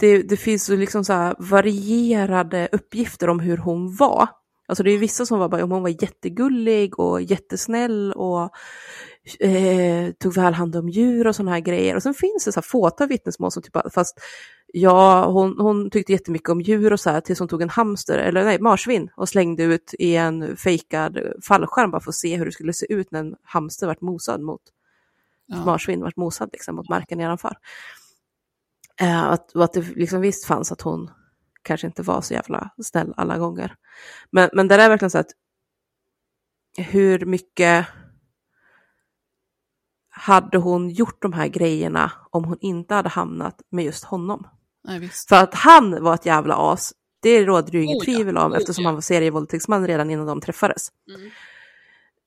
Speaker 3: det, det finns ju liksom så varierade uppgifter om hur hon var. Alltså det är vissa som var bara, hon var jättegullig och jättesnäll och eh, tog väl hand om djur och sådana här grejer. Och sen finns det så här fåtal vittnesmål som typ, fast ja, hon, hon tyckte jättemycket om djur och så här tills hon tog en hamster, eller nej, marsvin och slängde ut i en fejkad fallskärm bara för att se hur det skulle se ut när en hamster vart mosad mot
Speaker 1: Ja.
Speaker 3: marsvin vart mosad liksom, mot marken nedanför. Eh, att, och att det liksom visst fanns att hon kanske inte var så jävla snäll alla gånger. Men, men det är verkligen så att hur mycket hade hon gjort de här grejerna om hon inte hade hamnat med just honom?
Speaker 1: Nej.
Speaker 3: För att han var ett jävla as, det råder ju inget
Speaker 1: Oh ja,
Speaker 3: tvivel om
Speaker 1: oh
Speaker 3: eftersom
Speaker 1: ja.
Speaker 3: han var serievåldtäktsman redan innan de träffades.
Speaker 1: Mm.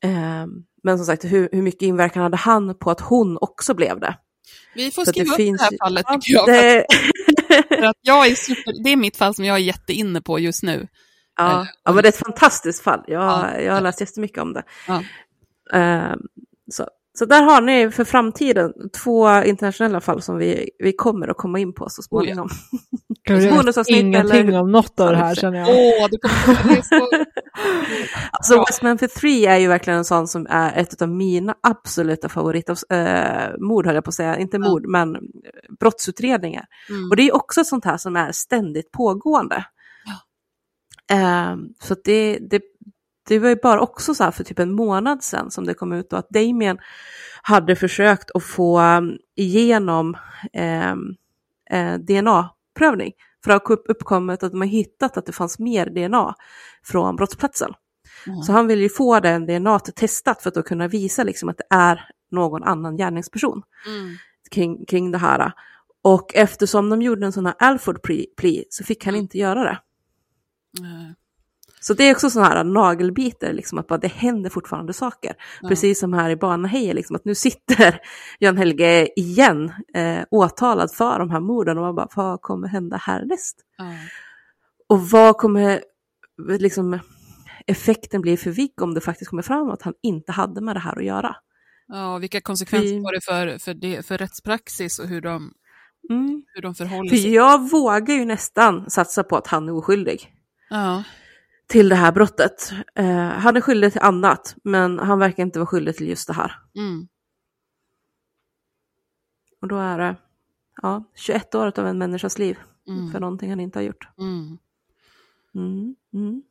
Speaker 3: Eh, men som sagt, hur, hur mycket inverkan hade han på att hon också blev det?
Speaker 1: Vi får skriva upp det här fallet tycker jag.
Speaker 3: det-
Speaker 1: att jag är super, det är mitt fall som jag är jätteinne på just nu.
Speaker 3: Ja,
Speaker 1: Eh,
Speaker 3: ja, men det är ett fantastiskt fall. Jag,
Speaker 1: Ja.
Speaker 3: jag har läst jättemycket om det.
Speaker 1: Ja.
Speaker 3: Ehm, så, så där har ni för framtiden två internationella fall som vi, vi kommer att komma in på så småningom.
Speaker 2: Vet
Speaker 3: bonusavsnitt
Speaker 2: ingenting
Speaker 3: eller-
Speaker 2: om något av det
Speaker 3: Ja,
Speaker 2: här känner jag.
Speaker 1: Åh, det kommer så...
Speaker 3: Alltså
Speaker 1: Ja.
Speaker 3: West Memphis 3 är ju verkligen en sån som är ett av mina absoluta favorit äh, mord, höll jag på att säga. Inte
Speaker 1: Ja.
Speaker 3: mord, men eh, brottsutredningar.
Speaker 1: Mm.
Speaker 3: Och det är också ett sånt här som är ständigt pågående. Ehm, så att det, det, det var ju bara också så här för typ en månad sedan som det kom ut då att Damien hade försökt att få um, igenom um, eh, DNA-prövning. För det har uppkommit att de har hittat att det fanns mer DNA från brottsplatsen.
Speaker 1: Mm.
Speaker 3: Så han vill ju få den DNA testat för att då kunna visa liksom att det är någon annan gärningsperson
Speaker 1: Mm.
Speaker 3: kring, kring det här. Och eftersom de gjorde en sån här Alford plea så fick han
Speaker 1: Mm.
Speaker 3: inte göra det.
Speaker 1: Eh,
Speaker 3: Så det är också sådana här nagelbiter, liksom, att bara det händer fortfarande saker.
Speaker 1: Ja.
Speaker 3: Precis som här i Banaheje, liksom, att nu sitter Jan Helge igen eh, åtalad för de här morden och man bara, vad kommer hända härnäst?
Speaker 1: Ja.
Speaker 3: Och vad kommer liksom, effekten bli för Viggo om det faktiskt kommer fram att han inte hade med det här att göra?
Speaker 1: Ja, och vilka konsekvenser var det för, för, det, för rättspraxis och hur de,
Speaker 3: Mm.
Speaker 1: hur de förhåller
Speaker 3: För
Speaker 1: sig?
Speaker 3: jag vågar ju nästan satsa på att han är oskyldig
Speaker 1: Ja.
Speaker 3: Till det här brottet. Eh, han är skyldig till annat, men han verkar inte vara skyldig till just det här.
Speaker 1: Mm.
Speaker 3: Och då är det ja, 21 år av en människas liv
Speaker 1: Mm.
Speaker 3: för någonting han inte har gjort.
Speaker 1: Mm.
Speaker 3: Mm. Mm.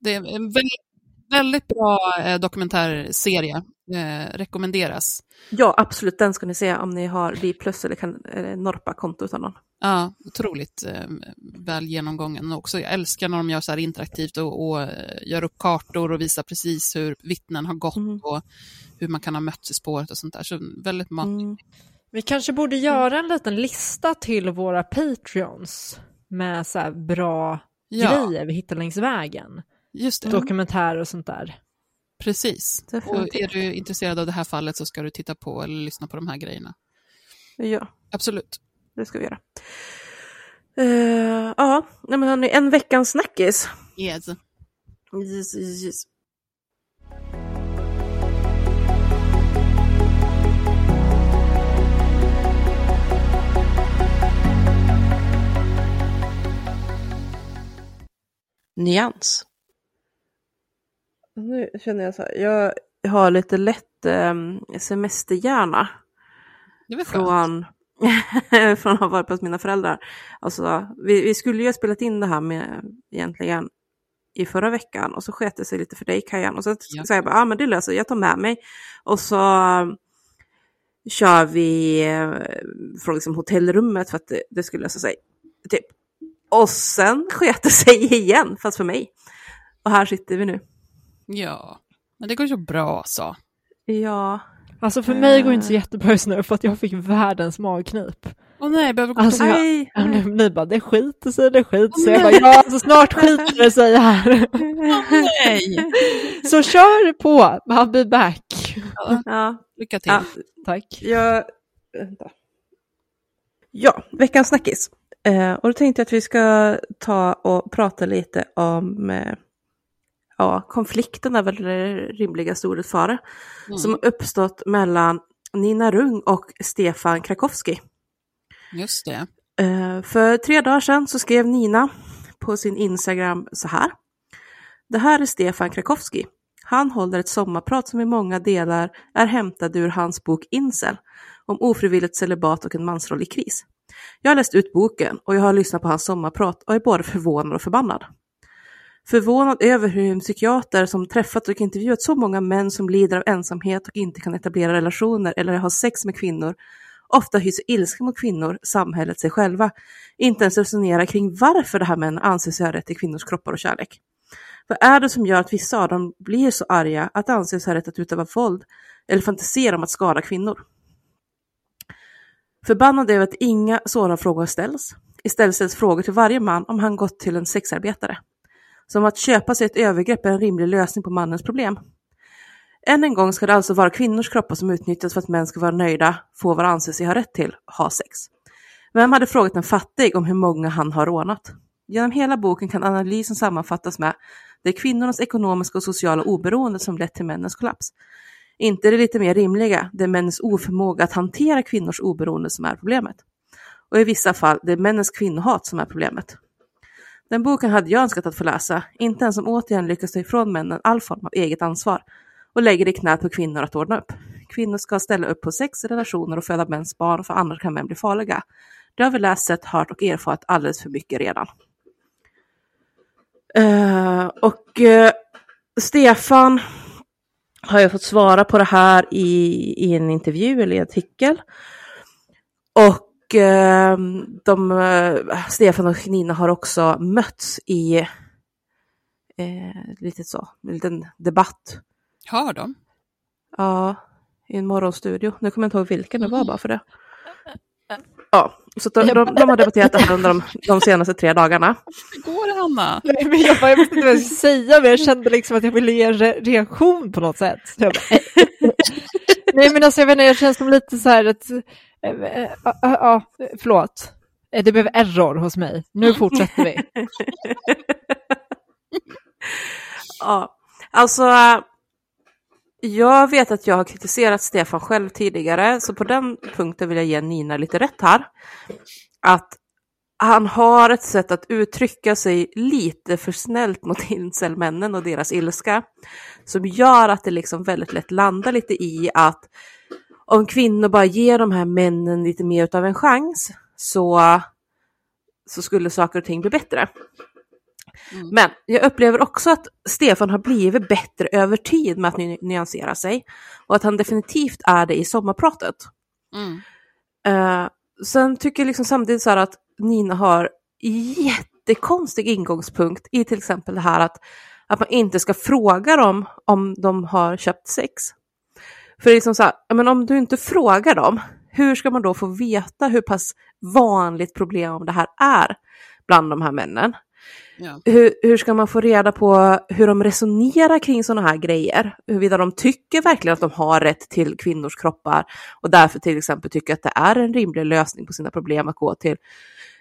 Speaker 1: Det är en väldigt, väldigt bra eh, dokumentärserie. Eh, rekommenderas.
Speaker 3: Ja, absolut, den ska ni se om ni har plus eller kan eller Norpa-konto utan någon.
Speaker 1: Ja, otroligt eh, väl genomgången också. Jag älskar när de gör så här interaktivt och, och eh, gör upp kartor och visar precis hur vittnen har gått
Speaker 3: Mm.
Speaker 1: och hur man kan ha mötts i spåret och sånt där. Så väldigt mat.
Speaker 3: Mm.
Speaker 2: Vi kanske borde göra en liten lista till våra patreons med så bra
Speaker 1: Ja,
Speaker 2: grejer vi hittar längs vägen.
Speaker 1: just det.
Speaker 2: Dokumentärer och sånt där.
Speaker 1: Precis. Och är du intresserad av det här fallet så ska du titta på eller lyssna på de här grejerna.
Speaker 3: Ja,
Speaker 1: Absolut.
Speaker 3: Det ska vi göra. Eh, ja, nej, men hörni, en veckans snackis.
Speaker 1: Yes.
Speaker 3: Yes, yes, yes. Nyans. Nu känner jag så här, jag har lite lätt um, semesterhjärna
Speaker 1: Det väl skönt.
Speaker 3: från, från att ha varit hos mina föräldrar. Alltså, vi, vi skulle ju ha spelat in det här med egentligen i förra veckan och så sket det sig lite för dig Kajan och så
Speaker 1: Ja.
Speaker 3: sa jag bara, ah, men det löser jag, tar med mig. Och så um, kör vi eh, från liksom hotellrummet för att det, det skulle lösa sig. Typ. Och sen sket det sig igen, fast för mig. Och här sitter vi nu.
Speaker 1: Ja, men det går så bra så.
Speaker 3: Ja,
Speaker 2: Alltså för mig går det inte så jättebra just nu för att jag fick världens magknip.
Speaker 1: Åh nej, jag behöver gå
Speaker 2: Alltså,
Speaker 1: till
Speaker 2: jag-
Speaker 3: hej!
Speaker 2: Ja, Ni, ni bara, det skiter sig, det skiter
Speaker 1: Åh,
Speaker 2: sig. Jag bara,
Speaker 1: nej.
Speaker 2: ja, alltså snart skiter det sig här.
Speaker 1: Nej!
Speaker 2: Så kör på, I'll be back.
Speaker 3: Ja,
Speaker 1: Lycka till.
Speaker 3: ja,
Speaker 2: Tack.
Speaker 3: Jag... Vänta. Ja, veckans snackis. Eh, och då tänkte jag att vi ska ta och prata lite om eh, ja, konflikten är väl det rimligaste ordet för det,
Speaker 1: Mm.
Speaker 3: som uppstått mellan Nina Rung och Stefan Krakowski.
Speaker 1: Just det.
Speaker 3: Eh, för tre dagar sedan så skrev Nina på sin Instagram så här. Det här är Stefan Krakowski. Han håller ett sommarprat som i många delar är hämtad ur hans bok Incel om ofrivilligt celibat och en mansroll i kris. Jag har läst ut boken och jag har lyssnat på hans sommarprat och är både förvånad och förbannad. Förvånad över hur en psykiater som träffat och intervjuat så många män som lider av ensamhet och inte kan etablera relationer eller ha sex med kvinnor ofta hyser ilska mot kvinnor, samhället, sig själva, inte ens resonerar kring varför de här männen anser sig ha rätt till kvinnors kroppar och kärlek. Vad är det som gör att vissa av dem blir så arga att de anser sig ha rätt att utöva våld eller fantisera om att skada kvinnor? Förbannad över att inga sådana frågor ställs. Istället ställs frågor till varje man om han gått till en sexarbetare. Som att köpa sig ett övergrepp är en rimlig lösning på mannens problem. Än en gång ska det alltså vara kvinnors kroppar som utnyttjas för att män ska vara nöjda, få vad de anser sig ha rätt till, ha sex. Vem hade frågat en fattig om hur många han har rånat? Genom hela boken kan analysen sammanfattas med det är kvinnornas ekonomiska och sociala oberoende som lett till männens kollaps. Inte det lite mer rimliga, det är männens oförmåga att hantera kvinnors oberoende som är problemet. Och i vissa fall, det är männens kvinnohat som är problemet. Den boken hade jag önskat att få läsa, inte en som återigen lyckas ta ifrån männen all form av eget ansvar och lägger det i knät på kvinnor att ordna upp. Kvinnor ska ställa upp på sex, relationer och föda mäns barn, för annars kan män bli farliga. Det har vi läst, sett, hört och erfarit alldeles för mycket redan. Uh, och uh, Stefan har jag fått svara på det här i, i en intervju eller i en artikel. Och de, eh, Stefan och Nina har också mötts i eh, lite så, en liten debatt.
Speaker 1: Har de?
Speaker 3: Ja, i en morgonstudio. Nu kommer jag inte ihåg vilken det var bara för det. Ja, så de, de, de har debatterat det här under de, de senaste tre dagarna.
Speaker 1: Hur går det, Hanna?
Speaker 2: Nej, men jag, bara, jag vet inte vad jag ska säga, men jag kände liksom att jag ville ge en re reaktion på något sätt. Nej, men alltså jag vet inte, jag känner som lite så här att, Eh, eh, eh, ja, förlåt, det blev error hos mig. Nu fortsätter vi.
Speaker 3: ja, alltså jag vet att jag har kritiserat Stefan själv tidigare, så på den punkten vill jag ge Nina lite rätt här. Att han har ett sätt att uttrycka sig lite för snällt mot incelmännen och deras ilska, som gör att det liksom väldigt lätt landar lite i att om kvinnor bara ger de här männen lite mer av en chans så, så skulle saker och ting bli bättre. Mm. Men jag upplever också att Stefan har blivit bättre över tid med att ny nyansera sig och att han definitivt är det i sommarpratet. Mm. Uh, sen tycker jag liksom samtidigt så att Nina har jättekonstig ingångspunkt i till exempel det här att, att man inte ska fråga dem om de har köpt sex. För det är liksom så här, men om du inte frågar dem, hur ska man då få veta hur pass vanligt problem det här är bland de här männen? Ja. Hur, hur ska man få reda på hur de resonerar kring sådana här grejer? Huruvida de tycker verkligen att de har rätt till kvinnors kroppar och därför till exempel tycker att det är en rimlig lösning på sina problem att gå till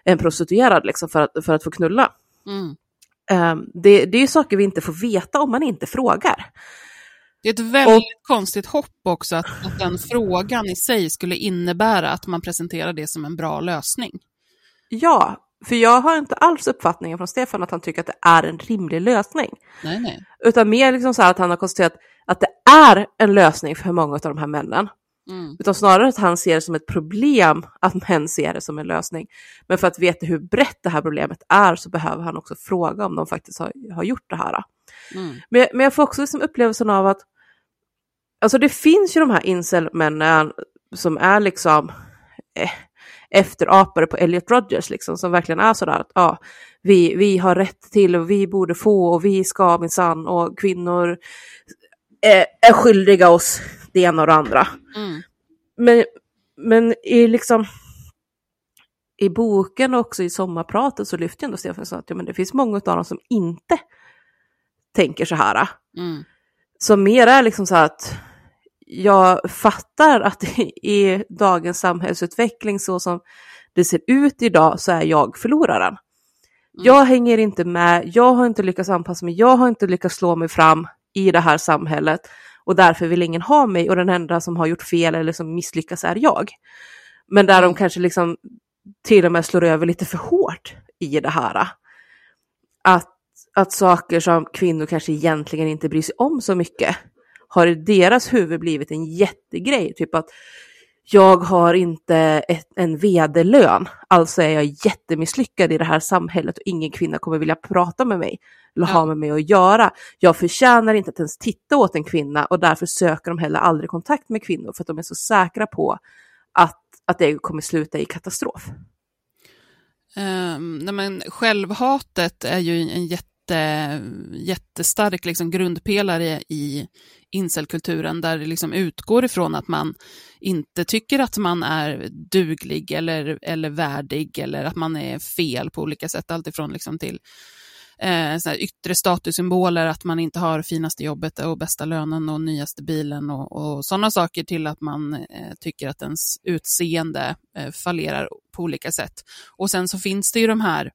Speaker 3: en prostituerad liksom, för, att, för att få knulla. Mm. Um, det, det är saker vi inte får veta om man inte frågar.
Speaker 1: Det är ett väldigt och, konstigt hopp också att, att den frågan i sig skulle innebära att man presenterar det som en bra lösning.
Speaker 3: Ja, för jag har inte alls uppfattningen från Stefan att han tycker att det är en rimlig lösning.
Speaker 1: Nej, nej.
Speaker 3: Utan mer liksom så att han har konstaterat att det är en lösning för många av de här männen. Mm. Utan snarare att han ser det som ett problem att män ser det som en lösning. Men för att veta hur brett det här problemet är så behöver han också fråga om de faktiskt har, har gjort det här. Mm. Men, men jag får också liksom upplevelsen av att alltså det finns ju de här incelmännen som är liksom eh, efterapare på Elliot Rodgers, liksom, som verkligen är sådär att ja, vi, vi har rätt till och vi borde få och vi ska minsann och kvinnor är, är skyldiga oss det ena och det andra. Mm. Men, men i liksom i boken och också i sommarpratet så lyfter ändå Stefan så att ja, men det finns många av dem som inte tänker så här. Mm. Som mer är liksom så att jag fattar att i dagens samhällsutveckling så som det ser ut idag så är jag förloraren. Mm. Jag hänger inte med, jag har inte lyckats anpassa mig, jag har inte lyckats slå mig fram i det här samhället och därför vill ingen ha mig och den enda som har gjort fel eller som misslyckas är jag. Men där de mm. kanske liksom till och med slår över lite för hårt i det här. Att, att saker som kvinnor kanske egentligen inte bryr sig om så mycket har i deras huvud blivit en jättegrej. Typ att jag har inte ett, en vd-lön, alltså är jag jättemisslyckad i det här samhället och ingen kvinna kommer vilja prata med mig eller ja. ha med mig att göra. Jag förtjänar inte att ens titta åt en kvinna och därför söker de heller aldrig kontakt med kvinnor för att de är så säkra på att, att det kommer sluta i katastrof.
Speaker 1: Um, nej men självhatet är ju en jätte jätte, jättestark liksom grundpelare i incelkulturen där det liksom utgår ifrån att man inte tycker att man är duglig eller, eller värdig eller att man är fel på olika sätt, alltifrån liksom till eh, yttre statussymboler, att man inte har finaste jobbet och bästa lönen och nyaste bilen och, och sådana saker till att man eh, tycker att ens utseende eh, fallerar på olika sätt. Och sen så finns det ju de här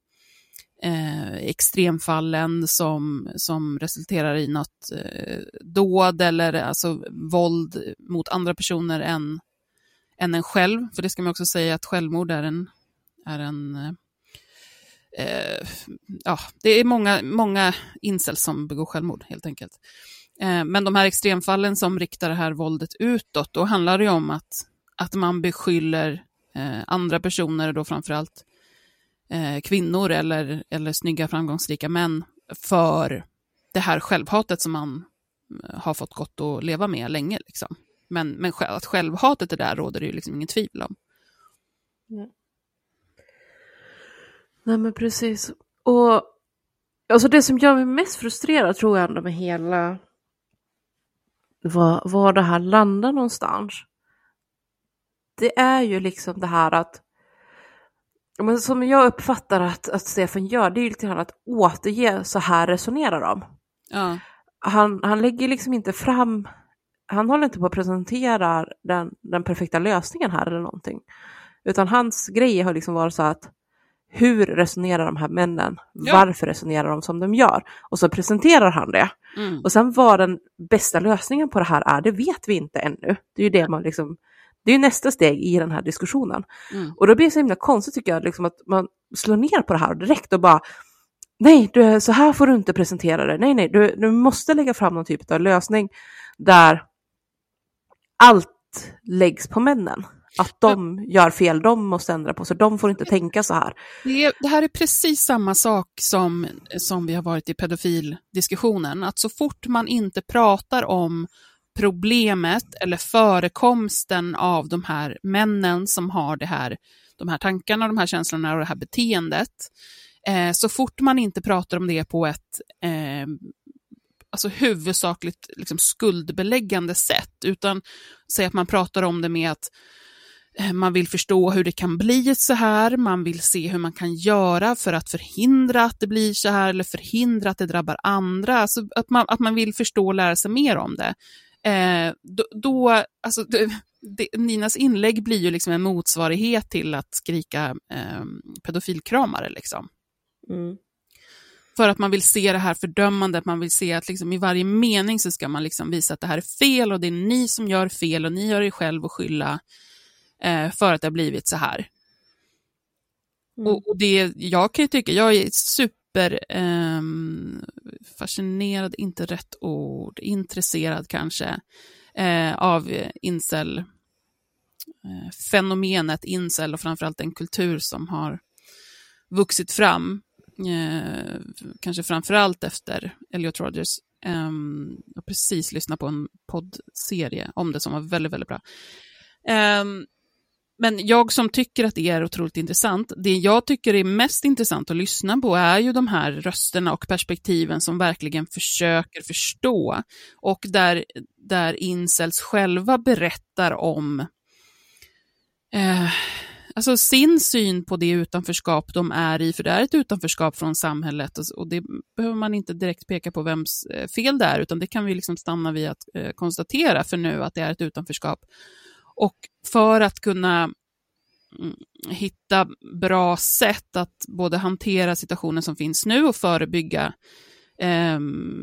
Speaker 1: eh, extremfallen som, som resulterar i något eh, dåd eller alltså våld mot andra personer än, än en själv. För det ska man också säga att självmord är en, är en eh, eh ja, det är många, många incels som begår självmord helt enkelt. Eh, men de här extremfallen som riktar det här våldet utåt, då handlar det om att, att man beskyller eh, andra personer, då framförallt eh, kvinnor eller, eller snygga framgångsrika män för det här självhatet som man eh, har fått gott att leva med länge. Liksom. Men, men att självhatet är där råder det ju liksom ingen tvivel om.
Speaker 3: Nej. Nej men precis. Och alltså det som gör mig mest frustrerad tror jag ändå med hela var, var det här landar någonstans. Det är ju liksom det här att men som jag uppfattar att, att Stefan gör, det är ju lite grann att återge så här resonerar de.
Speaker 1: Ja.
Speaker 3: Han, han lägger liksom inte fram, han håller inte på att presentera den, den perfekta lösningen här eller någonting. Utan hans grej har liksom varit så att hur resonerar de här männen?
Speaker 1: Ja.
Speaker 3: Varför resonerar de som de gör? Och så presenterar han det.
Speaker 1: Mm.
Speaker 3: Och sen vad den bästa lösningen på det här är, det vet vi inte ännu. Det är ju det man liksom, det är ju nästa steg i den här diskussionen.
Speaker 1: Mm.
Speaker 3: Och då blir det så himla konstigt tycker jag, liksom att man slår ner på det här direkt och bara Nej, du, så här får du inte presentera det. Nej, nej, du, du måste lägga fram någon typ av lösning där allt läggs på männen. Att de gör fel, de måste ändra på sig, de får inte tänka så här.
Speaker 1: Det, det här är precis samma sak som, som vi har varit i pedofildiskussionen. Att så fort man inte pratar om problemet eller förekomsten av de här männen som har det här, de här tankarna, de här känslorna och det här beteendet. Eh, så fort man inte pratar om det på ett eh, alltså huvudsakligt liksom skuldbeläggande sätt, utan säg att man pratar om det med att eh, man vill förstå hur det kan bli så här, man vill se hur man kan göra för att förhindra att det blir så här eller förhindra att det drabbar andra, alltså att man, att man vill förstå och lära sig mer om det. Eh, då, då, alltså, det, Ninas inlägg blir ju liksom en motsvarighet till att skrika eh, pedofilkramare. Liksom. För att man vill se det här fördömandet, man vill se att liksom i varje mening så ska man liksom visa att det här är fel och det är ni som gör fel och ni har er själv att skylla eh, för att det har blivit så här. Och, och det, jag kan ju tycka, jag är super superfascinerad, ehm, fascinerad, inte rätt ord, intresserad kanske, eh, av incel, eh, fenomenet incel och framförallt den kultur som har vuxit fram, eh, kanske framförallt efter Elliot Rodgers. Um, ehm, jag har precis lyssnat på en poddserie om det som var väldigt, väldigt bra. Ehm, men jag som tycker att det är otroligt intressant, det jag tycker är mest intressant att lyssna på är ju de här rösterna och perspektiven som verkligen försöker förstå och där, där incels själva berättar om eh, alltså sin syn på det utanförskap de är i, för det är ett utanförskap från samhället och, och det behöver man inte direkt peka på vems eh, fel det är, utan det kan vi liksom stanna vid att eh, konstatera för nu att det är ett utanförskap. Och för att kunna mm, hitta bra sätt att både hantera situationen som finns nu och förebygga eh,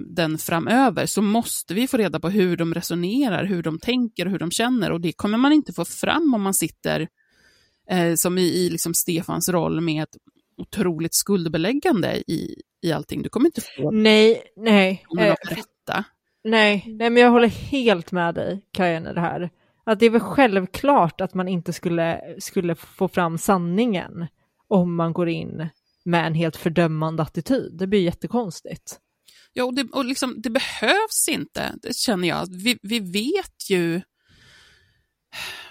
Speaker 1: den framöver så måste vi få reda på hur de resonerar, hur de tänker och hur de känner och det kommer man inte få fram om man sitter eh, som i, i liksom Stefans roll med ett otroligt skuldbeläggande i, i allting. Du kommer inte få
Speaker 2: Nej, nej. Eh,
Speaker 1: att berätta.
Speaker 2: nej, nej, men jag håller helt med dig, Kajan, i det här. Att det är väl självklart att man inte skulle, skulle få fram sanningen om man går in med en helt fördömande attityd. Det blir jättekonstigt.
Speaker 1: Ja, och, det, och liksom, det behövs inte, det känner jag. Vi, vi vet ju...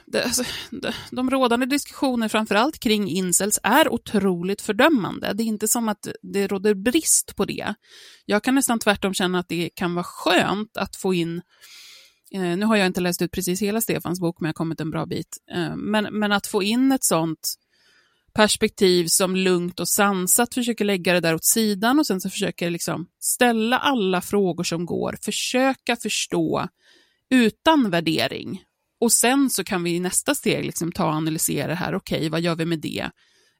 Speaker 1: Det, alltså, de, de rådande diskussioner, framförallt kring incels, är otroligt fördömande. Det är inte som att det råder brist på det. Jag kan nästan tvärtom känna att det kan vara skönt att få in Eh, nu har jag inte läst ut precis hela Stefans bok, men jag har kommit en bra bit. Eh, men, men att få in ett sånt perspektiv som lugnt och sansat försöker lägga det där åt sidan och sen så försöker liksom ställa alla frågor som går, försöka förstå utan värdering. Och sen så kan vi i nästa steg liksom ta och analysera det här, okej, okay, vad gör vi med det?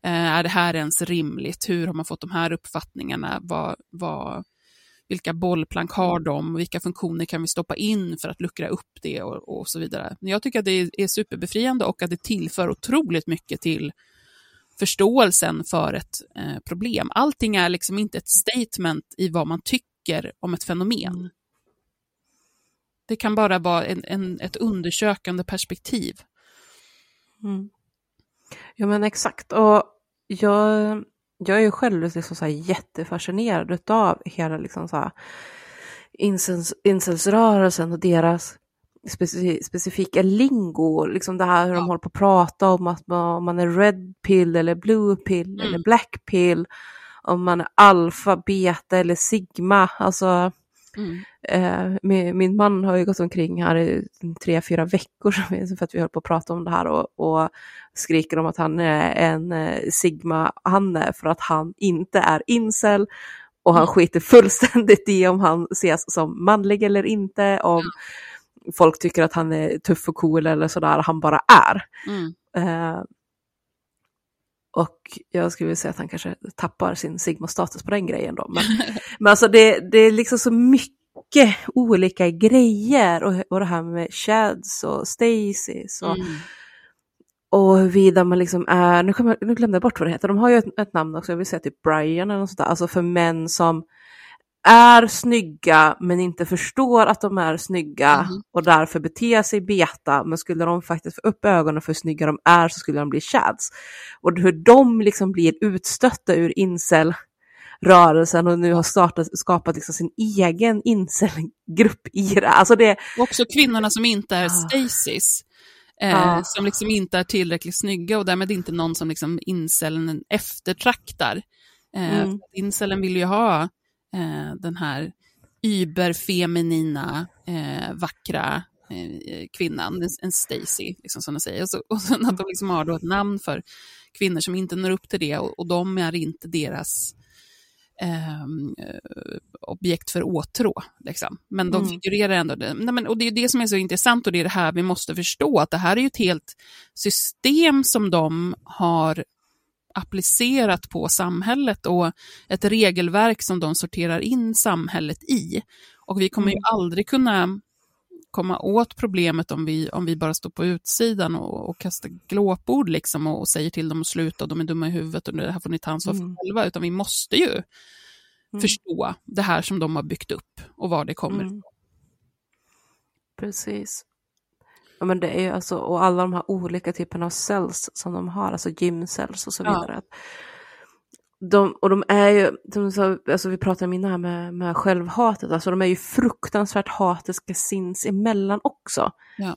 Speaker 1: Eh, är det här ens rimligt? Hur har man fått de här uppfattningarna? Vad, vad, vilka bollplank har de? Vilka funktioner kan vi stoppa in för att luckra upp det och, och så vidare. Jag tycker att det är, är superbefriande och att det tillför otroligt mycket till förståelsen för ett eh, problem. Allting är liksom inte ett statement i vad man tycker om ett fenomen. Det kan bara vara en, en, ett undersökande perspektiv.
Speaker 3: Mm. Ja men exakt. Och jag, jag är ju själv liksom så här jättefascinerad av hela liksom så här incels, incelsrörelsen och deras speci specifika lingo, liksom det här hur de håller på att prata om att man, om man är red pill eller blue pill
Speaker 1: Mm.
Speaker 3: eller black pill, om man är alfa, beta eller sigma, alltså
Speaker 1: Mm.
Speaker 3: Eh, min, min man har ju gått omkring här i tre, fyra veckor för att vi höll på att prata om det här och, och skriker om att han är en eh, sigma-Hanne för att han inte är incel och han
Speaker 1: Mm.
Speaker 3: skiter fullständigt i om han ses som manlig eller inte, om folk tycker att han är tuff och cool eller sådär, han bara är.
Speaker 1: Mm.
Speaker 3: Eh, och jag skulle vilja säga att han kanske tappar sin sigma-status på den grejen då. Men, men alltså det, det är liksom så mycket olika grejer och, och det här med Chads och Stacys och,
Speaker 1: Mm.
Speaker 3: och huruvida man liksom är, nu, jag- nu glömde jag bort vad det heter, de har ju ett, ett namn också, jag vill säga typ Brian eller något sånt där, alltså för män som är snygga men inte förstår att de är snygga
Speaker 1: Mhm.
Speaker 3: och därför beter sig beta, men skulle de faktiskt få upp ögonen för hur snygga de är så skulle de bli chads. Och hur de liksom blir utstötta ur incel-rörelsen och nu har startat, skapat liksom sin egen incel-grupp i det. Alltså det,
Speaker 1: Och också kvinnorna som inte är
Speaker 3: Ah.
Speaker 1: stasis. Eh,
Speaker 3: Ja.
Speaker 1: Som liksom inte är tillräckligt snygga och därmed inte någon som liksom incelen eftertraktar. Eh,
Speaker 3: Mm.
Speaker 1: Incelen vill ju ha eh, den här überfeminina, eh, vackra eh, kvinnan, en- en Stacy, liksom som de säger. Och, så, och sen att de liksom har då ett namn för kvinnor som inte når upp till det och, och de är inte deras ehm, eh, objekt för åtrå. Liksom. Men de
Speaker 3: Mm.
Speaker 1: figurerar ändå. Det. Nej, men, och det är det som är så intressant och det är det här vi måste förstå, att det här är ju ett helt system som de har applicerat på samhället och ett regelverk som de sorterar in samhället i. Och vi kommer ju aldrig kunna komma åt problemet om vi, om vi bara står på utsidan och, och kastar glåpord liksom och, och säger till dem att sluta och de är dumma i huvudet och det här får ni ta ansvar för
Speaker 3: Mm.
Speaker 1: själva, utan vi måste ju
Speaker 3: Mm.
Speaker 1: förstå det här som de har byggt upp och var det kommer
Speaker 3: Mm. Precis. Ja, men det är ju alltså, och alla de här olika typerna av cells som de har, alltså gymcells och så
Speaker 1: Ja.
Speaker 3: vidare. De, och de är ju, så, alltså vi pratade om innan här med, med självhatet, alltså de är ju fruktansvärt hatiska sinsemellan också.
Speaker 1: Ja.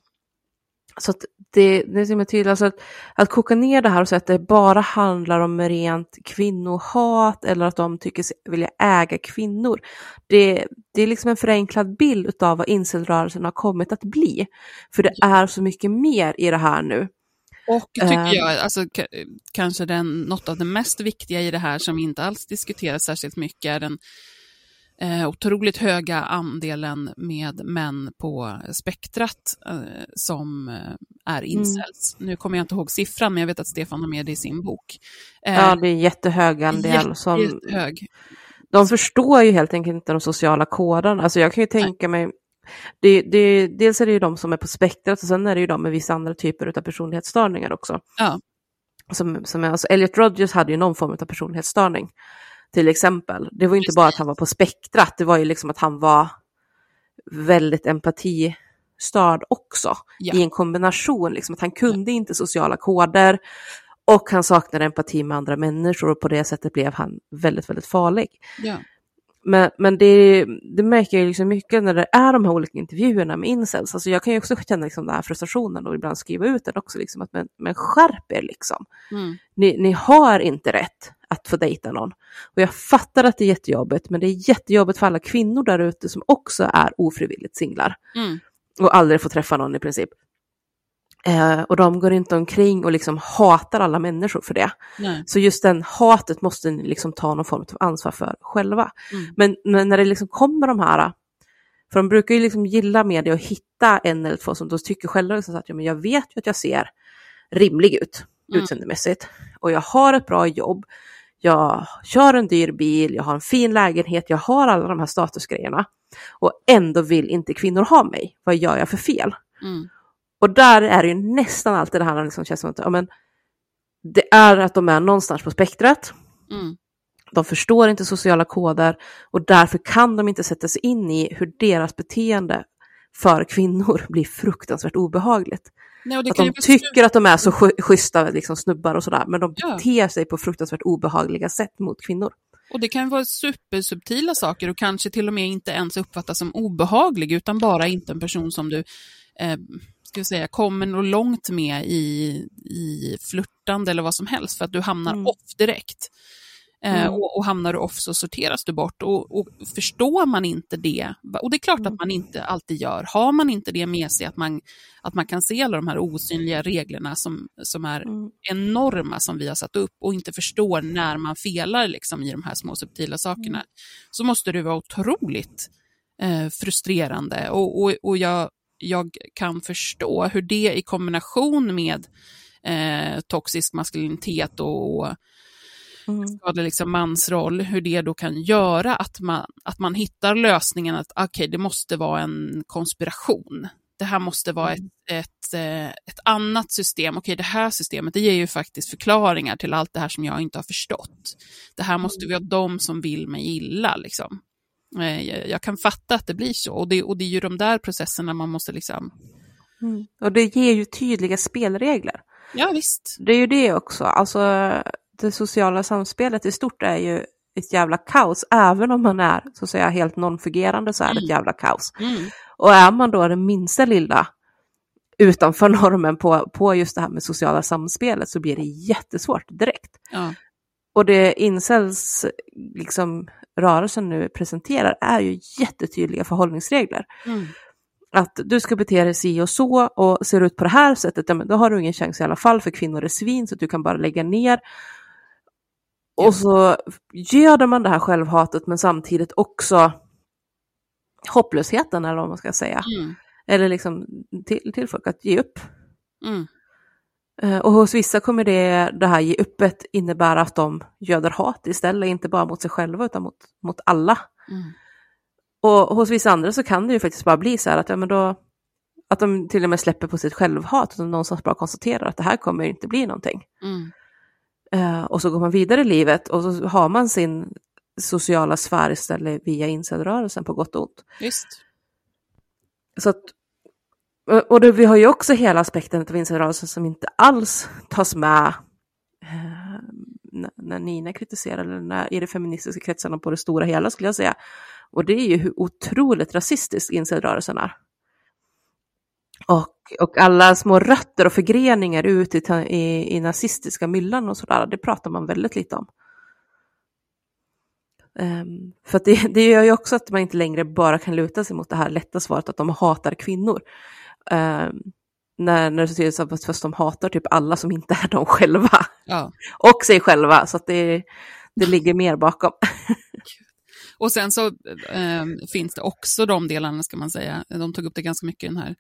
Speaker 3: Så att det, det är så himla tydligt, alltså att, att koka ner det här och säga att det bara handlar om rent kvinnohat eller att de tycker sig vilja äga kvinnor. Det, det är liksom en förenklad bild av vad incelrörelsen har kommit att bli. För det är så mycket mer i det här nu.
Speaker 1: Och tycker
Speaker 3: Ehm.
Speaker 1: jag, alltså, kanske den, något av det mest viktiga i det här som inte alls diskuteras särskilt mycket är den eh, otroligt höga andelen med män på spektrat eh, som eh, är incels. Nu kommer jag inte ihåg siffran, men jag vet att Stefan har med det i sin bok. Eh,
Speaker 3: Ja, det är en jättehög andel.
Speaker 1: jätte-
Speaker 3: Som,
Speaker 1: jättehög.
Speaker 3: de förstår ju helt enkelt inte de sociala koderna. Alltså jag kan ju tänka mig, det, det, dels är det ju de som är på spektrat och sen är det ju de med vissa andra typer av personlighetsstörningar också.
Speaker 1: Ja.
Speaker 3: Som, som är, alltså Elliot Rodgers hade ju någon form av personlighetsstörning till exempel. Det var ju inte bara att han var på spektrat, det var ju liksom att han var väldigt empatistörd också
Speaker 1: Ja.
Speaker 3: i en kombination, liksom att han kunde inte sociala koder och han saknade empati med andra människor och på det sättet blev han väldigt, väldigt farlig.
Speaker 1: Ja.
Speaker 3: Men, men det, det märker jag liksom mycket när det är de här olika intervjuerna med incels. Alltså jag kan ju också känna liksom den här frustrationen och ibland skriva ut den också, liksom, att men, men skärp er liksom.
Speaker 1: Mm.
Speaker 3: Ni, ni har inte rätt att få dejta någon. Och jag fattar att det är jättejobbigt, men det är jättejobbigt för alla kvinnor där ute som också är ofrivilligt singlar
Speaker 1: Mm.
Speaker 3: och aldrig får träffa någon i princip. Eh, och de går inte omkring och liksom hatar alla människor för det.
Speaker 1: Nej.
Speaker 3: Så just den hatet måste ni liksom ta någon form av ansvar för själva.
Speaker 1: Mm.
Speaker 3: Men, men när det liksom kommer de här, för de brukar ju liksom gilla media och hitta en eller två som de tycker själva liksom att ja, men jag vet ju att jag ser rimlig ut
Speaker 1: Mm.
Speaker 3: utseendemässigt och jag har ett bra jobb, jag kör en dyr bil, jag har en fin lägenhet, jag har alla de här statusgrejerna och ändå vill inte kvinnor ha mig. Vad gör jag för fel?
Speaker 1: Mm.
Speaker 3: Och där är det ju nästan alltid det här liksom känns som att ja, men, det är att de är någonstans på spektrat,
Speaker 1: Mm.
Speaker 3: de förstår inte sociala koder och därför kan de inte sätta sig in i hur deras beteende för kvinnor blir fruktansvärt obehagligt.
Speaker 1: Nej,
Speaker 3: Att de tycker att de är så schyssta liksom, snubbar och sådär, men de
Speaker 1: Ja.
Speaker 3: beter sig på fruktansvärt obehagliga sätt mot kvinnor.
Speaker 1: Och det kan vara supersubtila saker och kanske till och med inte ens uppfattas som obehaglig, utan bara inte en person som du eh, ska vi säga, kommer nog långt med i, i flörtande eller vad som helst, för att du hamnar
Speaker 3: Mm.
Speaker 1: off direkt. Eh,
Speaker 3: Mm.
Speaker 1: och, och hamnar du off så sorteras du bort. Och, och förstår man inte det, och det är klart att man inte alltid gör, har man inte det med sig att man, att man kan se alla de här osynliga reglerna som, som är
Speaker 3: Mm.
Speaker 1: enorma som vi har satt upp och inte förstår när man felar liksom, i de här små subtila sakerna, så måste det vara otroligt eh, frustrerande. Och, och, och jag, jag kan förstå hur det i kombination med eh, toxisk maskulinitet och, och
Speaker 3: Mm.
Speaker 1: skadlig liksom mansroll, hur det då kan göra att man, att man hittar lösningen att okej, det måste vara en konspiration. Det här måste vara ett, ett, eh, ett annat system. Okej, det här systemet det ger ju faktiskt förklaringar till allt det här som jag inte har förstått. Det här måste vara de som vill mig illa. Liksom. Eh, Jag, kan fatta att det blir så. Och det, och det är ju de där processerna man måste liksom...
Speaker 3: Mm. Och det ger ju tydliga spelregler.
Speaker 1: Ja, visst.
Speaker 3: Det är ju det också. Alltså det sociala samspelet i stort är ju ett jävla kaos. Även om man är så att säga helt non-fungerande så är det ett jävla kaos.
Speaker 1: Mm.
Speaker 3: Och är man då det minsta lilla utanför normen på, på just det här med sociala samspelet så blir det jättesvårt direkt.
Speaker 1: Ja.
Speaker 3: Och det incels liksom, rörelsen nu presenterar är ju jättetydliga förhållningsregler.
Speaker 1: Mm.
Speaker 3: Att du ska bete dig si och så och ser ut på det här sättet, ja, men då har du ingen chans i alla fall för kvinnor är svin så att du kan bara lägga ner. Och så göder man det här självhatet men samtidigt också hopplösheten eller vad man ska säga.
Speaker 1: Mm.
Speaker 3: Eller liksom till, till folk att ge upp.
Speaker 1: Mm.
Speaker 3: Eh, Och hos vissa kommer det, det här ge uppet innebära att de göder hat istället, inte bara mot sig själva utan mot, mot alla.
Speaker 1: Mm.
Speaker 3: Och hos vissa andra så kan det ju faktiskt bara bli så här att, ja, men då, att de till och med släpper på sitt självhat och någonstans bara konstaterar att det här kommer inte bli någonting.
Speaker 1: Mm.
Speaker 3: Eh, och så går man vidare i livet och så har man sin sociala sfär istället via incelrörelsen på gott och ont.
Speaker 1: Visst.
Speaker 3: Så att, och det, vi har ju också hela aspekten av incelrörelsen som inte alls tas med eh, när, när Nina kritiserar, eller när, i de feministiska kretsarna på det stora hela skulle jag säga. Och det är ju hur otroligt rasistisk incelrörelsen är. Och, och alla små rötter och förgreningar ut i, i, i nazistiska myllan och sådär, det pratar man väldigt lite om. Um, för att det, det gör ju också att man inte längre bara kan luta sig mot det här lätta svaret att de hatar kvinnor. Ehm, när, när det ser som att fast de hatar typ alla som inte är de själva.
Speaker 1: Ja.
Speaker 3: Och sig själva, så att det, det ligger mer bakom.
Speaker 1: Och sen så eh, finns det också de delarna, ska man säga. De tog upp det ganska mycket i den här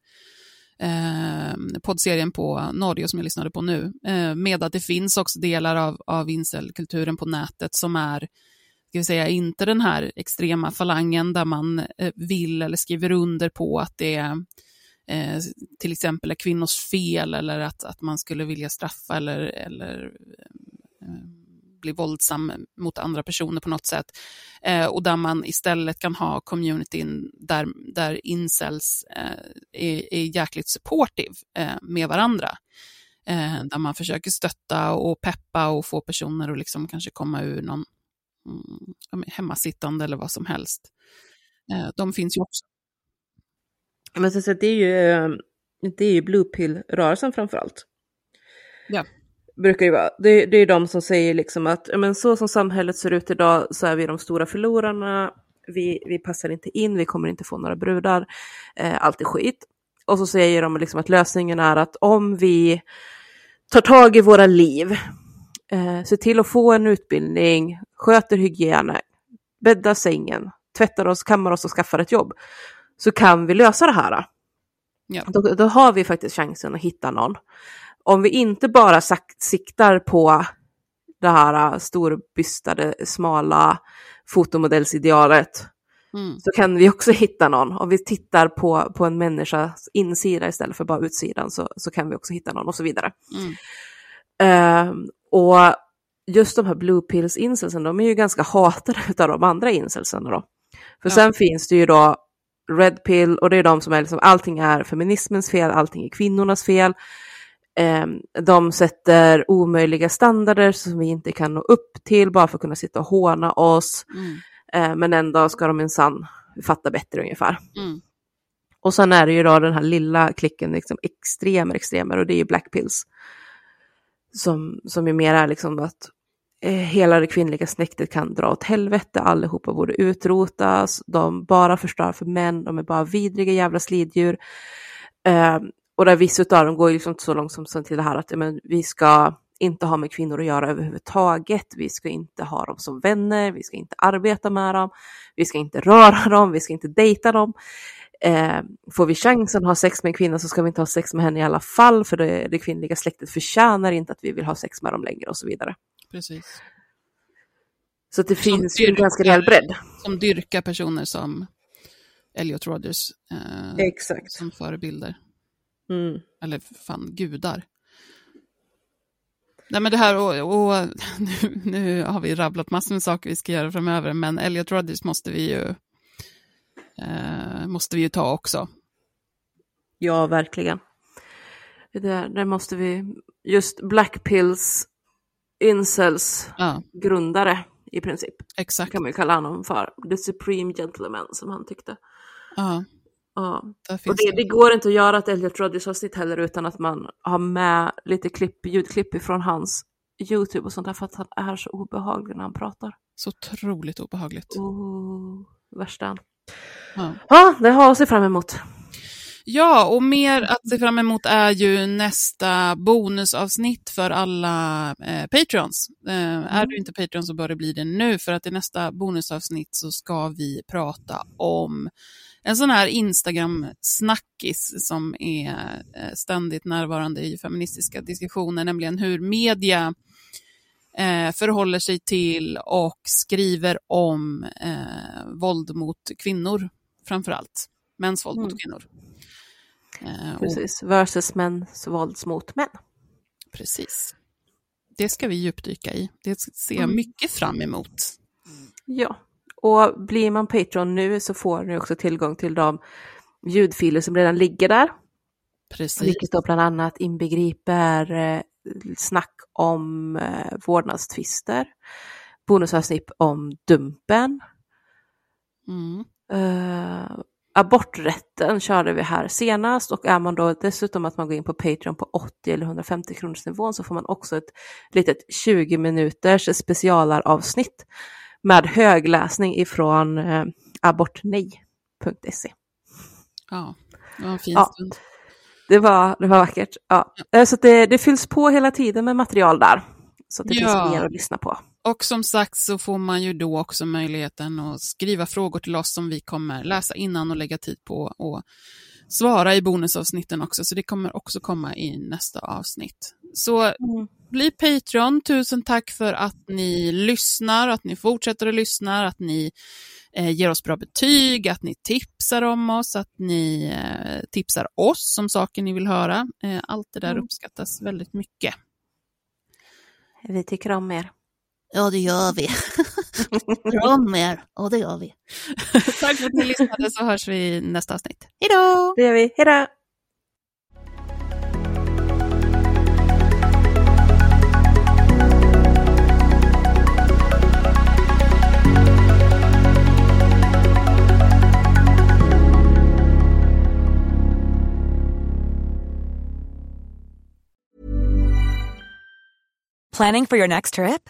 Speaker 1: eh, poddserien på Norge som jag lyssnade på nu. Eh, med att det finns också delar av, av incelkulturen på nätet som är, ska vi säga, inte den här extrema falangen där man eh, vill eller skriver under på att det är eh, till exempel är kvinnors fel eller att, att man skulle vilja straffa eller, eller eh, bli våldsam mot andra personer på något sätt. Eh, och där man istället kan ha communityn där, där incels eh, är, är jäkligt supportive eh, med varandra. Eh, där man försöker stötta och peppa och få personer att liksom kanske komma ur någon mm, hemmasittande eller vad som helst. De finns ju också.
Speaker 3: Men så, så det är ju, det är ju Blue Pill-rörelsen framför allt.
Speaker 1: Ja.
Speaker 3: Brukar ju vara. Det, det är de som säger liksom att men så som samhället ser ut idag så är vi de stora förlorarna. Vi, vi passar inte in, vi kommer inte få några brudar. Eh, allt är skit. Och så säger de liksom att lösningen är att om vi tar tag i våra liv, eh, ser till att få en utbildning, sköter hygienen, bäddar sängen, tvättar oss, kammar oss och skaffar ett jobb, så kan vi lösa det här.
Speaker 1: Ja.
Speaker 3: Då, då har vi faktiskt chansen att hitta någon. Om vi inte bara sak- siktar på det här äh, storbystade, smala fotomodellsidealet
Speaker 1: Mm.
Speaker 3: så kan vi också hitta någon. Om vi tittar på, på en människas insida istället för bara utsidan så, så kan vi också hitta någon och så vidare.
Speaker 1: Mm.
Speaker 3: Ehm, och just de här blue pills incelsen, de är ju ganska hatade av de andra incelsen då. För
Speaker 1: Ja.
Speaker 3: sen finns det ju då red pill och det är de som är liksom allting är feminismens fel, allting är kvinnornas fel. Ehm, de sätter omöjliga standarder som vi inte kan nå upp till bara för att kunna sitta och håna oss.
Speaker 1: Mm.
Speaker 3: Ehm, men ändå ska de minsann fatta bättre ungefär.
Speaker 1: Mm.
Speaker 3: Och sen är det ju då den här lilla klicken, liksom extremer, extremer, och det är ju black pills. Som, som ju mer är liksom att Eh, hela det kvinnliga släktet kan dra åt helvete, allihopa borde utrotas, de bara förstör för män, de är bara vidriga jävla sliddjur. Eh, och där vissa av dem går liksom så långt som till det här att men, vi ska inte ha med kvinnor att göra överhuvudtaget. Vi ska inte ha dem som vänner, vi ska inte arbeta med dem, vi ska inte röra dem, vi ska inte dejta dem. Eh, får vi chansen att ha sex med en kvinna så ska vi inte ha sex med henne i alla fall, för det, det kvinnliga släktet förtjänar inte att vi vill ha sex med dem längre och så vidare.
Speaker 1: Precis.
Speaker 3: Så det
Speaker 1: Som
Speaker 3: finns ju en ganska rejäl bredd.
Speaker 1: Som dyrkar personer som Elliot Rodgers eh,
Speaker 3: Exakt.
Speaker 1: som förebilder.
Speaker 3: Mm.
Speaker 1: Eller fan, gudar. Nej men det här, och, och nu, nu har vi rabblat massor med saker vi ska göra framöver, men Elliot Rodgers måste vi ju, eh, måste vi ju ta också.
Speaker 3: Ja, verkligen. Det där, där måste vi, just Blackpills incels
Speaker 1: Ja,
Speaker 3: grundare i princip,
Speaker 1: exakt.
Speaker 3: kan man ju kalla honom för. The Supreme Gentleman som han tyckte.
Speaker 1: Ja,
Speaker 3: Ja. Och det, det går inte att göra ett Elliot Rodgers-avsnitt heller utan att man har med lite klipp, ljudklipp ifrån hans YouTube och sånt där för att han är så obehaglig när han pratar.
Speaker 1: så otroligt obehagligt.
Speaker 3: Oh, värsta.
Speaker 1: Ja.
Speaker 3: Ja, det har jag se fram emot.
Speaker 1: Ja, och mer att se fram emot är ju nästa bonusavsnitt för alla eh, Patreons. Eh, Är du inte Patreon så bör det bli det nu, för att i nästa bonusavsnitt så ska vi prata om en sån här Instagram-snackis som är eh, ständigt närvarande i feministiska diskussioner, nämligen hur media eh, förhåller sig till och skriver om eh, våld mot kvinnor, framför allt. Mäns våld
Speaker 3: Mm.
Speaker 1: mot kvinnor. Eh, och,
Speaker 3: Precis, versus mäns vålds mot män.
Speaker 1: precis. Det ska vi djupdyka i. Det ser jag
Speaker 3: Mm.
Speaker 1: mycket fram emot.
Speaker 3: Ja, och blir man Patreon nu så får ni också tillgång till de ljudfiler som redan ligger där.
Speaker 1: Precis.
Speaker 3: Vilket då bland annat inbegriper eh, snack om eh, vårdnadstvister, bonusavsnitt om Dumpen,
Speaker 1: Mm.
Speaker 3: eh, aborträtten körde vi här senast och är man då dessutom att man går in på Patreon på 80 eller 150 kronors nivån så får man också ett litet 20 minuters specialavsnitt med högläsning ifrån eh, abortnej.se.
Speaker 1: Ja, det var en fin
Speaker 3: Ja.
Speaker 1: stund.
Speaker 3: Det var, det var vackert. Ja. Eh, Så det, det fylls på hela tiden med material där. Så det
Speaker 1: Ja.
Speaker 3: finns mer att lyssna på.
Speaker 1: Och som sagt så får man ju då också möjligheten att skriva frågor till oss som vi kommer läsa innan och lägga tid på och svara i bonusavsnitten också. Så det kommer också komma i nästa avsnitt. Så bli Patreon. Tusen tack för att ni lyssnar, att ni fortsätter att lyssna, att ni eh, ger oss bra betyg, att ni tipsar om oss, att ni eh, tipsar oss om saker ni vill höra. Eh, allt det där
Speaker 3: Mm.
Speaker 1: uppskattas väldigt mycket.
Speaker 3: Vi tycker om er.
Speaker 1: Ja, det gör vi. Bra mer. Ja, det gör vi. Tack för att ni lyssnade så hörs vi i nästa avsnitt. Hej då!
Speaker 3: Det gör vi. Hej då!
Speaker 5: Planning for your next trip?